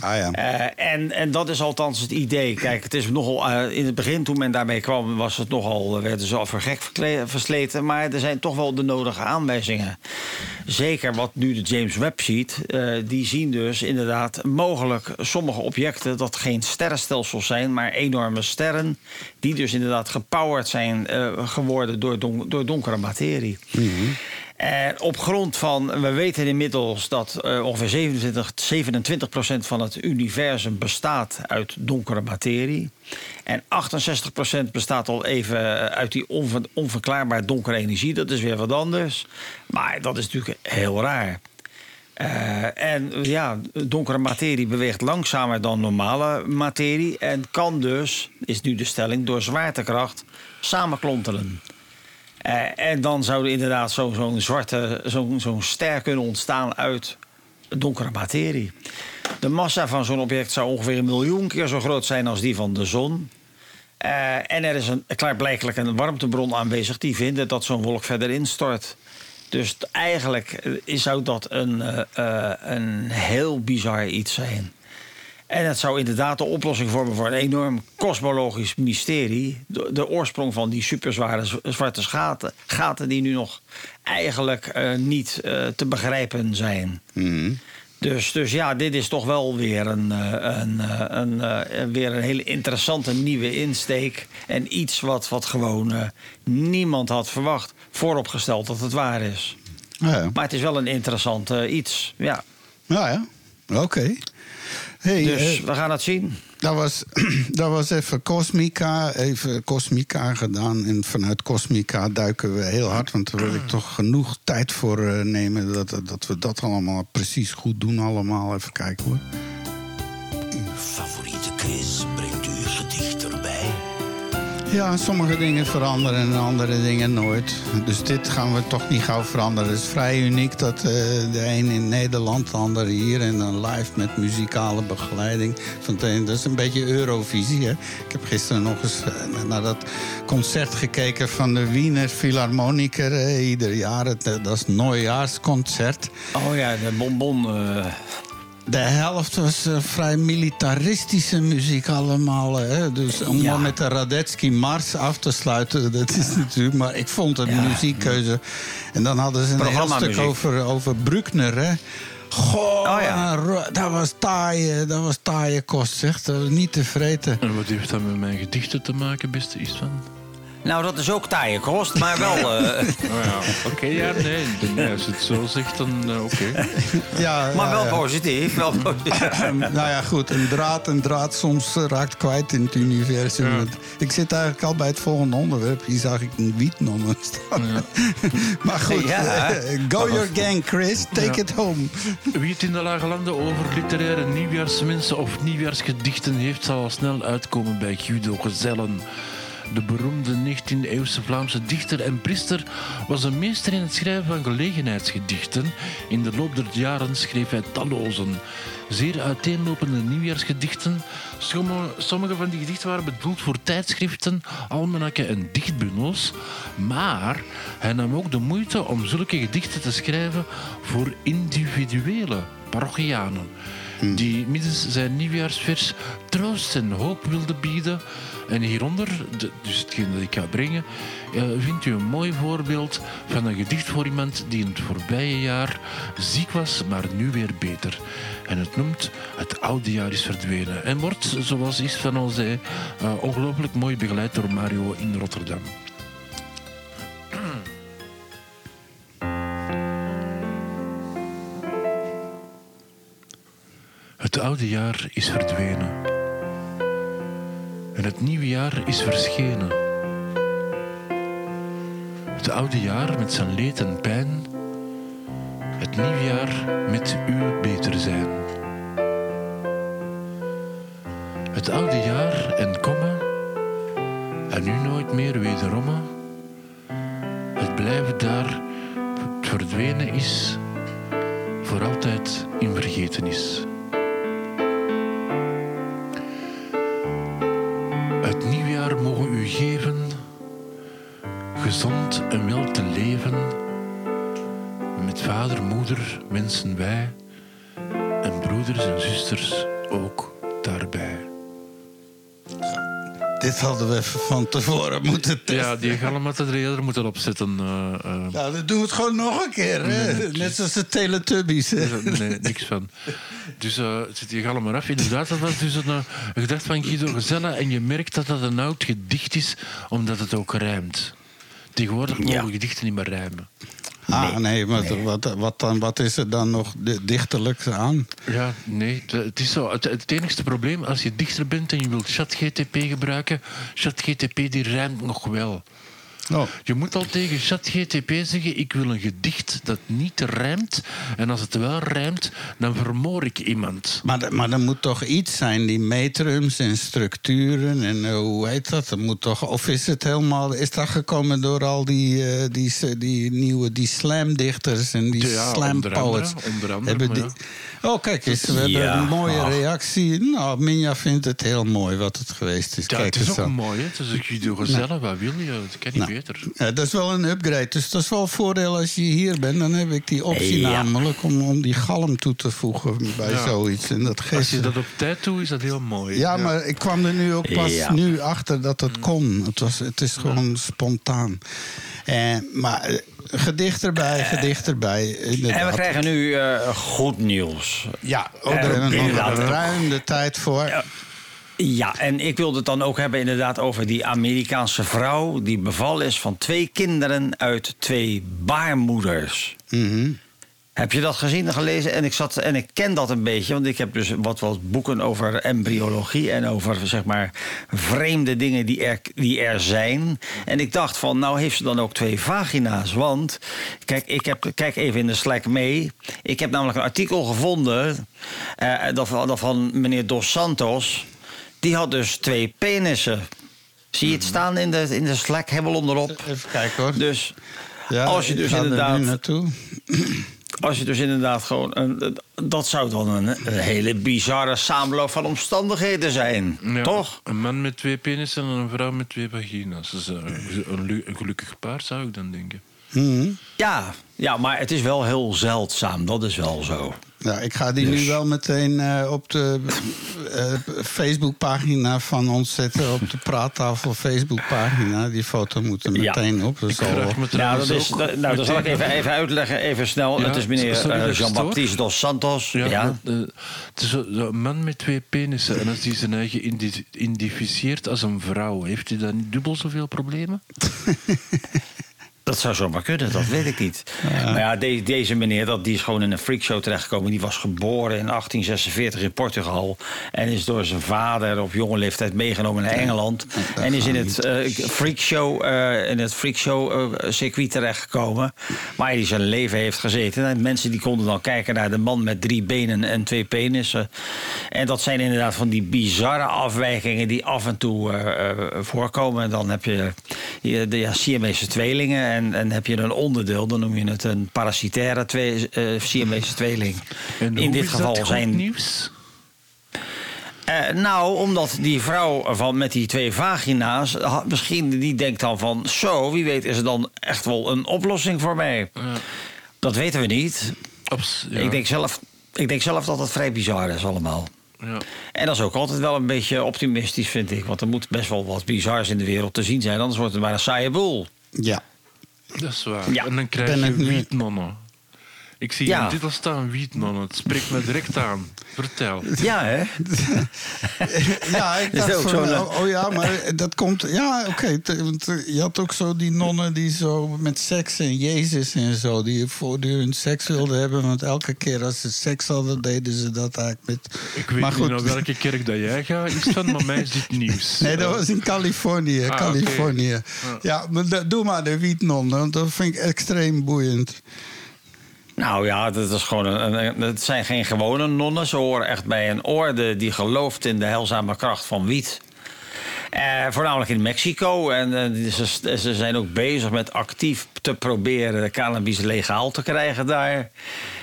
Ah ja. Eh, en, en dat is althans het idee. Kijk, het is nogal, eh, in het begin toen men daarmee kwam, was het nogal, eh, werden ze al voor gek versleten. Maar er zijn toch wel de nodige aanwijzingen. Zeker wat nu de James Webb ziet, die zien dus inderdaad mogelijk sommige objecten dat geen sterrenstelsels zijn, maar enorme sterren. Die dus inderdaad gepowerd zijn geworden door, don- door donkere materie. En op grond van, we weten inmiddels dat eh, ongeveer 27, 27 procent van het universum bestaat uit donkere materie. En 68 procent bestaat al even uit die onver- onverklaarbaar donkere energie. Dat is weer wat anders. Maar dat is natuurlijk heel raar. Eh, en ja, donkere materie beweegt langzamer dan normale materie. En kan dus, is nu de stelling, door zwaartekracht samenklontelen. Eh, en dan zou er inderdaad zo- zo'n zwarte, zo'n ster kunnen ontstaan uit donkere materie. De massa van zo'n object zou ongeveer een miljoen keer zo groot zijn als die van de zon. Eh, en er is een, klaarblijkelijk een warmtebron aanwezig die vinden dat zo'n wolk verder instort. Dus eigenlijk eh, zou dat een, een heel bizar iets zijn. En het zou inderdaad de oplossing vormen voor een enorm kosmologisch mysterie. De, de oorsprong van die superzware zwarte gaten, gaten die nu nog eigenlijk eh, niet eh, te begrijpen zijn. Dus, dus ja, dit is toch wel weer een, eh, een, een, weer een hele interessante nieuwe insteek. En iets wat, wat gewoon niemand had verwacht. Vooropgesteld dat het waar is. Ja, ja. Maar het is wel een interessant iets. Ja. Ja, ja. Oké. Hey, Dus eh, we gaan het zien. dat, was, dat was even Cosmica. Even Cosmica gedaan. En vanuit Cosmica duiken we heel hard. Want daar wil ik toch genoeg tijd voor eh, nemen. Dat, dat we dat allemaal precies goed doen. Allemaal even kijken hoor. Uw favoriete quiz Ja, sommige dingen veranderen en andere dingen nooit. Dus dit gaan we toch niet gauw veranderen. Het is vrij uniek dat eh, de een in Nederland, de ander hier... en dan live met muzikale begeleiding. Dat is een beetje Eurovisie, hè. Ik heb gisteren nog eens eh, naar dat concert gekeken... van de Wiener Philharmoniker. eh, ieder jaar, dat is het. Oh ja, de bonbon. Eh, De helft was eh, vrij militaristische muziek allemaal. Hè? Dus om Ja. maar met de Radetzky Mars af te sluiten, dat is natuurlijk... Maar ik vond het Ja. muziekkeuze... En dan hadden ze een heel stuk over, over Bruckner, hè? Goh, Oh ja. ro- dat was taaie, dat was taaie kost, zeg. Dat was niet te vreten. En wat heeft dat met mijn gedichten te maken, beste Istvan? Nou, dat is ook taaie kost, maar wel. eh, Oh ja, oké, ja, nee. Als je het zo zegt, dan eh, oké. Ja, maar ja, wel ja. positief. Wel positief. nou ja, goed. Een draad, een draad soms raakt kwijt in het universum. Ja. Ik zit eigenlijk al bij het volgende onderwerp. Hier zag ik een wietnommer staan. maar goed, Ja. eh, go your gang, Chris. Take Ja. it home. Wie het in de Lage Landen over literaire nieuwjaarsmensen of nieuwjaarsgedichten heeft, zal al snel uitkomen bij Guido Gezellen. De beroemde 19e-eeuwse Vlaamse dichter en priester, was een meester in het schrijven van gelegenheidsgedichten. In de loop der jaren schreef hij tallozen, zeer uiteenlopende nieuwjaarsgedichten. Sommige, van die gedichten waren bedoeld voor tijdschriften, almanakken en dichtbundels. Maar hij nam ook de moeite om zulke gedichten te schrijven voor individuele parochianen die middels zijn nieuwjaarsvers troost en hoop wilde bieden. En hieronder, de- dus hetgeen dat ik ga brengen, eh, vindt u een mooi voorbeeld van een gedicht voor iemand die in het voorbije jaar ziek was, maar nu weer beter. En het noemt Het oude jaar is verdwenen. En wordt, zoals is van al zei, eh, ongelooflijk mooi begeleid door Mario in Rotterdam. Het oude jaar is verdwenen. En het nieuwe jaar is verschenen. Het oude jaar met zijn leed en pijn. Het nieuwe jaar met uw beter zijn. Het oude jaar en komma. En nu nooit meer wederomme. Het blijven daar. Het verdwenen is. Voor altijd in vergetenis. Wij en broeders en zusters ook daarbij. Dit hadden we even van tevoren moeten testen. Ja, die galm had er eerder moeten opzetten. eh, eh. Nou, dan doen we het gewoon nog een keer. Hè? Nee, Net zoals de Teletubbies. hè? Nee, niks van. Dus eh, het zit hier allemaal af. Inderdaad, dat was dus een, eh, een gedacht van Guido Gezella. En je merkt dat dat een oud gedicht is, omdat het ook rijmt. Tegenwoordig mogen gedichten niet meer rijmen. Ah, nee, maar Wat, wat, dan, wat is er dan nog di- dichterlijk aan? Ja, nee. Het- Het is zo. Het, het enigste probleem, als je dichter bent en je wilt ChatGTP gebruiken, ChatGTP die rijmt nog wel. Oh. Je moet al tegen ChatGTP zeggen: ik wil een gedicht dat niet rijmt. En als het wel rijmt, dan vermoor ik iemand. Maar, er- maar er moet toch iets zijn, die metrums en structuren en eh, hoe heet dat? Er moet toch, of is het helemaal, is dat gekomen door al die, eh, die, die nieuwe, die slamdichters en die Ja, slam poets? onder andere, Hebben. Oh, kijk eens, we hebben Ja, een mooie ach. reactie. Nou, Minja vindt het heel mooi wat het geweest is. Ja, kijk het is ook mooi, hè? Het is ook Guido Gezelle. Wat wil je? Het kan niet Nou, beter. Ja, dat is wel een upgrade. Dus dat is wel een voordeel als je hier bent. Dan heb ik die optie Ja. namelijk om, om die galm toe te voegen bij Ja. zoiets. En dat geeft Als je dat op tijd doet, is dat heel mooi. Ja, maar ik kwam er nu ook pas Ja. nu achter dat het kon. Het, was, het is gewoon spontaan. Eh, maar gedicht erbij, gedicht erbij. En we krijgen nu eh, goed nieuws. Ja, daar hebben we nog inderdaad. ruim de tijd voor. Ja, en ik wilde het dan ook hebben inderdaad over die Amerikaanse vrouw... die bevallen is van twee kinderen uit twee baarmoeders. Mhm. Heb je dat gezien en gelezen? En ik, zat, en ik ken dat een beetje, want ik heb dus wat, wat boeken over embryologie... en over, zeg maar, vreemde dingen die er, die er zijn. En ik dacht van, nou heeft ze dan ook twee vagina's. Want, kijk, ik heb, kijk even in de Slack mee. Ik heb namelijk een artikel gevonden... eh, dat, dat van meneer Dos Santos... Die had dus twee penissen. Zie je het staan in de, in de Slack, hebbel onderop? Even kijken hoor. Dus Ja, als je dus er inderdaad... naartoe. Als je dus inderdaad gewoon... Een, dat zou dan een, een hele bizarre samenloop van omstandigheden zijn. Ja, Toch? Een man met twee penissen en een vrouw met twee vagina's. Dat is eh, een, lu- een gelukkig paar, zou ik dan denken. Mhm. Ja, ja, maar het is wel heel zeldzaam. Dat is wel zo. Ja, ik ga die Dus- nu wel meteen eh, op de eh, Facebookpagina van ons zetten. Op de praattafel Facebookpagina. Die foto moet er Ja. meteen op. Dat is al- Nou, dat is, dat- nou, dat zal ik even, even uitleggen, even snel. Ja, het is meneer eh, ik Jean-Baptiste dos Santos. Ja, het is een man met twee penissen. En als hij zijn eigen indi- identificeert als een vrouw, heeft hij dan niet dubbel zoveel problemen? Dat zou zomaar kunnen, dat weet ik niet. Maar ja, de- deze meneer dat, die is gewoon in een freakshow terechtgekomen. Die was geboren in 1846 in Portugal. En is door zijn vader op jonge leeftijd meegenomen naar Engeland. En is in het eh, freakshow, eh, in het freakshow eh, circuit terechtgekomen. Waar hij zijn leven heeft gezeten. En mensen die konden dan kijken naar de man met drie benen en twee penissen. En dat zijn inderdaad van die bizarre afwijkingen die af en toe voorkomen. En dan heb je je- de ja, Siamese tweelingen. En, en heb je een onderdeel, dan noem je het een parasitaire twee, eh, Siamese tweeling. En In dit is geval dat zijn. nieuws? Eh, nou, omdat die vrouw van, met die twee vagina's... ha- misschien die denkt dan van... zo, wie weet is er dan echt wel een oplossing voor mij. Dat weten we niet. Ops, ja. Ik, denk zelf, ik denk zelf dat het vrij bizar is allemaal. Ja. En dat is ook altijd wel een beetje optimistisch, vind ik. Want er moet best wel wat bizars in de wereld te zien zijn. Anders wordt het maar een saaie boel. Ja. Dat is waar. Ja. En dan krijg Ben je nu- wietnonnen. Ik zie Ja. in de titel staan wietnonnen. Het spreekt me direct aan. Vertel. Ja, hè? Ja, ik dacht ook van, zo'n, eh, oh, oh ja, maar dat komt... Ja, oké, want eh, je had ook zo die nonnen die zo met seks en Jezus en zo... die voortdurend seks wilden hebben. Want elke keer als ze seks hadden, deden ze dat eigenlijk met... Ik weet maar niet naar welke kerk dat jij gaat, is van, maar mij is dit nieuws. Nee, dat was in Californië. Ah, Californië. Ja, maar doe maar de wietnonnen, want dat vind ik extreem boeiend. Nou ja, dat, is gewoon een, het zijn geen gewone nonnen. Ze horen echt bij een orde die gelooft in de heilzame kracht van wiet. Eh, voornamelijk in Mexico. En eh, ze, zijn ook bezig met actief te proberen cannabis legaal te krijgen daar.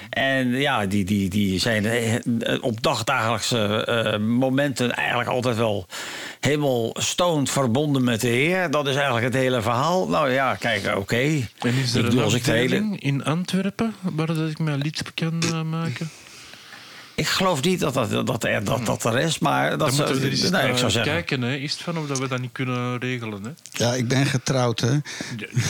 En ja, die, die, die zijn eh, op dagdagelijkse eh, momenten eigenlijk altijd wel helemaal stoned verbonden met de Heer. Dat is eigenlijk het hele verhaal. Nou ja, kijk, oké. En is er Ik een hele- in Antwerpen waar dat ik mijn lied kan eh, maken? Ik geloof niet dat dat, dat, er, dat, dat er is, maar dat zou- we er eens nee, ik zou zeggen. kijken. Hè. Is het van of dat we dat niet kunnen regelen? Hè? Ja, ik ben getrouwd, hè. Ja,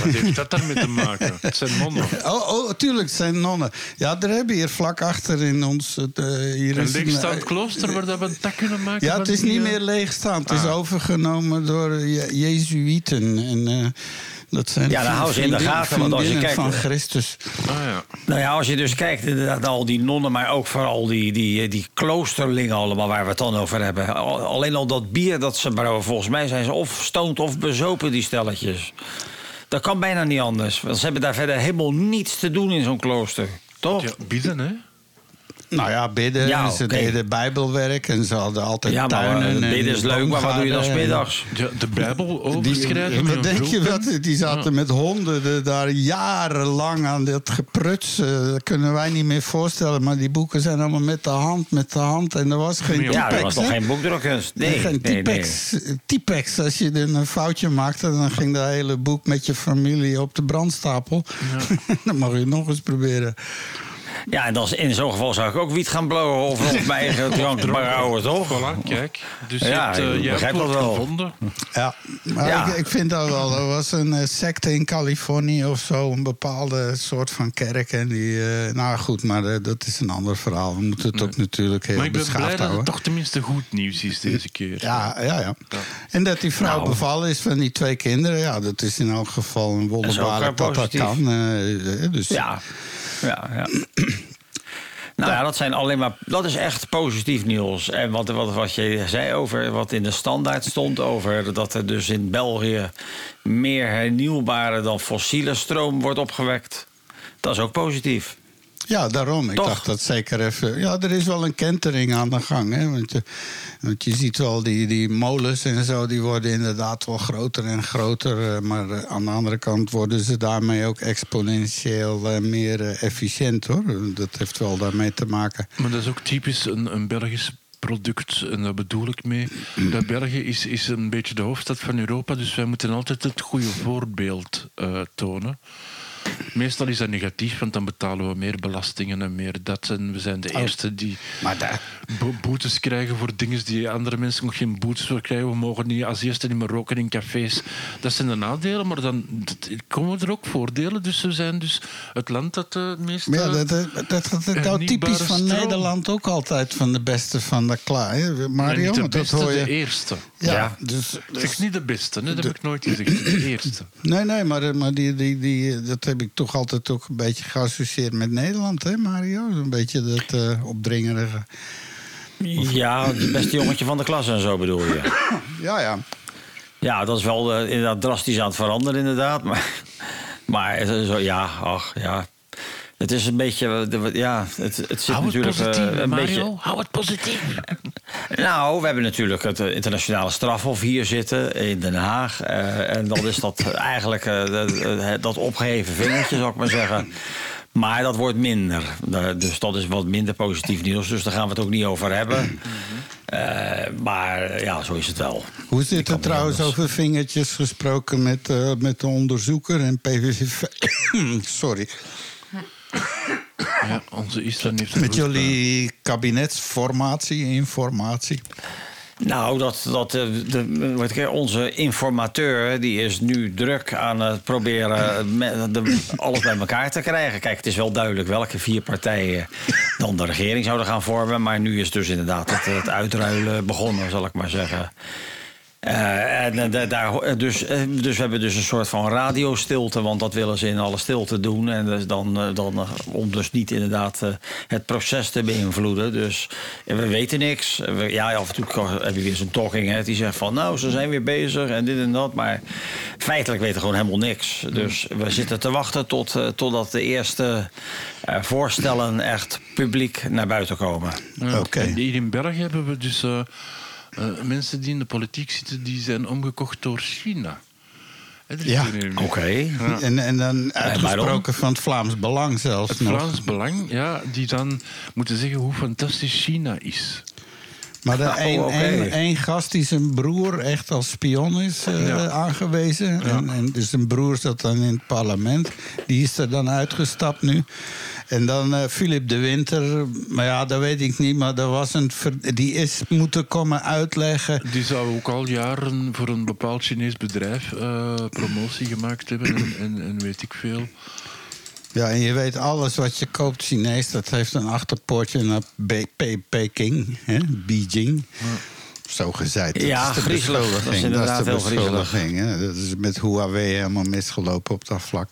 Wat heeft dat daarmee te maken? Het zijn nonnen. Oh, oh, tuurlijk, het zijn nonnen. Ja, daar hebben we hier vlak achter in ons... het, eh, hier Een is leegstaand klooster waar dat we een tak kunnen maken? Ja, het is die, niet eh, meer leegstaand. Het is Ah. overgenomen door Je- Jezuïeten. En eh, dat zijn Ja, dan houden ze in de gaten, want als je kijkt- van Christus. Ah ja. Nou ja, als je dus kijkt inderdaad naar al die nonnen, maar ook vooral die, die, die kloosterlingen allemaal waar we het dan over hebben. Al- Alleen al dat bier dat ze brouwen, volgens mij zijn ze of stoned of bezopen, die stelletjes. Dat kan bijna niet anders. Want ze hebben daar verder helemaal niets te doen in zo'n klooster. Toch? Ja, bieden, hè? Nou ja, bidden. Ja, ze deden bijbelwerk en ze hadden altijd Ja, maar tuinen. en bidden is leuk, maar wat doe je dan smiddags? Ja, de Bijbel Die, overschrijven. wat denk je wat? Die zaten met honderden daar jarenlang aan dit gepruts. eh, Dat kunnen wij niet meer voorstellen. Maar die boeken zijn allemaal met de hand, met de hand. En er was geen Ja, Ja, typex, dat was nog hè? geen boekdrukkunst. Nee, Nee, geen nee, nee. typex. Typex. Als je er een foutje maakte, dan ging dat hele boek met je familie op de brandstapel. dan mag je het nog eens proberen. Ja, en dat is, in zo'n geval zou ik ook wiet gaan blowen of op mijn eigen drank brouwen, toch? Voilà, kijk. Dus je hebt, begrijp hebt dat wel. gevonden. Ja, maar Ja. Ik, ik vind dat wel. Er was een eh, secte in Californië of zo, een bepaalde soort van kerk. En die, eh, nou goed, maar dat is een ander verhaal. We moeten het ook natuurlijk heel Maar ik ben blij beschaafd dat het houden. toch tenminste goed nieuws is deze keer. Ja, ja, ja. En dat die vrouw Nou. bevallen is van die twee kinderen. Ja, dat is in elk geval een eh, dat dat kan. dus Ja, ja, ja. Nou ja, dat, zijn alleen maar, dat is echt positief nieuws. En wat, wat, wat je zei over wat in de standaard stond... over dat er dus in België meer hernieuwbare dan fossiele stroom wordt opgewekt. Dat is ook positief. Ja, daarom. Ik dacht dat zeker even. Ja, er is wel een kentering aan de gang. Hè? Want, je, want je ziet wel die, die molens en zo, die worden inderdaad wel groter en groter. eh, Maar eh, aan de andere kant worden ze daarmee ook exponentieel eh, meer efficiënt hoor. Dat heeft wel daarmee te maken. Maar dat is ook typisch een, een Belgisch product. En daar bedoel ik mee. Dat België is, is een beetje de hoofdstad van Europa. Dus wij moeten altijd het goede voorbeeld tonen. Meestal is dat negatief, want dan betalen we meer belastingen en meer dat. En we zijn de Oh. eerste die Maar boetes krijgen voor dingen die andere mensen nog geen boetes voor krijgen. We mogen niet als eerste niet meer roken in cafés. Dat zijn de nadelen, maar dan dat- komen er ook voordelen. Dus we zijn dus het land dat eh, het meest... maar ja, dat, dat, dat, dat, dat nou typisch van stroom. Nederland ook altijd van de beste van de klaar. hè, nee, Mario, niet de want dat beste, hoor je. de eerste. Ja, dus, Het is niet de beste, hè? dat heb ik nooit gezegd. De eerste. Nee, nee, maar, eh, maar die, die, die, dat heb ik toch altijd ook een beetje geassocieerd met Nederland, hè, Mario? Een beetje dat eh, opdringerige. Ja, het beste jongetje van de klas en zo bedoel je. Ja, ja. Ja, dat is wel eh, inderdaad drastisch aan het veranderen, inderdaad. Maar, maar zo, ja, ach, ja. Het is een beetje, ja, het, het zit Hou het natuurlijk eh, positief, een Mario. beetje... Hou het positief. Nou, we hebben natuurlijk het eh, internationale strafhof hier zitten in Den Haag. eh, en dan is dat eigenlijk eh, dat- dat opgeheven vingertje, zou ik maar zeggen. Maar dat wordt minder. Dus dat is wat minder positief nieuws. Dus daar gaan we het ook niet over hebben. Eh, maar ja, zo is het wel. Hoe zit het trouwens over vingertjes gesproken met, met de onderzoeker en PVV? Sorry. Ja, onze heeft Met jullie kabinetsformatie, informatie. Nou, dat, dat, eh, de, wat ik, onze informateur die is nu druk aan het proberen me- de- alles bij elkaar te krijgen. Kijk, het is wel duidelijk welke vier partijen dan de regering zouden gaan vormen. Maar nu is dus inderdaad het, het uitruilen begonnen, zal ik maar zeggen. Eh, en eh, da- daar, dus, eh, dus we hebben dus een soort van radiostilte, want dat willen ze in alle stilte doen. En dus dan, dan, om dus niet inderdaad eh, het proces te beïnvloeden. Dus we weten niks. We- ja, af en toe heb je weer zo'n talking head die zegt van nou, ze zijn weer bezig en dit en dat. Maar feitelijk weten we gewoon helemaal niks. Dus we zitten te wachten tot, eh, totdat de eerste eh, voorstellen echt publiek naar buiten komen. En Hier in België hebben we dus eh, eh, mensen die in de politiek zitten, die zijn omgekocht door China. Ja, oké. Ja. En, en dan uitgesproken van het Vlaams Belang zelfs Het nog. Vlaams Belang, ja, die dan moeten zeggen hoe fantastisch China is. Maar er Oh, één gast die zijn broer echt als spion is eh, Ja. aangewezen. En, en dus zijn broer zat dan in het parlement. Die is er dan uitgestapt nu. En dan eh Philip de Winter. Maar ja, dat weet ik niet. Maar er was een die is moeten komen uitleggen. Die zou ook al jaren voor een bepaald Chinees bedrijf eh, promotie gemaakt hebben en, en, en weet ik veel. Ja, en je weet alles wat je koopt Chinees. Dat heeft een achterpoortje naar Pe- Peking. Hè? Beijing. Zo gezegd. Dat Ja, is de. Dat is beschuldiging. inderdaad de beschuldiging, hè. Dat is met Huawei helemaal misgelopen op dat vlak.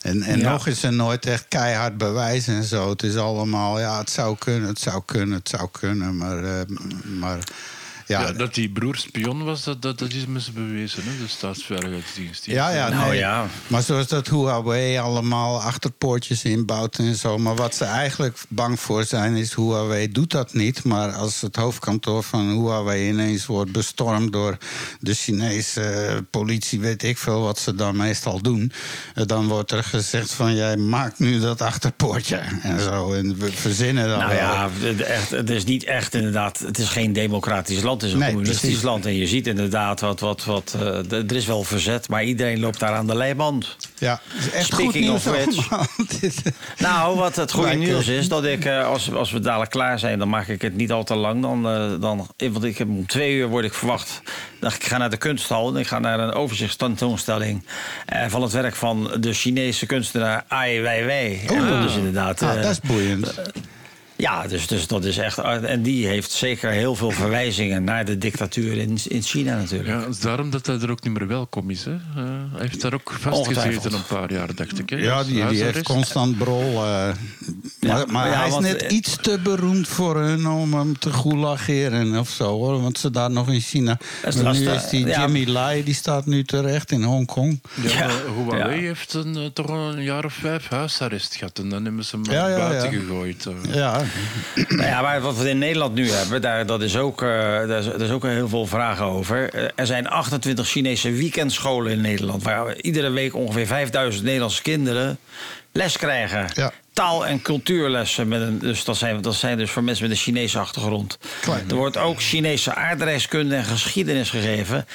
En, en Ja. nog is er nooit echt keihard bewijs en zo. Het is allemaal, ja, het zou kunnen, het zou kunnen, het zou kunnen. Maar, eh, maar ja, Ja, dat die broer spion was, dat, dat, dat is me ze bewezen, hè, de staatsveiligheidsdienst. Die Ja, ja, Nou nee. ja. Maar zoals dat Huawei allemaal achterpoortjes inbouwt en zo. Maar wat ze eigenlijk bang voor zijn, is Huawei doet dat niet. Maar als het hoofdkantoor van Huawei ineens wordt bestormd door de Chinese politie, weet ik veel wat ze dan meestal doen. eh, Dan wordt er gezegd van jij maakt nu dat achterpoortje en zo. En we verzinnen dan Nou wel. ja, echt, het is niet echt inderdaad. Het is geen democratisch land, het is een Nee, communistisch land. En je ziet inderdaad wat. wat, wat eh, er is wel verzet, maar iedereen loopt daar aan de leiband. Ja, echt goed Speaking of which. Dit- Nou, wat het goede eh, nieuws is, dat ik, eh, als, als we dadelijk klaar zijn, dan maak ik het niet al te lang. Dan, eh, dan, want ik heb om twee uur word ik verwacht. Dan ik ga naar de kunsthal en ik ga naar een overzichtstentoonstelling eh, van het werk van de Chinese kunstenaar Ai Weiwei. En dat is inderdaad. Ah, eh, dat is boeiend. Ja, dus, dus dat is echt. En die heeft zeker heel veel verwijzingen naar de dictatuur in, in China natuurlijk. Ja, het is daarom dat hij er ook niet meer welkom is. Hè. Eh, hij heeft daar ook vastgezeten een paar jaar, dacht ik. Hè, Ja, die, die heeft constant brol. eh, maar maar maar ja, hij is want, net eh, iets te beroemd voor hun om hem te goulageren of zo hoor. Want ze daar nog in China. is Maar nu is die Ja. Jimmy Lai, die staat nu terecht in Hongkong. Ja, Huawei Ja. heeft een, eh, toch een jaar of vijf huisarrest gehad. En dan hebben ze hem buiten ja. gegooid. eh. Ja, Nou ja, maar wat we in Nederland nu hebben, daar, dat is ook, is, daar is ook heel veel vragen over. Eh, er zijn 28 Chinese weekendscholen in Nederland... waar iedere week ongeveer 5000 Nederlandse kinderen les krijgen. Ja. Taal- en cultuurlessen. Met een, dus dat, zijn, dat zijn dus voor mensen met een Chinese achtergrond. Klein. Er wordt ook Chinese aardrijkskunde en geschiedenis gegeven.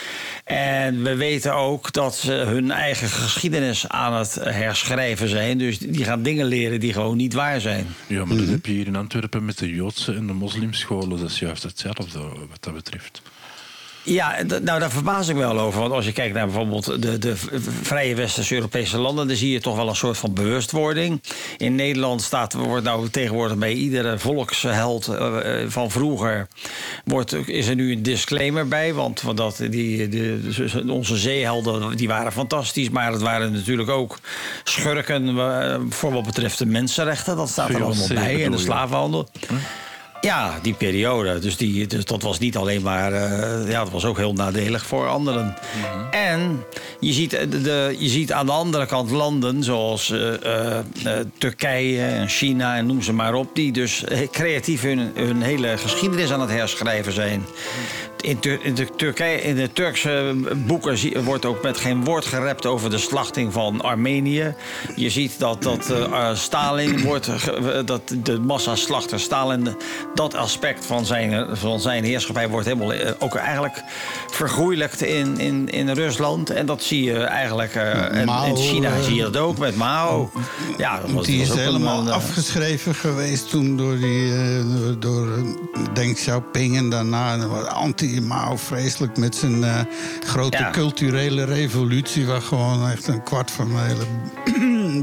En we weten ook dat ze hun eigen geschiedenis aan het herschrijven zijn. Dus die gaan dingen leren die gewoon niet waar zijn. Ja, maar dat heb je hier in Antwerpen met de Joodse en de moslimscholen. Dat is juist hetzelfde wat dat betreft. Ja, nou daar verbaas ik me wel over. Want als je kijkt naar bijvoorbeeld de, de vrije Westerse Europese landen, dan zie je toch wel een soort van bewustwording. In Nederland staat, wordt nou tegenwoordig bij iedere volksheld eh, eh, van vroeger wordt, is er nu een disclaimer bij. Want, want dat, die, de, onze zeehelden die waren fantastisch, maar het waren natuurlijk ook schurken voor wat betreft de mensenrechten. Dat staat er allemaal bij. En de slavenhandel. Ja, die periode. Dus, die, dus dat was niet alleen maar. eh, ja, dat was ook heel nadelig voor anderen. En je ziet, eh, de, de- je ziet aan de andere kant landen zoals eh, Turkije en China en noem ze maar op, die dus creatief hun, hun hele geschiedenis aan het herschrijven zijn. In, Tur- in de Turkije, in de Turkse boeken wordt ook met geen woord gerept over de slachting van Armenië. Je ziet dat, dat eh, eh, Stalin wordt, dat de massaslachter Stalin, dat aspect van zijn, van zijn heerschappij wordt helemaal eh, ook eigenlijk vergoeilijkt in, in, in Rusland. En dat zie je eigenlijk, Mao, in China zie je dat ook met Mao. Ja, dat was, Die is een, helemaal afgeschreven geweest toen door, die, door, Deng Xiaoping en daarna anti-Mao vreselijk met zijn eh, grote Ja. culturele revolutie... waar gewoon echt een kwart van de hele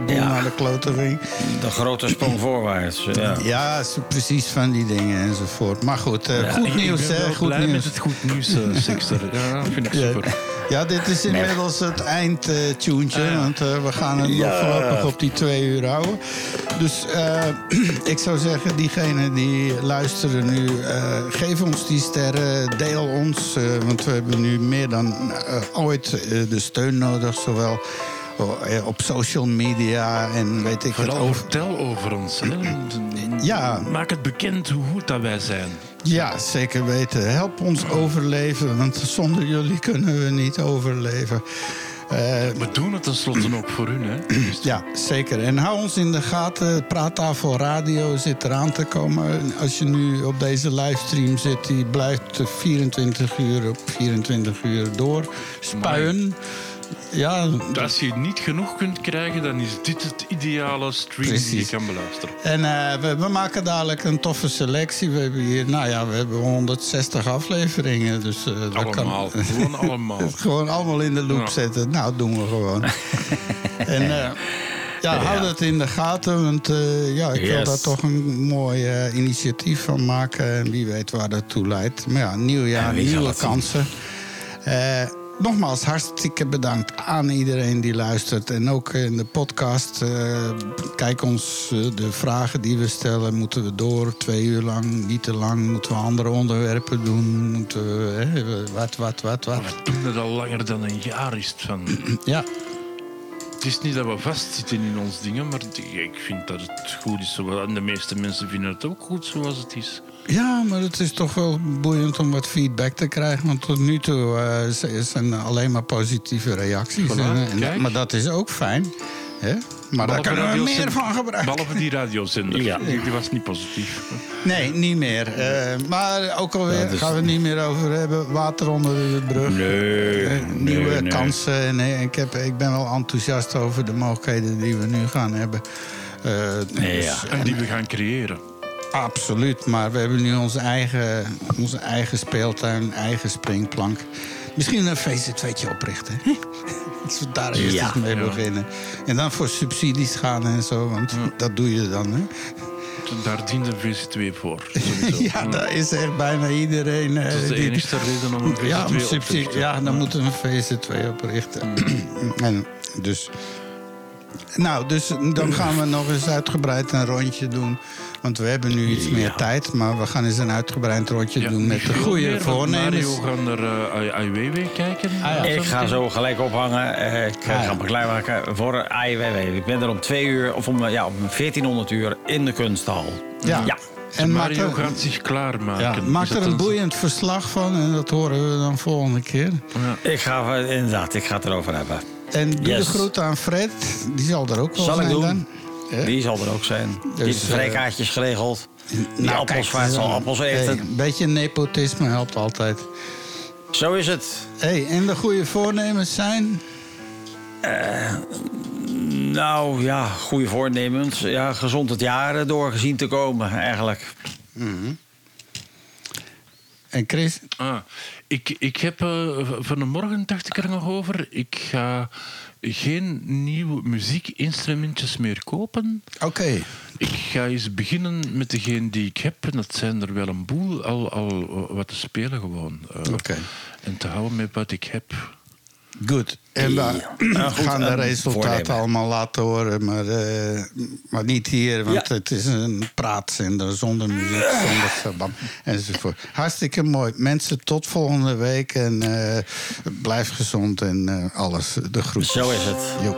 Ja. naar de kloten ging. De grote sprong voorwaarts. Ja. Ja, precies van die dingen enzovoort. Maar goed, eh, goed ik- nieuws, Ik ben hè? wel Goed blij nieuws. met het goed nieuws, eh, Sixter. Ja, dat vind ik super. Ja, dit is inmiddels het eindtuntje. Want eh, we gaan het nog voorlopig op die twee uur houden. Dus ik zou zeggen, diegenen die luisteren nu... geef ons die sterren, deel ons. want we hebben nu meer dan ooit de steun nodig. Zowel op social media en weet ik het Vooral over... vertel over ons. Hè. Ja. Maak het bekend hoe goed dat wij zijn. Ja, zeker weten. Help ons overleven, want zonder jullie kunnen we niet overleven. Eh, We doen het tenslotte ook voor u, hè? ja, zeker. En hou ons in de gaten. Praattafel Radio zit eraan te komen. Als je nu op deze livestream zit, die blijft 24 uur op 24 uur door spuien. Ja, Als je niet genoeg kunt krijgen, dan is dit het ideale stream die je kan beluisteren. En eh, we, we maken dadelijk een toffe selectie. We hebben hier, nou ja, we hebben 160 afleveringen. Dus, eh, dat kan- Allemaal. Gewoon allemaal. gewoon allemaal in de loop zetten. Nou, doen we gewoon. en eh, ja, hou dat in de gaten. Want ja, ik wil Yes. daar toch een mooi initiatief van maken. En wie weet waar dat toe leidt. Maar ja, nieuw jaar, nieuwe kansen. Eh, Nogmaals, hartstikke bedankt aan iedereen die luistert. En ook in de podcast. eh, kijk ons, eh, de vragen die we stellen, moeten we door twee uur lang, niet te lang. Moeten we andere onderwerpen doen? Moeten we, hè, wat, wat, wat, wat. We doen het al langer dan een jaar is het van. Ja, Het is niet dat we vastzitten in ons dingen, maar ik vind dat het goed is. En de meeste mensen vinden het ook goed zoals het is. Ja, maar het is toch wel boeiend om wat feedback te krijgen. Want tot nu toe eh, z- zijn er alleen maar positieve reacties. Voilà, En, en- maar dat is ook fijn. Hè? Maar daar kunnen we meer van gebruiken. Behalve die radiozender. Ja. Die, die was niet positief. Nee, niet meer. Eh, maar ook alweer Dat is- gaan we het niet meer over hebben. Water onder de brug. Nee, Eh, nieuwe nee, nee. kansen. Nee, ik, heb, ik ben wel enthousiast over de mogelijkheden die we nu gaan hebben. Eh, dus- Ja. En die we gaan creëren. Absoluut, maar we hebben nu onze eigen, onze eigen speeltuin, eigen springplank. Misschien een VZ2'tje oprichten. hè? Dat we daar eerst Ja. eens mee Ja. beginnen. En dan voor subsidies gaan en zo, want dat doe je dan. Hè? Daar dient een VC2 voor. sowieso. Ja, daar is echt bijna iedereen. eh, Dat is de die- enige reden om een VC2 ja, op te richten. ja, dan moeten we een VZ2 oprichten. en dus. Nou, dus dan gaan we nog eens uitgebreid een rondje doen. Want we hebben nu iets meer tijd, maar we gaan eens een uitgebreid rondje Ja, doen met de goede voornemens. Mario gaan naar eh, IWW kijken. ja. Ik ga zo gelijk ophangen. Eh, ik eh, Ah, ja. ga me klaarmaken voor AIWW. Ik ben er om twee uur, of om, ja, om 1400 uur in de kunsthal. Ja. ja. En Mario er, gaat zich klaarmaken. ja, maak er een boeiend verslag van en dat horen we dan volgende keer. Ik ga, inderdaad, ik ga het erover hebben. En doe Yes. de groet aan Fred, die zal er ook wel Zal ik zijn doen. dan. Die zal er ook zijn. Die heeft Dus, de vrijkaartjes geregeld. Die Nou, appels kijk, zal dan- appels hey, eten. een beetje nepotisme helpt altijd. Zo is het. Hey, en de goede voornemens zijn? Nou ja, goede voornemens. Ja, gezond het jaar eh, doorgezien te komen, eigenlijk. En Chris? Ah, ik, ik heb eh, v- van de morgen dacht ik er nog over. Ik ga geen nieuwe muziekinstrumentjes meer kopen. Oké. Ik ga eens beginnen met degene die ik heb. En dat zijn er wel een boel al, al wat te spelen gewoon. Eh, Oké. En te houden met wat ik heb. Goed. En we Ja, goed, gaan de resultaten voornemen. allemaal laten horen, maar, eh, maar niet hier, want Ja. het is een praatzender zonder muziek, zonder verband enzovoort. Hartstikke mooi. Mensen, tot volgende week en eh, blijf gezond en eh, alles. De groet. Zo is het.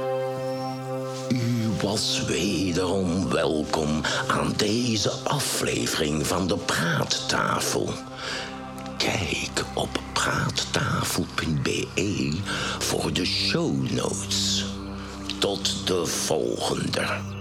U was wederom welkom aan deze aflevering van de Praattafel. Kijk op praattafel.be voor de show notes. Tot de volgende.